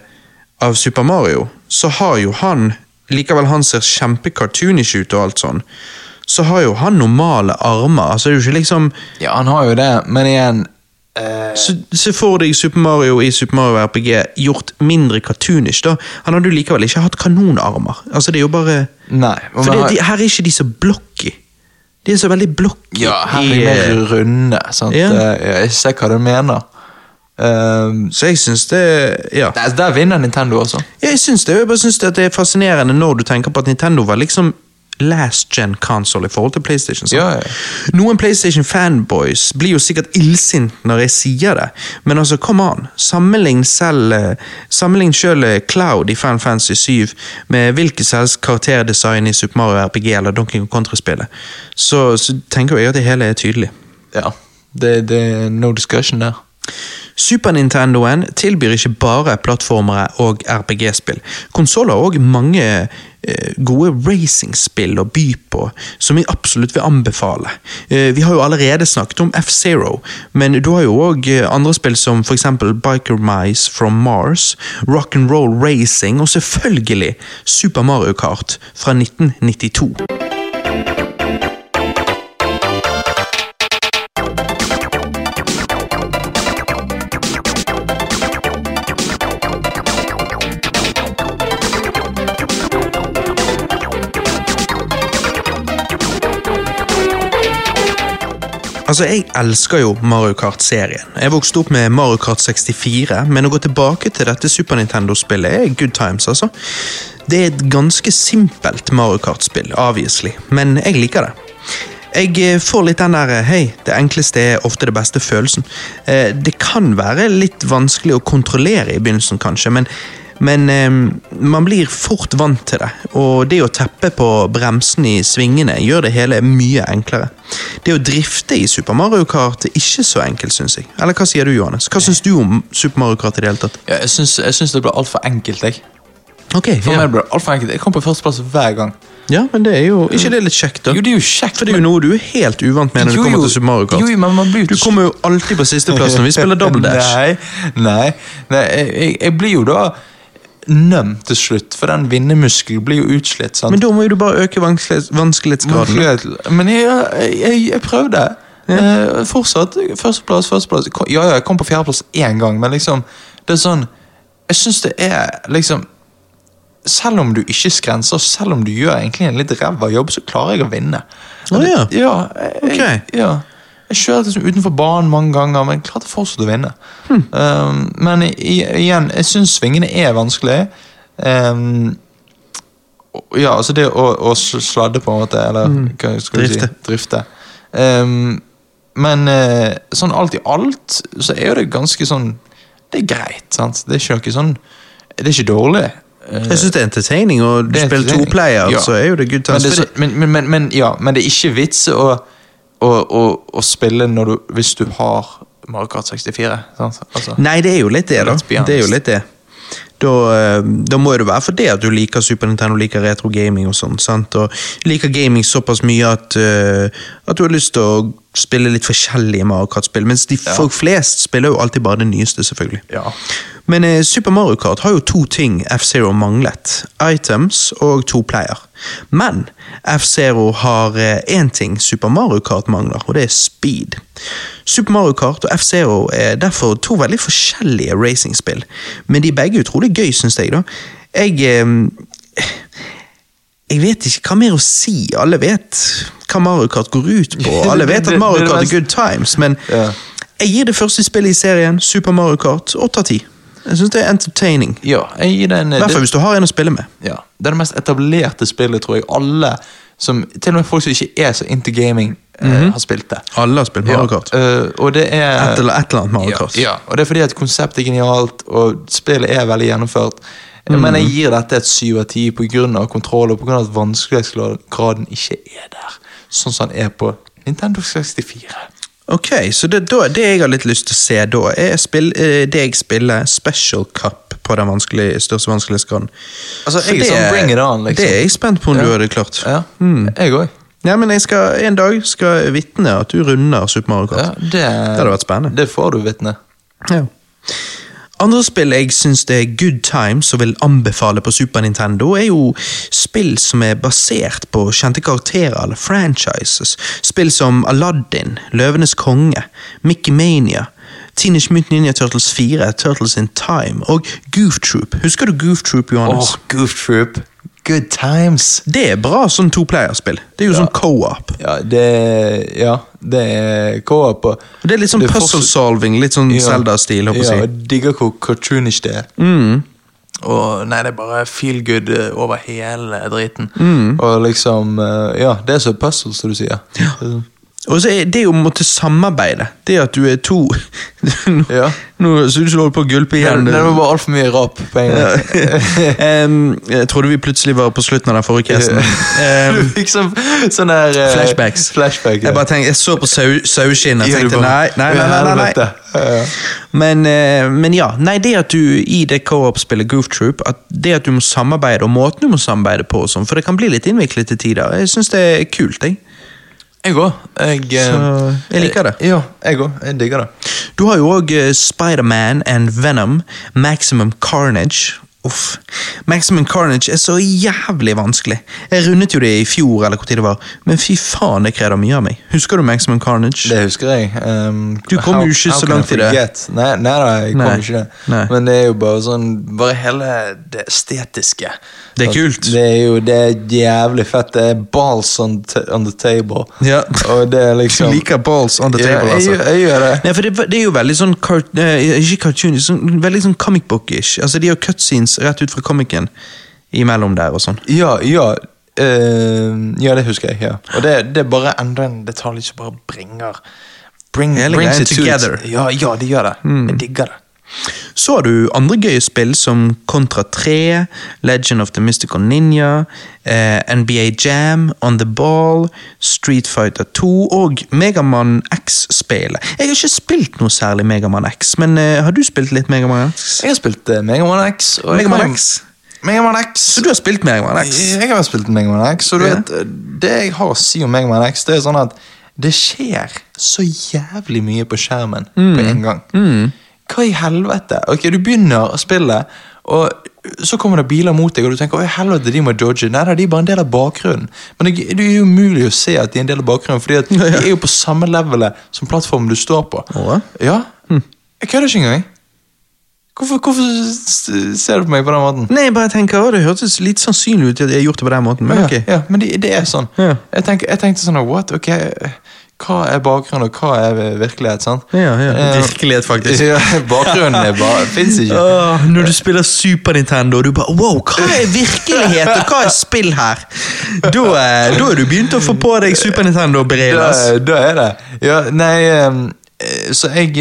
av Super Mario, så har jo han, likevel han ser kjempekartoonish ut og alt sånn, så har jo han normale armer, altså det er jo ikke liksom Ja, han har jo det, men igjen eh, Så Se for deg Super Mario i Super Mario RPG gjort mindre cartoonish. da. Han hadde jo likevel ikke hatt kanonarmer. Altså det er jo bare... Nei. For det, har... de, her er ikke de så blocky. De er så veldig blocky. Ja, her er de eh, mer runde. Sant? Ja. Eh, Jeg ser hva du mener. Um, Så jeg syns det Ja. der, der vinner Nintendo, altså. Jeg syns det, jeg bare syns det det er fascinerende når du tenker på at Nintendo var liksom last gen console i forhold til PlayStation. Ja, ja. Noen PlayStation fanboys blir jo sikkert illsint når jeg sier det, men altså, come on. Sammenlign selv eh, Sammenlign selv eh, Cloud i Fan Fancy 7 med hvilket helst karakterdesign i Super Mario RPG eller Donkey Kong Country-spillet. Så, så tenker jeg at det hele er tydelig. Ja. Det, det er no discussion der. Super Nintendoen tilbyr ikke bare plattformere og RPG-spill. Konsoller har òg mange eh, gode racingspill å by på, som jeg absolutt vil anbefale. Eh, vi har jo allerede snakket om F-Zero, men du har jo òg andre spill som f.eks. Biker Mice from Mars, Rock'n'Roll Racing og selvfølgelig Super Mario Kart fra 1992. Altså, Jeg elsker jo Mario Kart-serien. Jeg vokste opp med Mario Kart 64, men å gå tilbake til dette Super Nintendo-spillet er good times, altså. Det er et ganske simpelt Mario Kart-spill, obviously, men jeg liker det. Jeg eh, får litt den der hei, det enkleste er ofte det beste følelsen. Eh, Det kan være litt vanskelig å kontrollere i begynnelsen, kanskje, men men eh, man blir fort vant til det, og det å teppe på bremsen i svingene gjør det hele mye enklere. Det å drifte i Super Mario Kart er ikke så enkelt, syns jeg. Eller hva sier du, Johannes? Hva syns du om Super Mario Kart i det hele tatt? Ja, jeg syns, det ble altfor enkelt, jeg. Okay, For ja. meg ble det alt for enkelt. Jeg kom på førsteplass hver gang. ja, men det er jo ikke det er litt kjekt, da? Jo, det er jo kjekt. For det er jo noe du er helt uvant med når Jo, det kommer til Super Mario Kart. Jo, jo, men man blir jo Du kommer jo alltid på sisteplass når vi spiller [LAUGHS] Double Dash. Nei, nei, nei jeg, jeg blir jo da nøm til slutt, for den vinnermuskelen blir jo utslitt. sant? Men da må jo du bare øke vanskelig- vanskelighetsgraden. Vanskelighet. Men jeg, jeg, jeg, prøvde. Eh, fortsatt førsteplass, førsteplass. Ja, ja, jeg kom på fjerdeplass én gang, men liksom Det er sånn Jeg syns det er liksom Selv om du ikke skrenser, selv om du gjør egentlig en litt ræva jobb, så klarer jeg å vinne. Å, ja. ja, jeg, Ok. ja. Jeg kjørte liksom utenfor banen mange ganger, men klarte fortsatt å vinne. Hmm. Um, men i, igjen, jeg syns svingene er vanskelig. Um, ja, altså det å, å sladde, på en måte, eller hva skal du. Si? Drifte. Um, men eh, sånn alt i alt så er jo det ganske sånn Det er greit, sant? Det er ikke noe sånn Det er ikke dårlig. Eh, Jeg syns det er entertaining, og du er spiller toplayer, Ja. så er jo det good men, times. det, så- men, men, men, men, ja, men det er ikke vits å, å, å spille du, hvis du har Mario Kart 64. Sant? Altså, Nei, det er jo litt det, da. Det er jo litt det. Da, eh, da må det være fordi at du liker Super Nintendo, liker retro gaming og sånn. Og liker gaming såpass mye at, uh, at du har lyst til å spille litt forskjellige Mario Kart-spill. Mens de folk flest spiller jo alltid bare det nyeste, selvfølgelig. Ja. Men eh, Super Mario Kart har jo to ting F-Zero manglet. Items og to player. Men F-Zero har én ting Super Mario Kart mangler, og det er speed. Super Mario Kart og F-Zero er derfor to veldig forskjellige racingspill, men de er begge utrolig gøy, syns jeg. da. Jeg eh, jeg vet ikke hva mer å si. Alle vet hva Mario Kart går ut på. [LAUGHS] Alle vet at Mario Kart er good times, men Ja. jeg gir det første spillet i serien, Super Mario Kart, 8 av 10. Jeg syns det er entertaining. ja, I hvert fall hvis du har en å spille med. ja, Det er det mest etablerte spillet, tror jeg. Alle som, Til og med folk som ikke er så into gaming, eh, har spilt det. Alle har spilt Mario Kart. Ja, eh, og det er Et eller, et eller annet Mario ja, Kart. ja, og det er fordi at konseptet er genialt, og spillet er veldig gjennomført. Mm. Men jeg gir dette et syv av ti pga. kontroll og pga. at vanskelighetsgraden ikke er der. Sånn som den er på Nintendo 64. Ok, så det, da, det jeg har litt lyst til å se da, er spill, eh, det jeg spiller Special Cup på den vanskelig, største vanskelighetsgraden. Altså, jeg det sånn bring it on, liksom. Det er jeg spent på om du Ja. hadde klart. Ja, Mm. jeg også. Ja, men jeg skal, en dag skal jeg vitne at du runder Super Mario Ja, Kart. det, Det hadde vært spennende. Det får du vitne. Ja. Andre spill jeg syns det er good times og vil anbefale på Super Nintendo, er jo spill som er basert på kjente karakterer eller franchises. Spill som Aladdin, Løvenes konge, Mickey Mania, Teenage Mutant Ninja Turtles 4, Turtles in Time og Goof Troop. Husker du Goof Troop, Johannes? Åh, Goof Troop. Good times. Det er bra sånn toplayerspill. Det er jo sånn co-op. Ja, det Ja, det er co-op. og- Det er litt sånn puzzle solving, litt sånn Ja. Zelda-stil, Ja, jeg digger hvor cartoonish det er. Mm. og nei, det er bare feel good eh, over hele driten. Mm. Og liksom eh, Ja, det er så puzzle, som du sier. Og så er det å måtte samarbeide. Det at du er to Nå [LAUGHS] Ja. nå ser du ut som du holder på å gulpe Det, igjen. det var bare altfor mye rap på en gang. um, [LAUGHS] jeg trodde vi plutselig var på slutten av den forrige casten. [LAUGHS] Du Um, fikk sånn, sånn der uh, Flashbacks. Flashback, ja. jeg bare tenkte, jeg så på sau, saueskinn og tenkte nei, nei, nei. nei, nei, nei. Men, uh, men ja, nei, det at du i det co-op-spillet Goof Troop, at det at du må samarbeide, og måten du må samarbeide på, og sånn, for det kan bli litt innviklet til tider. Jeg syns det er kult. jeg. Jeg òg. Jeg, eh, jeg liker det. Ja, jeg òg. Jeg digger det. Du har jo òg Spiderman and Venom, Maximum Carnage. Uff. Maximum Carnage er så jævlig vanskelig. Jeg rundet jo det i fjor, eller hvor tid det var, men fy faen, det krever mye av meg. Husker du Maximum Carnage? Det husker jeg. Um, Du kom jo ikke så langt i det. Nei, nei da, jeg kom Nei. ikke det. Nei. Men det er jo bare sånn Bare hele det estetiske. Det er kult. Det er jo det er jævlig fett. Det er balls on, on the table. Ja. Og det er [LAUGHS] Du liksom liker balls on the Ja, table, jeg, altså. gjør- jeg gjør det. Nei, for det, det er jo veldig sånn cart, eh, Ikke cartoon, sånn, veldig sånn comic book-ish. Altså, de har cutscenes rett ut fra comicen imellom der og sånn. Ja, ja. Uh, ja, det husker jeg. ja Og det, det er bare enda en detalj som bare bringer bring, brings it together. Ja, ja, det gjør det. Jeg digger det. Så har du andre gøye spill som Contra 3, Legend of the Mystical Ninja, eh, NBA Jam, On the Ball, Street Fighter 2 og Megaman X-spillet. Jeg har ikke spilt noe særlig Megaman X, men eh, har du spilt litt Megaman X? Jeg har spilt eh, Megaman X. Og Megaman kan- X? Megaman X. Så du har spilt Megaman X? Jeg har spilt Megaman X, og du Ja. vet, det jeg har å si om Megaman X, det er sånn at det skjer så jævlig mye på skjermen på en gang. Hva i helvete? Ok, Du begynner å spille, og så kommer det biler mot deg, og du tenker å helvete, de må dodge. Nei, nei, de er bare en del av bakgrunnen. Men det, det er jo umulig å se at de er en del av bakgrunnen, fordi at [LAUGHS] de er jo på samme levelet som plattformen du står på. Ja, Jeg kødder ikke engang. Hvorfor, hvorfor ser du på meg på den måten? Nei, jeg bare tenker, å, Det hørtes litt sannsynlig ut at jeg har gjort det på den måten, men Ja, ok. ja, men det, det er sånn. Ja. Jeg, tenker, jeg tenkte sånn, what, ok, hva er bakgrunn og hva er virkelighet, sant? Ja, ja, Eh, Virkelighet, faktisk. [LAUGHS] Ja, bakgrunnen er bare, finnes ikke. Åh, når du spiller Super Nintendo, og du bare Wow, hva er virkelighet, og hva er spill her? Da, er, da er du begynt å få på deg Super Nintendo-briller. Da, da er det. Ja, nei, eh, så jeg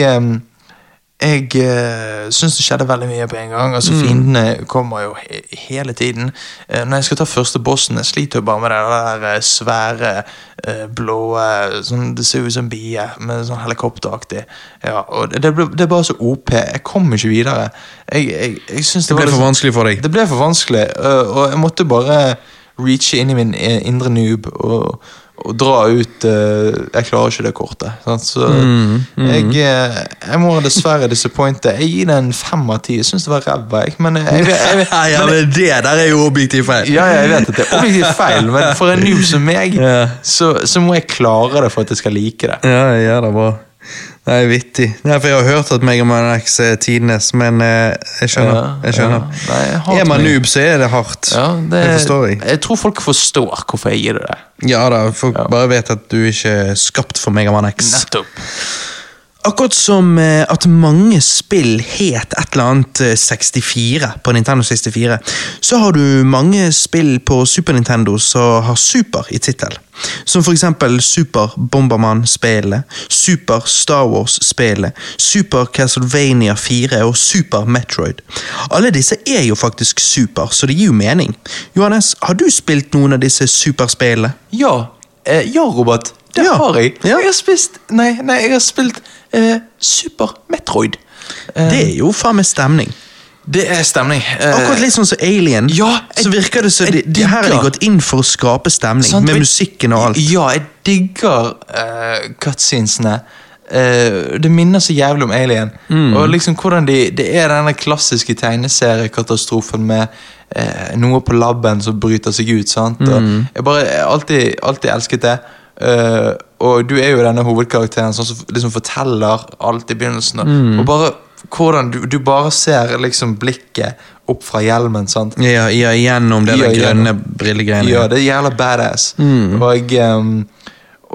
jeg uh, syns det skjedde veldig mye på en gang. Altså Mm. Fiendene kommer jo he hele tiden. Uh, når jeg skal ta første bossen, jeg sliter jo bare med det der eh, svære, uh, blå eh, sånn, Det ser ut som bie, med sånn helikopteraktig. Ja, og det, det, ble, det er bare så OP. Jeg kom ikke videre. Jeg, jeg, jeg synes Det ble for liksom- vanskelig for deg. det ble for vanskelig, uh, og jeg måtte bare reache inn i min eh, indre noob og, og dra ut øh, Jeg klarer ikke det kortet. Så Jeg, mm. jeg må dessverre disappointe. Jeg gir det en fem av ti. Jeg syns det var ræva, jeg. Men jeg, jeg, jeg, [LAUGHS] jeg, Ja, men det der er jo objektivt feil. ja, jeg vet at det er objektivt feil, men for en noob som meg, [LAUGHS] Ja. så, så må jeg klare det for at jeg skal like det. Ja, jeg gjør det bra. Det er vittig. Nei, for Jeg har hørt at Megaman X er tidenes, men eh, jeg skjønner. Jeg skjønner. ja. Nei, jeg hater er man meg. noob, så er det hardt. Ja, det, det forstår jeg. Jeg tror folk forstår hvorfor jeg gir det det. Ja da, Folk bare vet at du ikke er skapt for Megaman X. Nettopp. Akkurat som eh, at mange spill het et eller annet eh, 64 på Nintendo 64, så har du mange spill på Super Nintendo som har Super i tittel. Som for eksempel Super Bomberman-spillet, Super Star Wars-spillet, Super Castlevania 4 og Super Metroid. Alle disse er jo faktisk super, så det gir jo mening. Johannes, har du spilt noen av disse superspillene? Ja, eh, ja Robert. Det Ja. har jeg. Ja. Jeg har spist Nei, nei jeg har spilt eh, Super Metroid. Eh, Det er jo faen meg stemning. det er stemning. Eh, Akkurat litt sånn som Alien. Ja, jeg- så virker det som de, jeg de her har de digger- gått inn for å skape stemning, sant, med musikken og alt. Ja, jeg digger uh, cutscenesene. Eh, det minner så jævlig om Alien. Mm. Og liksom hvordan de, Det er denne klassiske tegneseriekatastrofen med eh, noe på labben som bryter seg ut. sant? Og Mm. jeg bare jeg har alltid, alltid elsket det. Eh, og du er jo denne hovedkarakteren sånn som liksom forteller alt i begynnelsen. Mm. Og bare hvordan du, du bare ser liksom blikket opp fra hjelmen. sant? Ja, ja, gjennom det Ja, grønne brillegreiene. Ja, det er jævla badass. Mm. Og, um,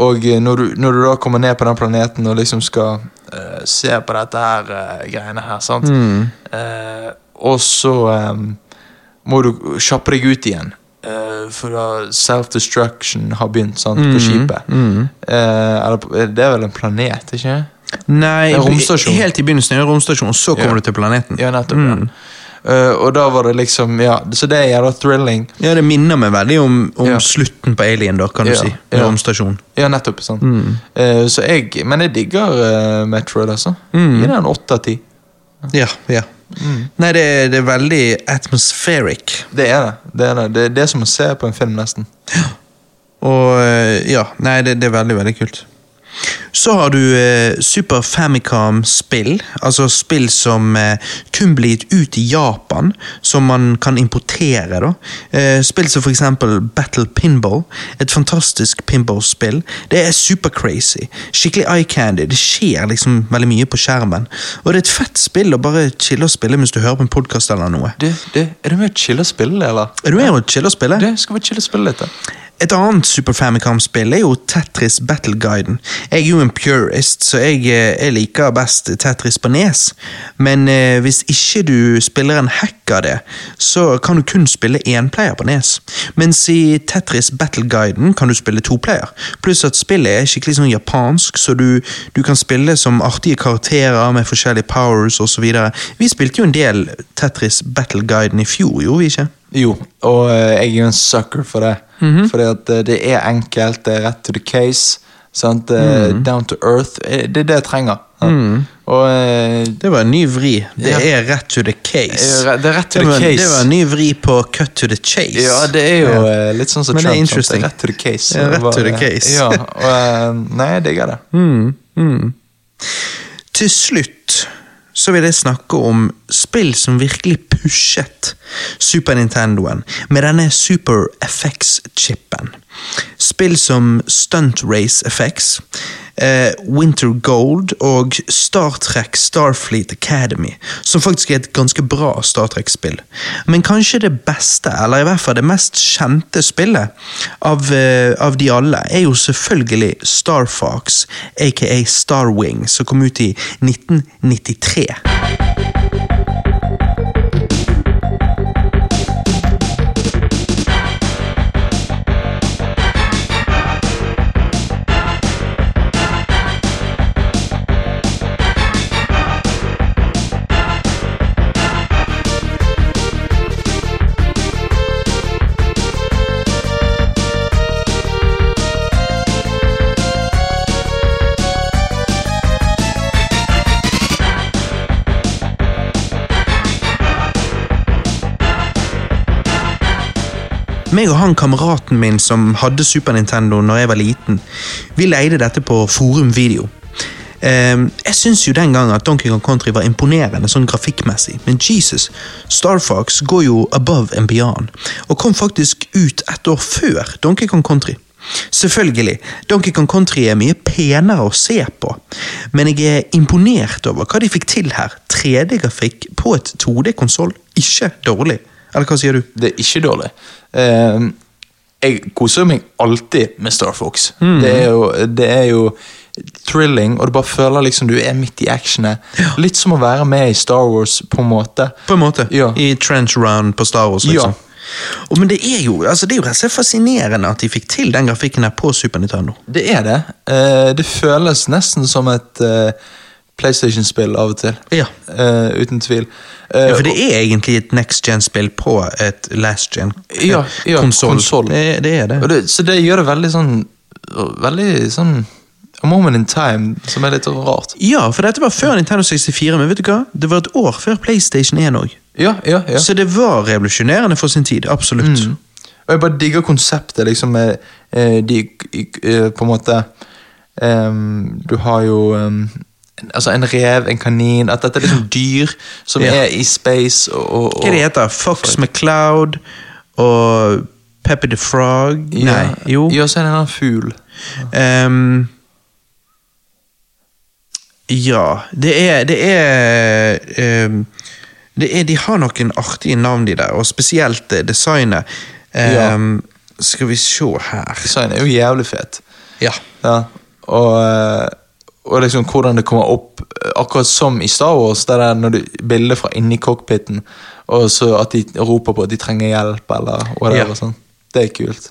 og når du, når du da kommer ned på den planeten og liksom skal uh, se på dette her uh, greiene her, sant Mm. uh, og så um, må du kjappe deg ut igjen. Eh, for self-destruction har begynt sant, på skipet. Eh, eller, det er vel en planet, ikke Nei, helt i begynnelsen er det romstasjon, så kommer Ja. du til planeten. Ja, nettopp. ja. uh, og da var det liksom Ja, så det er jævla thrilling. Ja, det minner meg veldig om, om Ja. slutten på Alien, da, kan du si. romstasjon. Ja, nettopp. sant Eh, Så jeg Men jeg digger uh, Metroid, altså. Gi den åtte av ti. Ja, ja. Nei, det, er- det er veldig atmospheric. Det er det. Det er det. Det er det som å se på en film, nesten. Og eh, ja, nei, det, det er veldig, veldig kult. Så har du eh, Super Famicom-spill, altså spill som eh, kun blir gitt ut i Japan, som man kan importere. da. Eh, spill som eksempel Battle Pinball, et fantastisk pinball-spill. Det er super crazy, skikkelig eye candy, det skjer liksom veldig mye på skjermen. Og det er et fett spill å bare chille og spille mens du hører på en podkast eller noe. Du, du, er du med å chille og spille, eller? Er du med å chille og spille? Du, skal vi chille og spille litt, da? Et annet Super Famicom-spill er jo Tetris Battle Guiden. Jeg er jo en purist, så jeg, eh, jeg liker best Tetris på nes. Men eh, hvis ikke du spiller en hack av det, så kan du kun spille énplayer på nes. Mens i Tetris Battle Guiden kan du spille toplayer. Pluss at spillet er skikkelig sånn japansk, så du, du kan spille som artige karakterer med forskjellige powers osv. Vi spilte jo en del Tetris Battle Guiden i fjor, gjorde vi ikke? Jo, og eh, jeg er jo en sucker for det. Fordi at eh, det er enkelt, det er rett to the case. Sant? Mm. Down to earth. Eh, Det er det jeg trenger. Mm. Og Det var en ny vri. Det Ja. er rett to the case. Det er rett to det the var, case. Det var en ny vri på cut to the chase. Ja, det er jo Ja. litt sånn som Men det er interesting. Rett to the case. Ja, rett to the case. Ja, og, nei, jeg digger det. Til slutt så vil jeg snakke om spill som virkelig pushet Super Nintendoen med denne Super FX-chipen. Spill som Stunt Race FX, eh, Winter Gold og Star Trek Starfleet Academy, som faktisk er et ganske bra Star Trek-spill. Men kanskje det beste, eller i hvert fall det mest kjente spillet av, eh, av de alle, er jo selvfølgelig Star Fox, aka Starwing, som kom ut i 1993. Meg og han kameraten min som hadde Super Nintendo når jeg var liten, vi leide dette på Forum Video. Ehm, jeg syns jo den gang at Donkey Kong Country var imponerende sånn grafikkmessig, men Jesus, Star Fox går jo above and beyond, og kom faktisk ut et år før Donkey Kong Country. Selvfølgelig, Donkey Kong Country er mye penere å se på, men jeg er imponert over hva de fikk til her. 3D-grafikk på et 2D-konsoll, ikke dårlig. Eller hva sier du? Det er ikke dårlig. Eh, jeg koser meg alltid med Star Fox. Mm. Det, er jo, det er jo thrilling, og du bare føler liksom du er midt i actionet. Litt som å være med i Star Wars, på en måte. På en måte. Ja. I Trench Run på Star Wars, liksom. Og, men det er jo altså det er jo rett og slett fascinerende at de fikk til den grafikken her på Super Nintendo. Det er det. Eh, det føles nesten som et eh, PlayStation-spill av og til. Ja. Uh, uten tvil. Uh, Ja, for det er egentlig et next gen-spill på et last gen-konsoll. Ja, ja, det, det er det. Det, så det gjør det veldig sånn Veldig sånn A moment in time, som er litt rart. Ja, for dette var før Nintendo 64, men vet du hva? Det var et år før PlayStation 1 òg. Ja, ja, ja. Så det var revolusjonerende for sin tid. Absolutt. Og jeg bare digger konseptet, liksom med eh, de eh, På en måte um, Du har jo en- Altså en rev, en kanin At dette er liksom [GASPS] dyr som Ja. er i space og, og, og Hva det heter Fox McCloud og Peppy the Frog? Nei, jo. Ja, så er det en annen fugl. Um, ja, det er Det er, um, det er De har noen artige navn, de der, og spesielt designet. designet. ja. Skal vi se her Designet er jo jævlig fet. Ja. Ja, og, eh, og liksom hvordan det kommer opp, eh, akkurat som i Star Wars, det er når du bilder fra inni cockpiten, og så at de roper på at de trenger hjelp, eller whatever. Ja. Sånn. Det er kult.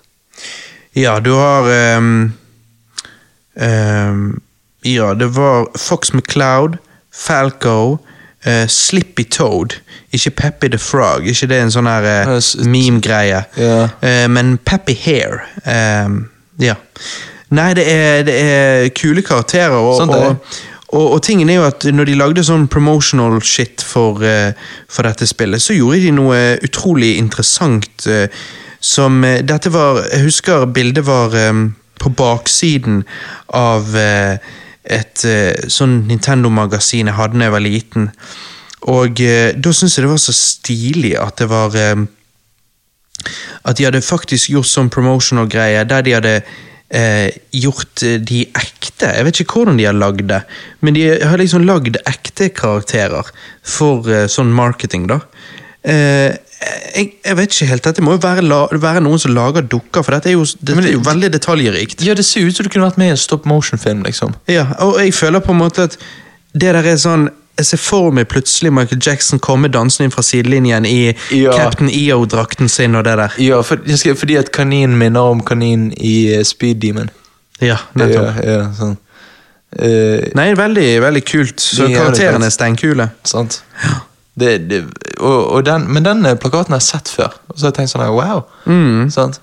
Ja, du har um, um, Ja, det var Fox McCloud, Falco, uh, Slippy Toad. Ikke Peppy the Frog, ikke det er en sånn her Eh, meme-greie. Yeah. Uh, men Peppy Hair. Um, ja. Nei, det er, det er kule karakterer. Og, Sånn og, og, og tingen er jo at når de lagde sånn promotional shit for, uh, for dette spillet, så gjorde de noe utrolig interessant. uh, som uh, Dette var Jeg husker bildet var um, på baksiden av et sånn Nintendo-magasin jeg hadde da jeg var liten. Og da syntes jeg det var så stilig at det var at de hadde faktisk gjort sånn promotional greie der de hadde eh, gjort eh, de ekte. Jeg vet ikke hvordan de har lagd det, men de har liksom lagd ekte karakterer for eh, sånn marketing, da. Eh, jeg, jeg vet ikke helt, dette må jo være, la, være noen som lager dukker, for dette er jo, det- er jo veldig detaljrikt. Ja, det ser ut som du kunne vært med i en stop motion-film, liksom. Ja, og jeg føler på en måte at det der er sånn Jeg ser for meg plutselig Michael Jackson komme dansende inn fra sidelinjen i Ja. Captain EO-drakten sin og det der. Ja, for, fordi at kaninen minner om kaninen i eh, Speed Demon. Ja, nettopp. Ja, ja, sånn. uh, Nei, veldig, veldig kult. Så er karakterene er steinkule. sant? Det, det, og, og den, men den eh, plakaten har jeg sett før, og så har jeg tenkt sånn wow. Mm. Sant?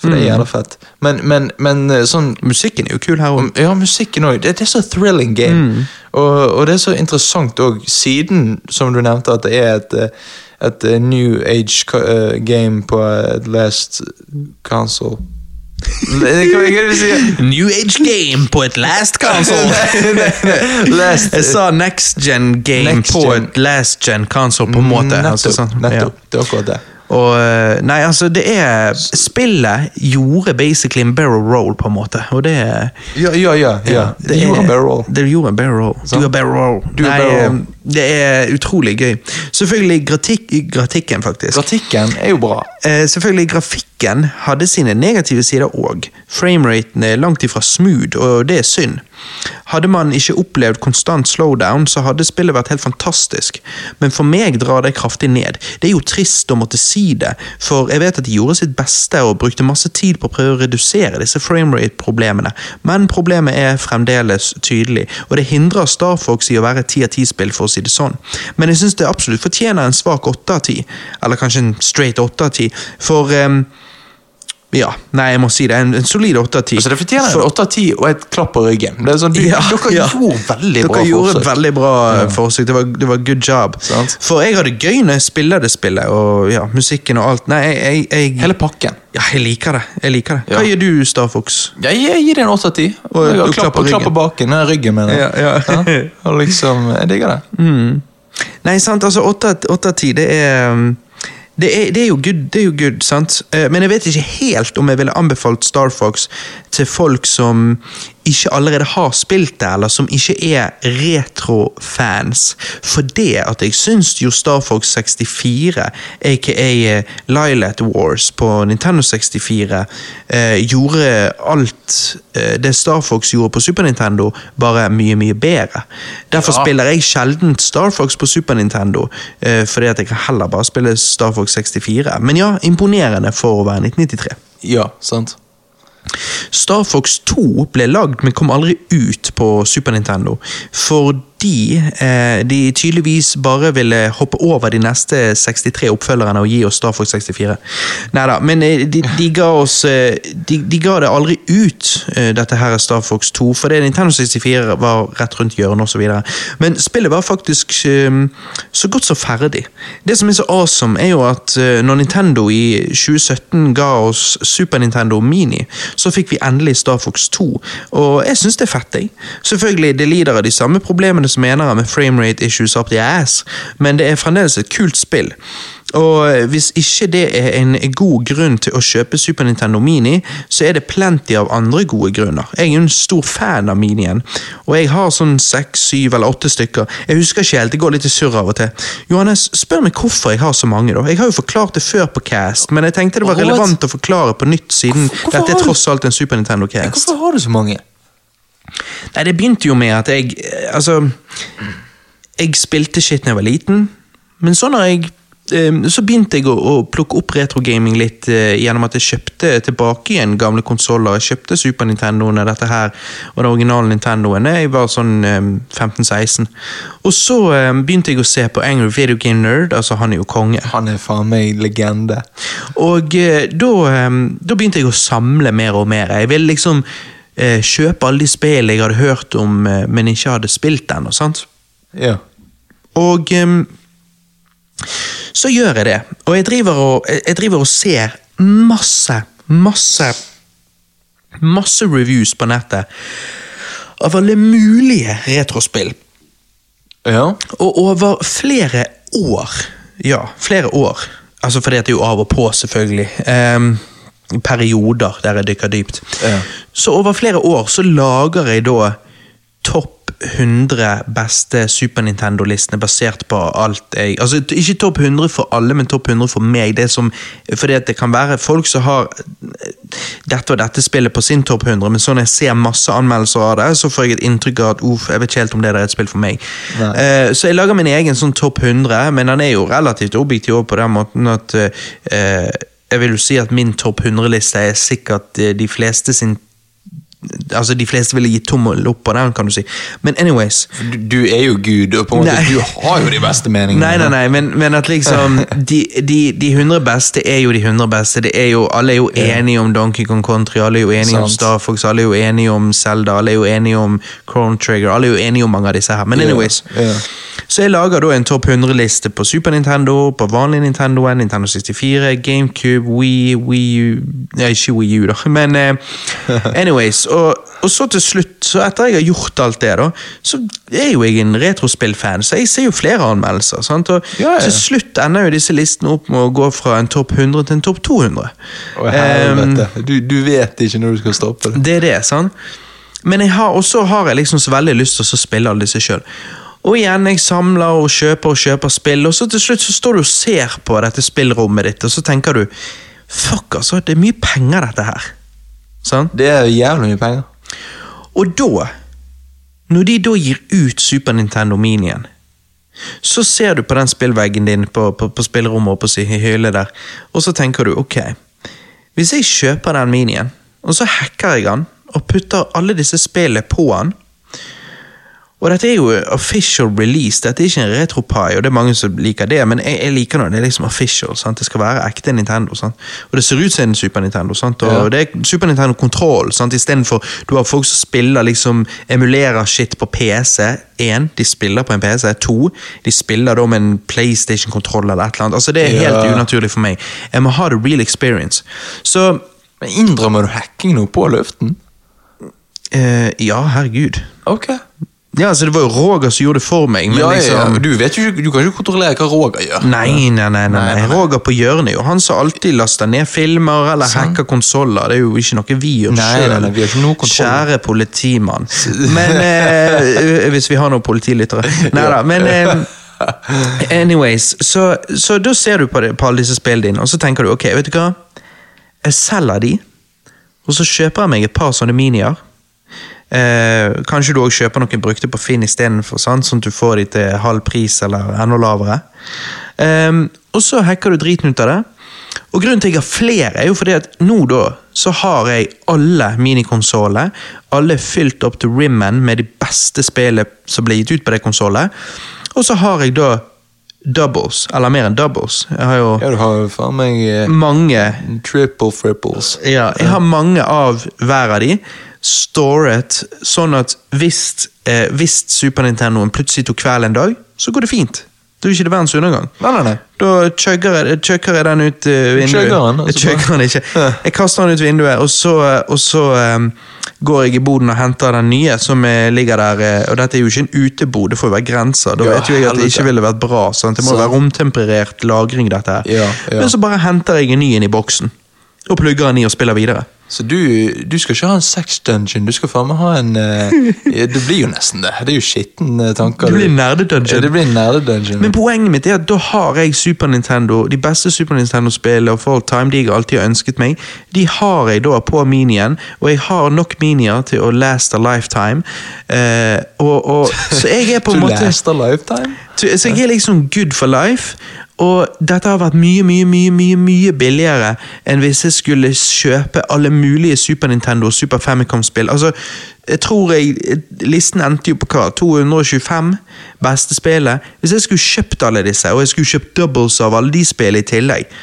For det er gjerne fett. Men, men, men eh, sånn Musikken er jo kul her òg. Ja, musikken òg. Det, det er så thrilling game. Og, og det er så interessant òg, siden, som du nevnte, at det er et, eh, et new age game på et last console. New Age Game på et last console! Last Jeg sa next gen game Next på gen. et last gen console, på en måte. Nettopp. altså, sånn. nettopp. Ja. Det er akkurat det. Og eh, Nei, altså, det er Spillet gjorde basically en barrel roll, på en måte, og det er Ja, ja, ja. ja. Det gjorde en barrel roll. Det gjorde en barrel roll. Du er barrel roll. Du Nei, barrel roll. eh, Det er utrolig gøy. Selvfølgelig gratikk, grafikken, faktisk. Gratikken er jo bra. Eh, selvfølgelig, grafikken hadde sine negative sider òg. Frameraten er langt ifra smooth, og det er synd. Hadde man ikke opplevd konstant slowdown, så hadde spillet vært helt fantastisk. Men for meg drar det kraftig ned. Det er jo trist å måtte si det, for jeg vet at de gjorde sitt beste og brukte masse tid på å prøve å redusere disse framerate-problemene, men problemet er fremdeles tydelig, og det hindrer Star Fox i å være et 10 av 10-spill, for å si det sånn. Men jeg syns det absolutt fortjener en svak 8 av 10, eller kanskje en straight 8 av 10, for ehm, ja, nei, jeg må si det. En, en solid 8 av 10. Altså, det fortjener en åtte 8 av 10 og et klapp på ryggen. Det er sånn, du, Ja, dere ja. gjorde veldig bra Dere gjorde forsøk. veldig bra forsøk. Det var, det var good job. Sant. For jeg har det gøy når jeg spiller det spillet, og ja, musikken og alt. Nei, jeg, jeg, Hele pakken. Ja, jeg liker det. Jeg liker det. Hva Ja. gjør du, Star Fox? Jeg, jeg gir det en 8 av 10. Og og, og klapp, klapper ryggen. baken. Nei, ryggen, mener jeg. Ja, ja. Og liksom, jeg digger det. Nei, sant, altså 8 av 10, det er um, det er, det er jo good, det er jo good, sant? Eh, Men jeg vet ikke helt om jeg ville anbefalt Star Fox til folk som ikke allerede har spilt det, eller som ikke er retro-fans. For det at jeg syns jo Star Fox 64, aka Lilat Wars på Nintendo 64, eh, gjorde alt eh, det Star Fox gjorde på Super Nintendo, bare mye, mye bedre. Derfor Ja. spiller jeg sjelden Star Fox på Super Nintendo, eh, fordi at jeg kan heller bare spille Star Fox 64. Men ja, imponerende for å være 1993. Ja, sant. Star Fox 2 ble lagd, men kom aldri ut på Super Nintendo. Fordi eh, de tydeligvis bare ville hoppe over de neste 63 oppfølgerne og gi oss Star Fox 64. Neida, men eh, de, de ga oss eh, de, de ga det aldri ut, eh, dette her er Star Fox 2, fordi Nintendo 64 var rett rundt hjørnet osv. Men spillet var faktisk eh, så godt som ferdig. Det som er så awesome, er jo at eh, når Nintendo i 2017 ga oss Super Nintendo Mini, så fikk vi endelig Star Fox 2, og jeg syns det er fett, jeg. Selvfølgelig, det lider av de samme problemene som jeg med framerate issues up the ass, men det er fremdeles et kult spill. Og hvis ikke det er en god grunn til å kjøpe Super Nintendo Mini, så er det plenty av andre gode grunner. Jeg er jo en stor fan av Minien, og jeg har sånn seks, syv eller åtte stykker. Jeg husker ikke helt, det går litt i surr av og til. Johannes, spør meg hvorfor jeg har så mange, da. Jeg har jo forklart det før på Cast, men jeg tenkte det var relevant å forklare på nytt, siden Hvorfor dette er tross alt en Super Nintendo Cast. Hvorfor har du så mange? Nei, det begynte jo med at jeg eh, Altså Jeg spilte shit da jeg var liten, men så når jeg eh, så begynte jeg å, å plukke opp retrogaming litt eh, gjennom at jeg kjøpte tilbake igjen gamle konsoller. Jeg kjøpte Super Nintendoene, dette her, og den originale Nintendoen. Jeg var sånn eh, 15-16. Og så eh, begynte jeg å se på Angry Video Game Nerd, altså han er jo konge. Han er faen meg legende. Og da, da begynte jeg å samle mer og mer. Jeg ville liksom kjøpe alle de spillene jeg hadde hørt om, eh, men ikke hadde spilt ennå. Ja. Og um, så gjør jeg det. Og jeg driver og, jeg- driver og ser masse, masse Masse reviews på nettet av alle mulige retrospill. Ja. Og over flere år. Ja, flere år. Altså fordi at det er jo av og på, selvfølgelig. Ehm, perioder der jeg dykker dypt. Ja. Så over flere år så lager jeg da topp 100 beste Super Nintendo-listene basert på alt jeg Altså ikke topp 100 for alle, men topp 100 for meg. Det som, fordi at det kan være folk som har eh, dette og dette spillet på sin topp 100, men så når jeg ser masse anmeldelser av det, så får jeg et inntrykk av at uff, jeg vet ikke helt om det der er et spill for meg. Eh, så jeg lager min egen sånn topp 100, men den er jo relativt objektiv på den måten at eh, jeg vil jo si at min topp 100-liste er sikkert eh, de fleste sin Altså, de fleste ville gitt tommel opp på den, kan du si. Men anyways. Du, du er jo Gud, og på en måte, Nei. du har jo de beste meningene. Nei, nei, nei, men, men at liksom [LAUGHS] de, de, de 100 beste er jo de 100 beste. Det er jo, alle er jo enige om Donkey Kong Country, alle er jo enige om Sant. Star Fox, alle er jo enige om Zelda, alle er jo enige om Chrono Trigger, alle er jo enige om mange av disse her. Men anyways. anyways. ja. Så jeg lager da en topp 100-liste på Super Nintendo, på vanlig Nintendo, Nintendo 64, GameCube, Wii, Wii U Ja, ikke Wii U, da, [LAUGHS] men eh, [LAUGHS] anyways. Og, og så til slutt, så etter jeg har gjort alt det, da, så er jo jeg en retrospillfan, så jeg ser jo flere anmeldelser. sant? Og Ja, ja. til slutt ender jo disse listene opp med å gå fra en topp 100 til en topp 200. Oh, Um, du, du vet ikke når du skal stoppe det. det er det, sant? Men jeg har, også har jeg liksom så veldig lyst til å spille alle disse sjøl. Og igjen, jeg samler og kjøper og kjøper spill, og så til slutt så står du og ser på dette spillrommet ditt, og så tenker du Fuck, altså, det er mye penger, dette her. Sånn? Det er jævlig mye penger. Og da, når de da gir ut Super Nintendo Minien, så ser du på den spillveggen din på, på, på spillerommet og på hylle der, og så tenker du ok, hvis jeg kjøper den minien, og så hacker jeg den, og putter alle disse spillene på den, og dette er jo official release, dette er ikke en retropie, og det er mange som liker det, men jeg, jeg liker når det er liksom official, sant? det skal være ekte Nintendo, sant? og det ser ut som en Super Nintendo, sant? og Ja. det er Super Nintendo-kontroll. sant? istedenfor du har folk som spiller liksom, emulerer shit på PC, En, de spiller på en PC, to, de spiller da med en Playstation-kontroll eller et eller annet, altså det er helt Ja. unaturlig for meg, jeg må ha the real experience, så Innrømmer du hacking nå på luften? Uh, ja, herregud. Ok. Ja, altså det var jo Roger som gjorde det for meg, men ja, liksom... ja. Du, vet jo, du kan ikke kontrollere hva Roger gjør. Nei, nei, nei, nei, Nei. Roger på hjørnet jo han som alltid laster ned filmer eller hacker konsoller. Det er jo ikke noe vi gjør kontroll. Kjære politimann. [LAUGHS] Men eh, Hvis vi har noen politilyttere. [LAUGHS] Nei da, men eh, [LAUGHS] Anyways, så, så da ser du på, det, på alle disse spillene dine, og så tenker du ok, vet du hva? Jeg selger de, og så kjøper jeg meg et par sånne minier. Eh, kanskje du også kjøper noen brukte på Finn istedenfor, sant? sånn at du får de til halv pris eller enda lavere. Eh, og så hacker du driten ut av det. Og grunnen til at jeg har flere, er jo fordi at nå da, så har jeg alle minikonsoller. Alle fylt opp til rimmen med de beste spillene som ble gitt ut på det konsollet. Og så har jeg da doubles, eller mer enn doubles. Jeg har jo Ja, du har jo faen meg eh, mange triple fripples. ja, jeg har mange av hver av de storet, sånn at hvis, eh, hvis Super Nintendoen plutselig tok kveld en dag, så går det fint. Da er ikke det verdens undergang. Nei, nei, nei. Da chugger jeg, chugger jeg den ut uh, vinduet. Chugger den, Jeg altså chugger den ikke. Jeg kaster den ut vinduet, og så, og så eh, går jeg i boden og henter den nye som ligger der. eh, og dette er jo ikke en utebod, det får jo være grenser. Da Ja, vet jo jeg at det ikke ville vært bra. Sant? Det må så. være romtemperert lagring, dette her. Ja, ja. Men så bare henter jeg en ny inn i boksen. Og plugger den i og spiller videre. Så du, du skal ikke ha en sex dungeon, du skal faen meg ha en eh, Det blir jo nesten det. Det er jo skitne tanker. Det blir du- nerdedungeon. Ja, det blir nerdedungeon. Men poenget mitt er at da har jeg Super Nintendo, de beste Super Nintendo-spillene og all time, de jeg alltid har ønsket meg, de har jeg da på minien, og jeg har nok minier til å last a lifetime. Eh, og, og, så jeg er på en [LAUGHS] måte Du last a Lifetime? Så så jeg er liksom good for life. Og dette har vært mye mye, mye, mye, mye billigere enn hvis jeg skulle kjøpe alle mulige Super Nintendo og Super Famicom-spill. Altså, jeg tror jeg, Listen endte jo på hva? 225 beste spillet. Hvis jeg skulle kjøpt alle disse, og jeg skulle kjøpt doubles av alle de spillene i tillegg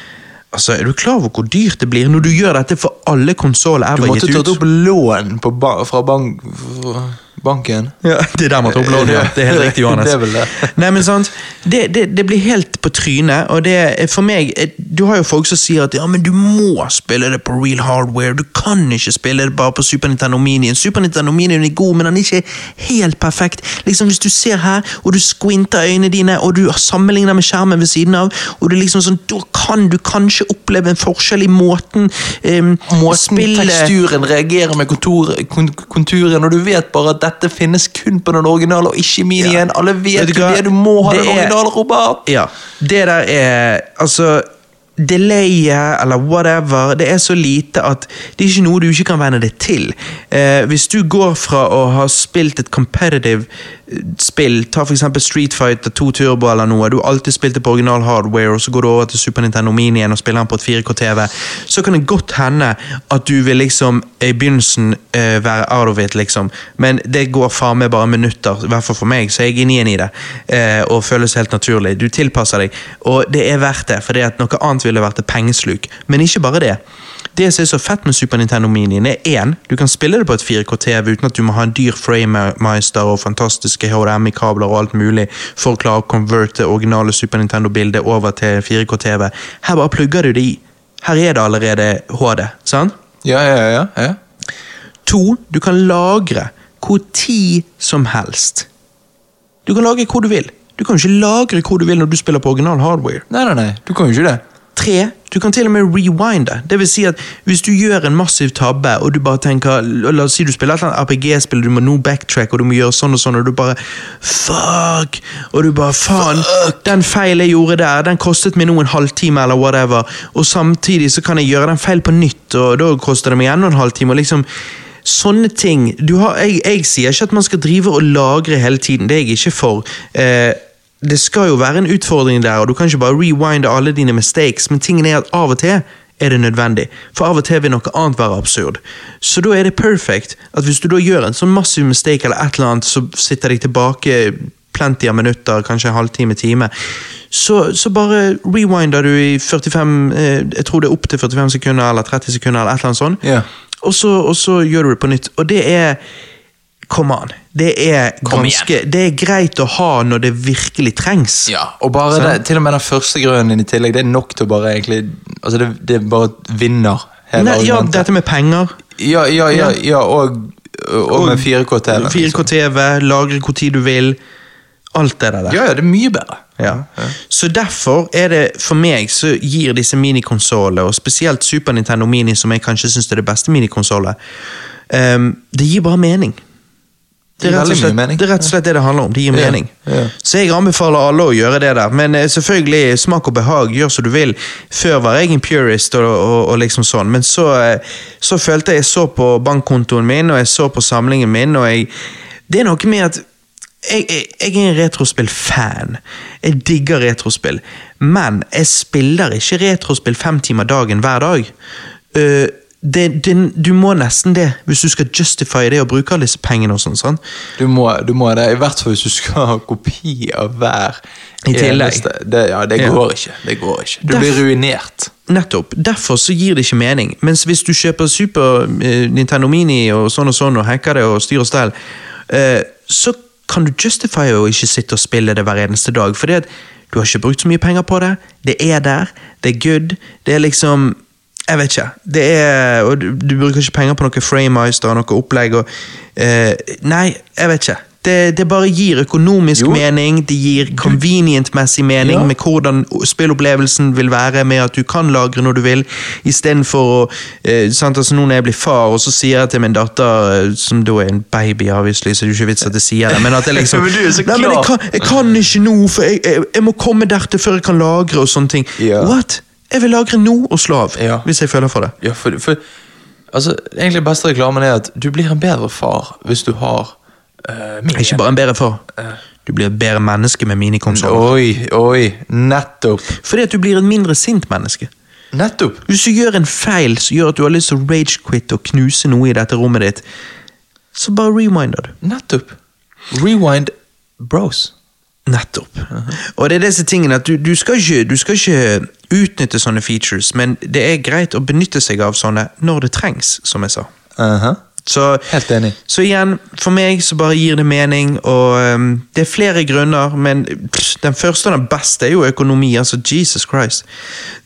Altså, Er du klar over hvor dyrt det blir når du gjør dette for alle konsoller Du måtte tatt opp lån på ba fra bank fra banken. Ja, det er der man tar opp lånet. ja. Det er helt [LAUGHS] riktig, Johannes. Det det. [LAUGHS] Nei, men sant, det, det, det blir helt på trynet, og det for meg eh, Du har jo folk som sier at ja, men du må spille det på real hardware. Du kan ikke spille det bare på Super Nintendo Mini. Super Nintendo Mini er god, men den er ikke helt perfekt. Liksom Hvis du ser her, og du squinter øynene dine, og du sammenligner med skjermen ved siden av, og du liksom sånn, da kan du kanskje oppleve en forskjell i måten um, Måten teksturen reagerer med kontur, kon, konturen, og du vet bare at dette finnes kun på den originale og ikke i igjen. Alle vet jo det, du må ha Det den originale Robert! Ja, det der er Altså Delayet eller whatever, det er så lite at det er ikke noe du ikke kan venne deg til. Eh, hvis du går fra å ha spilt et competitive spill, ta eksempel Street Fighter 2 Turbo eller noe, du har alltid spilt det på original hardware, og så går du over til Super Nintendo Mini igjen og spiller den på et 4K-TV, så kan det godt hende at du vil liksom i begynnelsen uh, være out of it, liksom. Men det går faen meg bare minutter, i hvert fall for meg, så jeg er igjen i det. Uh, og føles helt naturlig. Du tilpasser deg, og det er verdt det, for det at noe annet ville vært et pengesluk. Men ikke bare det. Det som er så fett med Super Nintendo Mini, er én, du kan spille det på et 4K-TV uten at du må ha en dyr framemeister og fantastiske HDMI-kabler og alt mulig for å klare å konverte originale Super Nintendo-bildet over til 4K-TV. Her bare plugger du det i. Her er det allerede HD, sant? Ja, ja, ja. ja. To, du kan lagre hvor tid som helst. Du kan lagre hvor du vil. Du kan jo ikke lagre hvor du vil når du spiller på original hardware. Nei, nei, nei, du kan jo ikke det. Tre, du kan til og med rewinde. Det vil si at hvis du gjør en massiv tabbe, og du bare tenker La oss si du spiller et eller annet RPG-spill, du må nå backtrack, og du må gjøre sånn og sånn, og du bare Fuck! Og du bare Faen, den feil jeg gjorde der, den kostet meg nå en halvtime, eller whatever, og samtidig så kan jeg gjøre den feil på nytt, og da koster det meg enda en halvtime, og liksom Sånne ting du har, jeg, jeg sier ikke at man skal drive og lagre hele tiden, det er jeg ikke for. Eh, det skal jo være en utfordring der, og du kan ikke bare rewinde alle dine mistakes, men tingen er at av og til er det nødvendig, for av og til vil noe annet være absurd. Så da er det perfect at hvis du da gjør en sånn massiv mistake eller et eller annet, så sitter de tilbake plenty av minutter, kanskje en halvtime, time, så, så bare rewinder du i 45, eh, jeg tror det er opp til 45 sekunder eller 30 sekunder eller et eller annet sånt, yeah. og, så, og så gjør du det på nytt. Og det er Come on. Det er ganske Det er greit å ha når det virkelig trengs. Ja, og bare sånn. det, til og med den første grønnen din i tillegg, det er nok til å bare egentlig Altså, det, det bare vinner Nei, ja, dette med penger. Ja, ja, ja, Ja. og, og, og med 4K-TV. 4K-TV, lagre hvor tid du vil. Alt det der. Ja, ja, det er mye bedre. Ja. Så derfor er det for meg så gir disse minikonsollene, og spesielt Super Nintendo Mini, som jeg kanskje syns er det beste minikonsollet, um, det gir bare mening. Det er, slett, det er rett og slett det det handler om. Det gir Ja, mening. ja. Så jeg anbefaler alle å gjøre det der. Men eh, selvfølgelig, smak og behag, gjør som du vil. Før var jeg en purist og, og, og liksom sånn, men så, eh, så følte jeg jeg så på bankkontoen min, og jeg så på samlingen min, og jeg Det er noe med at jeg, jeg, jeg er en retrospill-fan. Jeg digger retrospill. Men jeg spiller ikke retrospill fem timer dagen hver dag. Øh, det, det, du må nesten det, hvis du skal justify det og bruke alle disse pengene. og sånn? Du må, du må det, i hvert fall hvis du skal ha kopi av hver I tillegg. Det, ja, det Ja. går ikke. Det går ikke. Du Derf- blir ruinert. Nettopp. Derfor så gir det ikke mening. Mens hvis du kjøper Super eh, Nintendo Mini og sånn og sånn, og hacker det og styr og stell, eh, så kan du justify å ikke sitte og spille det hver eneste dag. Fordi at du har ikke brukt så mye penger på det. Det er der. Det er good. Det er liksom Jeg vet ikke. Det er, og du, du bruker ikke penger på noe frameister og noe opplegg. Og, eh, nei, jeg vet ikke. Det, det bare gir økonomisk Jo. mening, det gir convenient-messig mening Ja. med hvordan spillopplevelsen vil være med at du kan lagre når du vil, istedenfor å eh, sant, altså Nå når jeg blir far, og så sier jeg til min datter, eh, som da er en baby, obviously, så det er jo ikke vits at jeg sier det, men at jeg [LAUGHS] liksom Men Nei, men jeg kan, jeg kan ikke nå, for jeg, jeg, jeg må komme dertil før jeg kan lagre og sånne ting. Ja. What? Jeg vil lagre nå og slå av, Ja. hvis jeg føler for det. Ja, for, for altså, egentlig beste reklamen er at du blir en bedre far hvis du har uh, min Ikke bare en bedre far. Du blir et bedre menneske med minikonsoller. Oi, oi, nettopp. Fordi at du blir et mindre sint menneske. Nettopp. Hvis du gjør en feil som gjør at du har lyst til å rage-quit og knuse noe i dette rommet ditt, så bare rewinder du. Nettopp. Rewind bros. Nettopp. Og det er disse tingene at du, du, skal ikke, du skal ikke utnytte sånne features, men det er greit å benytte seg av sånne når det trengs, som jeg sa. Aha. Så, Helt enig. så igjen, for meg så bare gir det mening, og um, det er flere grunner, men pff, den første og den beste er jo økonomi, altså Jesus Christ.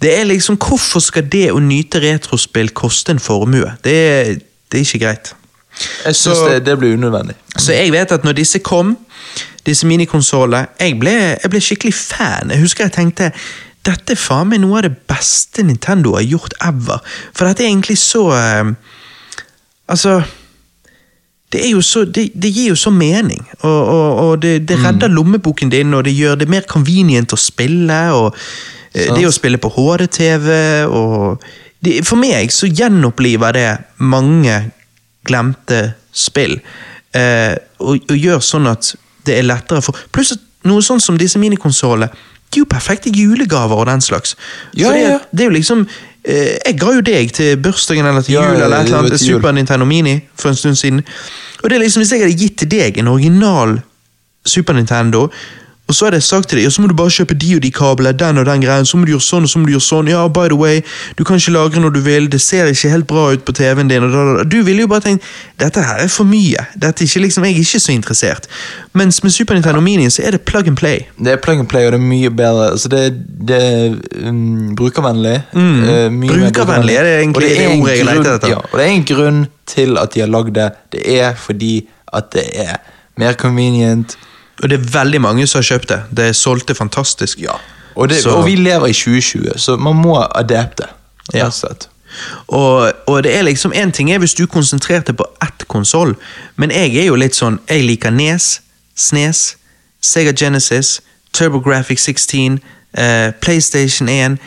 Det er liksom, hvorfor skal det å nyte retrospill koste en formue? Det er, det er ikke greit. Jeg syns det, det blir unødvendig. Så jeg vet at når disse kom, disse minikonsollene, jeg, jeg ble skikkelig fan. Jeg husker jeg tenkte dette er faen meg noe av det beste Nintendo har gjort ever. For dette er egentlig så eh, Altså det, så, det, det gir jo så mening, og, og, og det, det redder lommeboken din, og det gjør det mer convenient å spille, og så. Sant. det å spille på HD-TV, og For meg så gjenoppliver det mange glemte spill, eh, og, og gjør sånn at det er lettere for Pluss noe sånn som disse minikonsollene, de er jo perfekte julegaver og den slags. Ja, ja. at Det er jo liksom eh, Jeg ga jo deg til bursdagen eller til Ja, jul eller et eller annet. Super Nintendo Mini for en stund siden. Og det er liksom Hvis jeg hadde gitt til deg en original Super Nintendo, og så har jeg sagt til deg, ja, så må du bare kjøpe de og de kablene, den og den greien, så må du gjøre sånn og så må du gjøre sånn, ja, by the way, du kan ikke lagre når du vil, det ser ikke helt bra ut på TV-en din, og da, da, da. du ville jo bare tenkt, dette her er for mye, dette er ikke liksom, jeg er ikke så interessert. Mens med Super Nintendo Mini så er det plug and play. Det er plug and play, og det er mye bedre. Altså det, det er um, brukervennlig. Mm. Uh, Brukervennlig er det egentlig det en ordet jeg leter etter. Ja, og det er en grunn til at de har lagd det. Det er fordi at det er mer convenient. Og det er veldig mange som har kjøpt det. Det solgte fantastisk. Og, det, og vi lever i 2020, så man må adapte. Ja. og. Og, det er liksom En ting er hvis du konsentrerte på ett konsoll, men jeg er jo litt sånn Jeg liker Nes, Snes, Sega Genesis, TurboGrafx 16, eh, PlayStation 1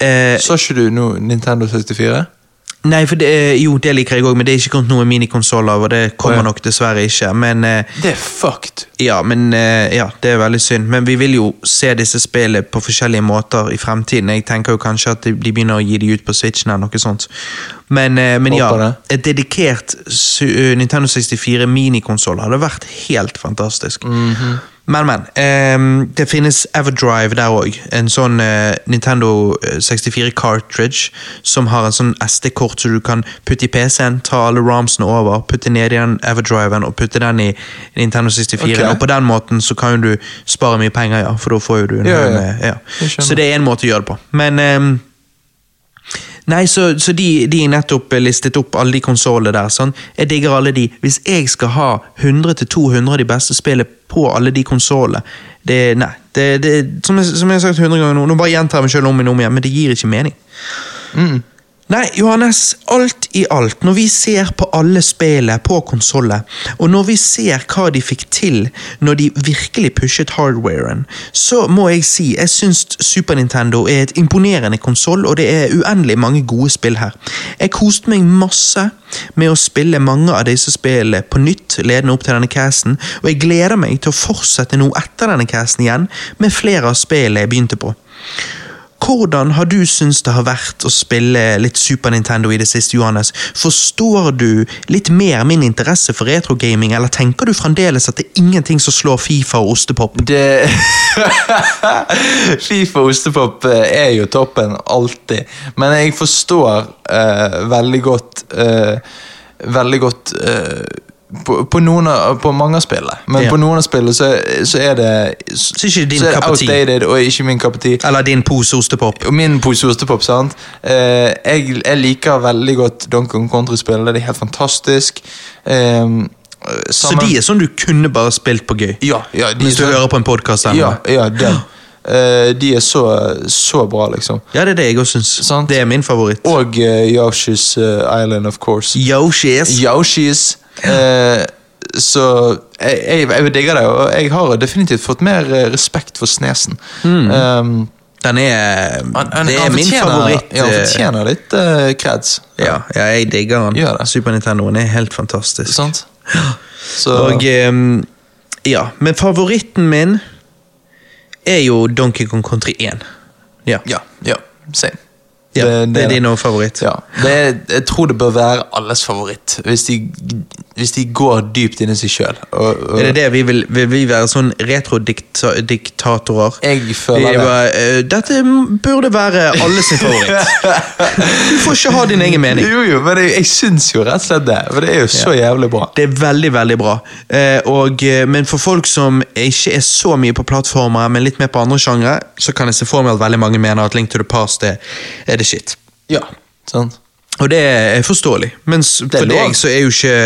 eh, Så ikke du nå Nintendo 64? Nei, for det, er- jo, det liker jeg òg, men det er ikke kommet noen minikonsoller, og det kommer oh, ja. nok dessverre ikke. Men eh, Det er fucked. ja, men eh, ja, det er veldig synd. Men vi vil jo se disse spillene på forskjellige måter i fremtiden. Jeg tenker jo kanskje at de begynner å gi de ut på Switchen eller noe sånt. Men, eh, men ja, et dedikert eh, Nintendo 64 minikonsoll hadde vært helt fantastisk. Mhm. Men, men. ehm, det finnes Everdrive der òg. En sånn eh, Nintendo eh, 64 cartridge som har en sånn SD-kort så du kan putte i PC-en, ta alle ramsene over, putte ned i den Everdriven og putte den i Nintendo 64. Okay. Og på den måten så kan du spare mye penger, ja, for da får jo du en Ja, ja. ja. Så det er en måte å gjøre det på. Men ehm, Nei, så, så de, de nettopp listet opp alle de konsollene der. Sånn. Jeg digger alle de. Hvis jeg skal ha 100-200 av de beste spillene på alle de konsollene det, Nei. Det, det, som, jeg, som jeg har sagt 100 ganger nå, nå bare gjentar jeg meg selv om og om igjen, men det gir ikke mening. Mm. Nei, Johannes, alt i alt, når vi ser på alle spillene på konsollet, og når vi ser hva de fikk til når de virkelig pushet hardwaren, så må jeg si jeg syns Super Nintendo er et imponerende konsoll, og det er uendelig mange gode spill her. Jeg koste meg masse med å spille mange av disse spillene på nytt, ledende opp til denne casten, og jeg gleder meg til å fortsette nå etter denne casten igjen, med flere av spillene jeg begynte på. Hvordan har du syntes det har vært å spille litt Super Nintendo i det siste, Johannes? Forstår du litt mer min interesse for retrogaming, eller tenker du fremdeles at det er ingenting som slår Fifa og ostepop? Det [LAUGHS] Fifa og ostepop eh, er jo toppen, alltid. Men jeg forstår uh, veldig godt uh, Veldig godt eh, på, på, noen av, på mange av spillene. Men Ja. på noen av spillene så, så er det Så ikke din så er outdated og ikke min tea. Eller din pose ostepop? Min pose ostepop, sant. Eh, jeg, jeg liker veldig godt Donkey Country-spillene, Det er helt fantastisk. Eh, Så de er sånn du kunne bare spilt på gøy? Ja, ja Hvis du er hører på en podkast Ja, ja [GASPS] den. Eh, de er så, så bra, liksom. Ja, det er det jeg også syns. Det er min favoritt. Og uh, Yoshi's uh, Island, of course. Yoshis. Yoshi's. Eh, så jeg, jeg, jeg digger det, og jeg har definitivt fått mer eh, respekt for Snesen. Um, Den er han, han, Det er han min favoritt. Ja, han eh, fortjener litt uh, creds. Ja, ja, jeg digger det. Super Nintendoen er helt fantastisk. Sant? [GASPS] Så Og um, Ja, men favoritten min er jo Donkey Kong Country 1. Ja, Ja, ja, same. Ja det, er din det. favoritt. Ja, det, jeg tror det bør være alles favoritt, hvis de, hvis de går dypt inni seg sjøl. Er det det vi vil, vil vi være sånn retrodiktatorer? Jeg føler Vi det. eh, Dette burde være alles favoritt. du får ikke ha din egen mening. Jo, jo, men jeg, jeg syns jo rett og slett det. For det er jo så jævlig bra. Det er veldig, veldig bra. Uh, og, eh, men for folk som ikke er så mye på plattformer, men litt mer på andre sjangre, så kan jeg se for meg at veldig mange mener at Link to the Past er, er det shit. Ja, sant? Og det er forståelig, men for deg så er jo ikke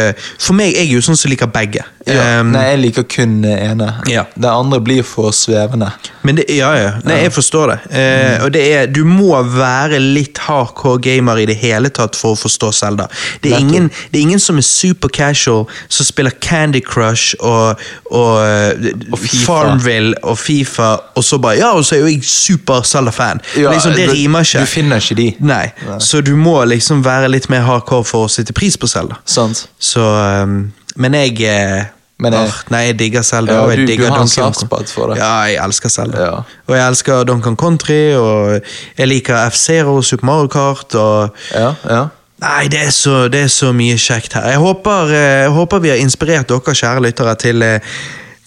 For meg er jeg jo sånn som liker begge. Ja. Um, Nei, jeg liker kun det ene. Ja. Det andre blir for svevende. Men det, ja, ja. Nei, jeg forstår det. Eh, og det er, du må være litt hardcore gamer i det hele tatt for å forstå Zelda. Det ingen, det er ingen som er super casual, som spiller Candy Crush og, og, eh, Og Farmville og Fifa, og så bare Ja, og så er jo jeg super Zelda-fan. liksom, det du- rimer ikke. Du finner ikke de. Nei. Så du må liksom være litt mer hardcore for å sette pris på. Sant? Så um, Men jeg eh, Men jeg- åh, Nei, jeg digger Zelda. Ja, og jeg du- du digger har en Donkey Kong. for det. Ja, jeg elsker Zelda. Ja. Og jeg elsker Donkey Country, og jeg liker F-Zero og Super Mario Kart. og... Ja, ja. Nei, det er, så, det er så mye kjekt her. Jeg håper, eh, jeg håper vi har inspirert dere kjære lyttere til, eh,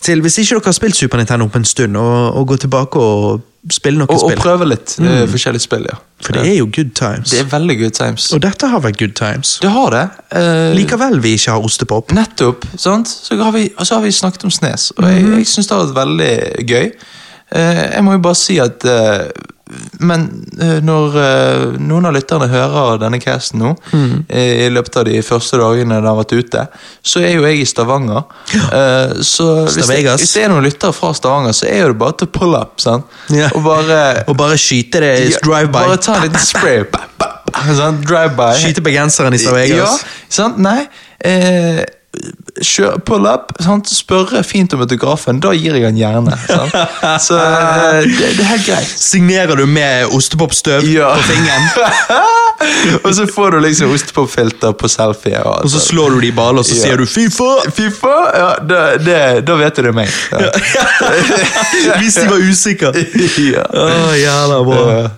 til Hvis ikke dere har spilt Super Nintendo på en stund, å gå tilbake og spille noen Og, og prøve litt eh, forskjellige spill, ja. For det er jo good times. Det er veldig good times. Og dette har vært good times. Det har det. Eh, Likevel vi ikke har ostepop. Nettopp. sant? Så har vi, så har vi snakket om Snes, og jeg, Mhm. jeg syns det har vært veldig gøy. Eh, jeg må jo bare si at eh, Men eh, når eh, noen av lytterne hører denne casten nå, eh, i løpet av de første dagene den har vært ute, så er jo jeg i Stavanger. Eh, så hvis det, hvis det er noen lyttere fra Stavanger, så er jo det bare til pull up. Ja. Og bare Og bare skyte det drive-by. Bare ta en liten spray. Ba, ba, ba, drive-by. Skyte bergenseren i Stavanger. Ja, sant? Nei. Eh, pull up, sant? spørre fint om autografen, da gir jeg han gjerne. Sant? [LAUGHS] Så eh, det, det er helt greit. Signerer du med ostepopstøv Ja. på fingeren, [LAUGHS] og så får du liksom ostepopfilter på selfie. Og, og så slår du de i baller, og så Ja. sier du 'Fifa'! Fifa? Ja, da, det, da vet du det er meg. [LAUGHS] Ja. Hvis de var usikre. ja. Å, jævla bra.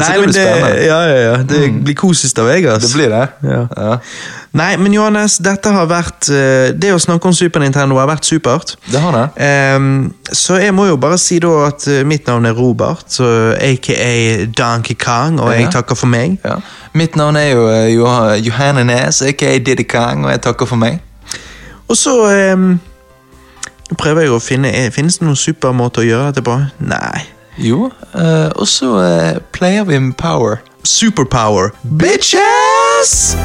Nei, det blir det, spennende. Mm. ja, ja, ja. det blir kos av Stavegas. Det blir det. Ja. Ja. Nei, men Johannes, dette har vært eh, Det å snakke om Super Nintendo har vært supert. Det har det. Um, så jeg må jo bare si da at eh, mitt navn er Robert, så aka Donkey Kong, og jeg takker for meg. Ja. Mitt navn er jo uh, Johanne Nes, aka Diddy Kong, og jeg takker for meg. Og så um, prøver jeg å finne Finnes det noen super måte å gjøre dette på? Nei. Jo, uh, og så uh, player vi med power. Superpower. Bitches!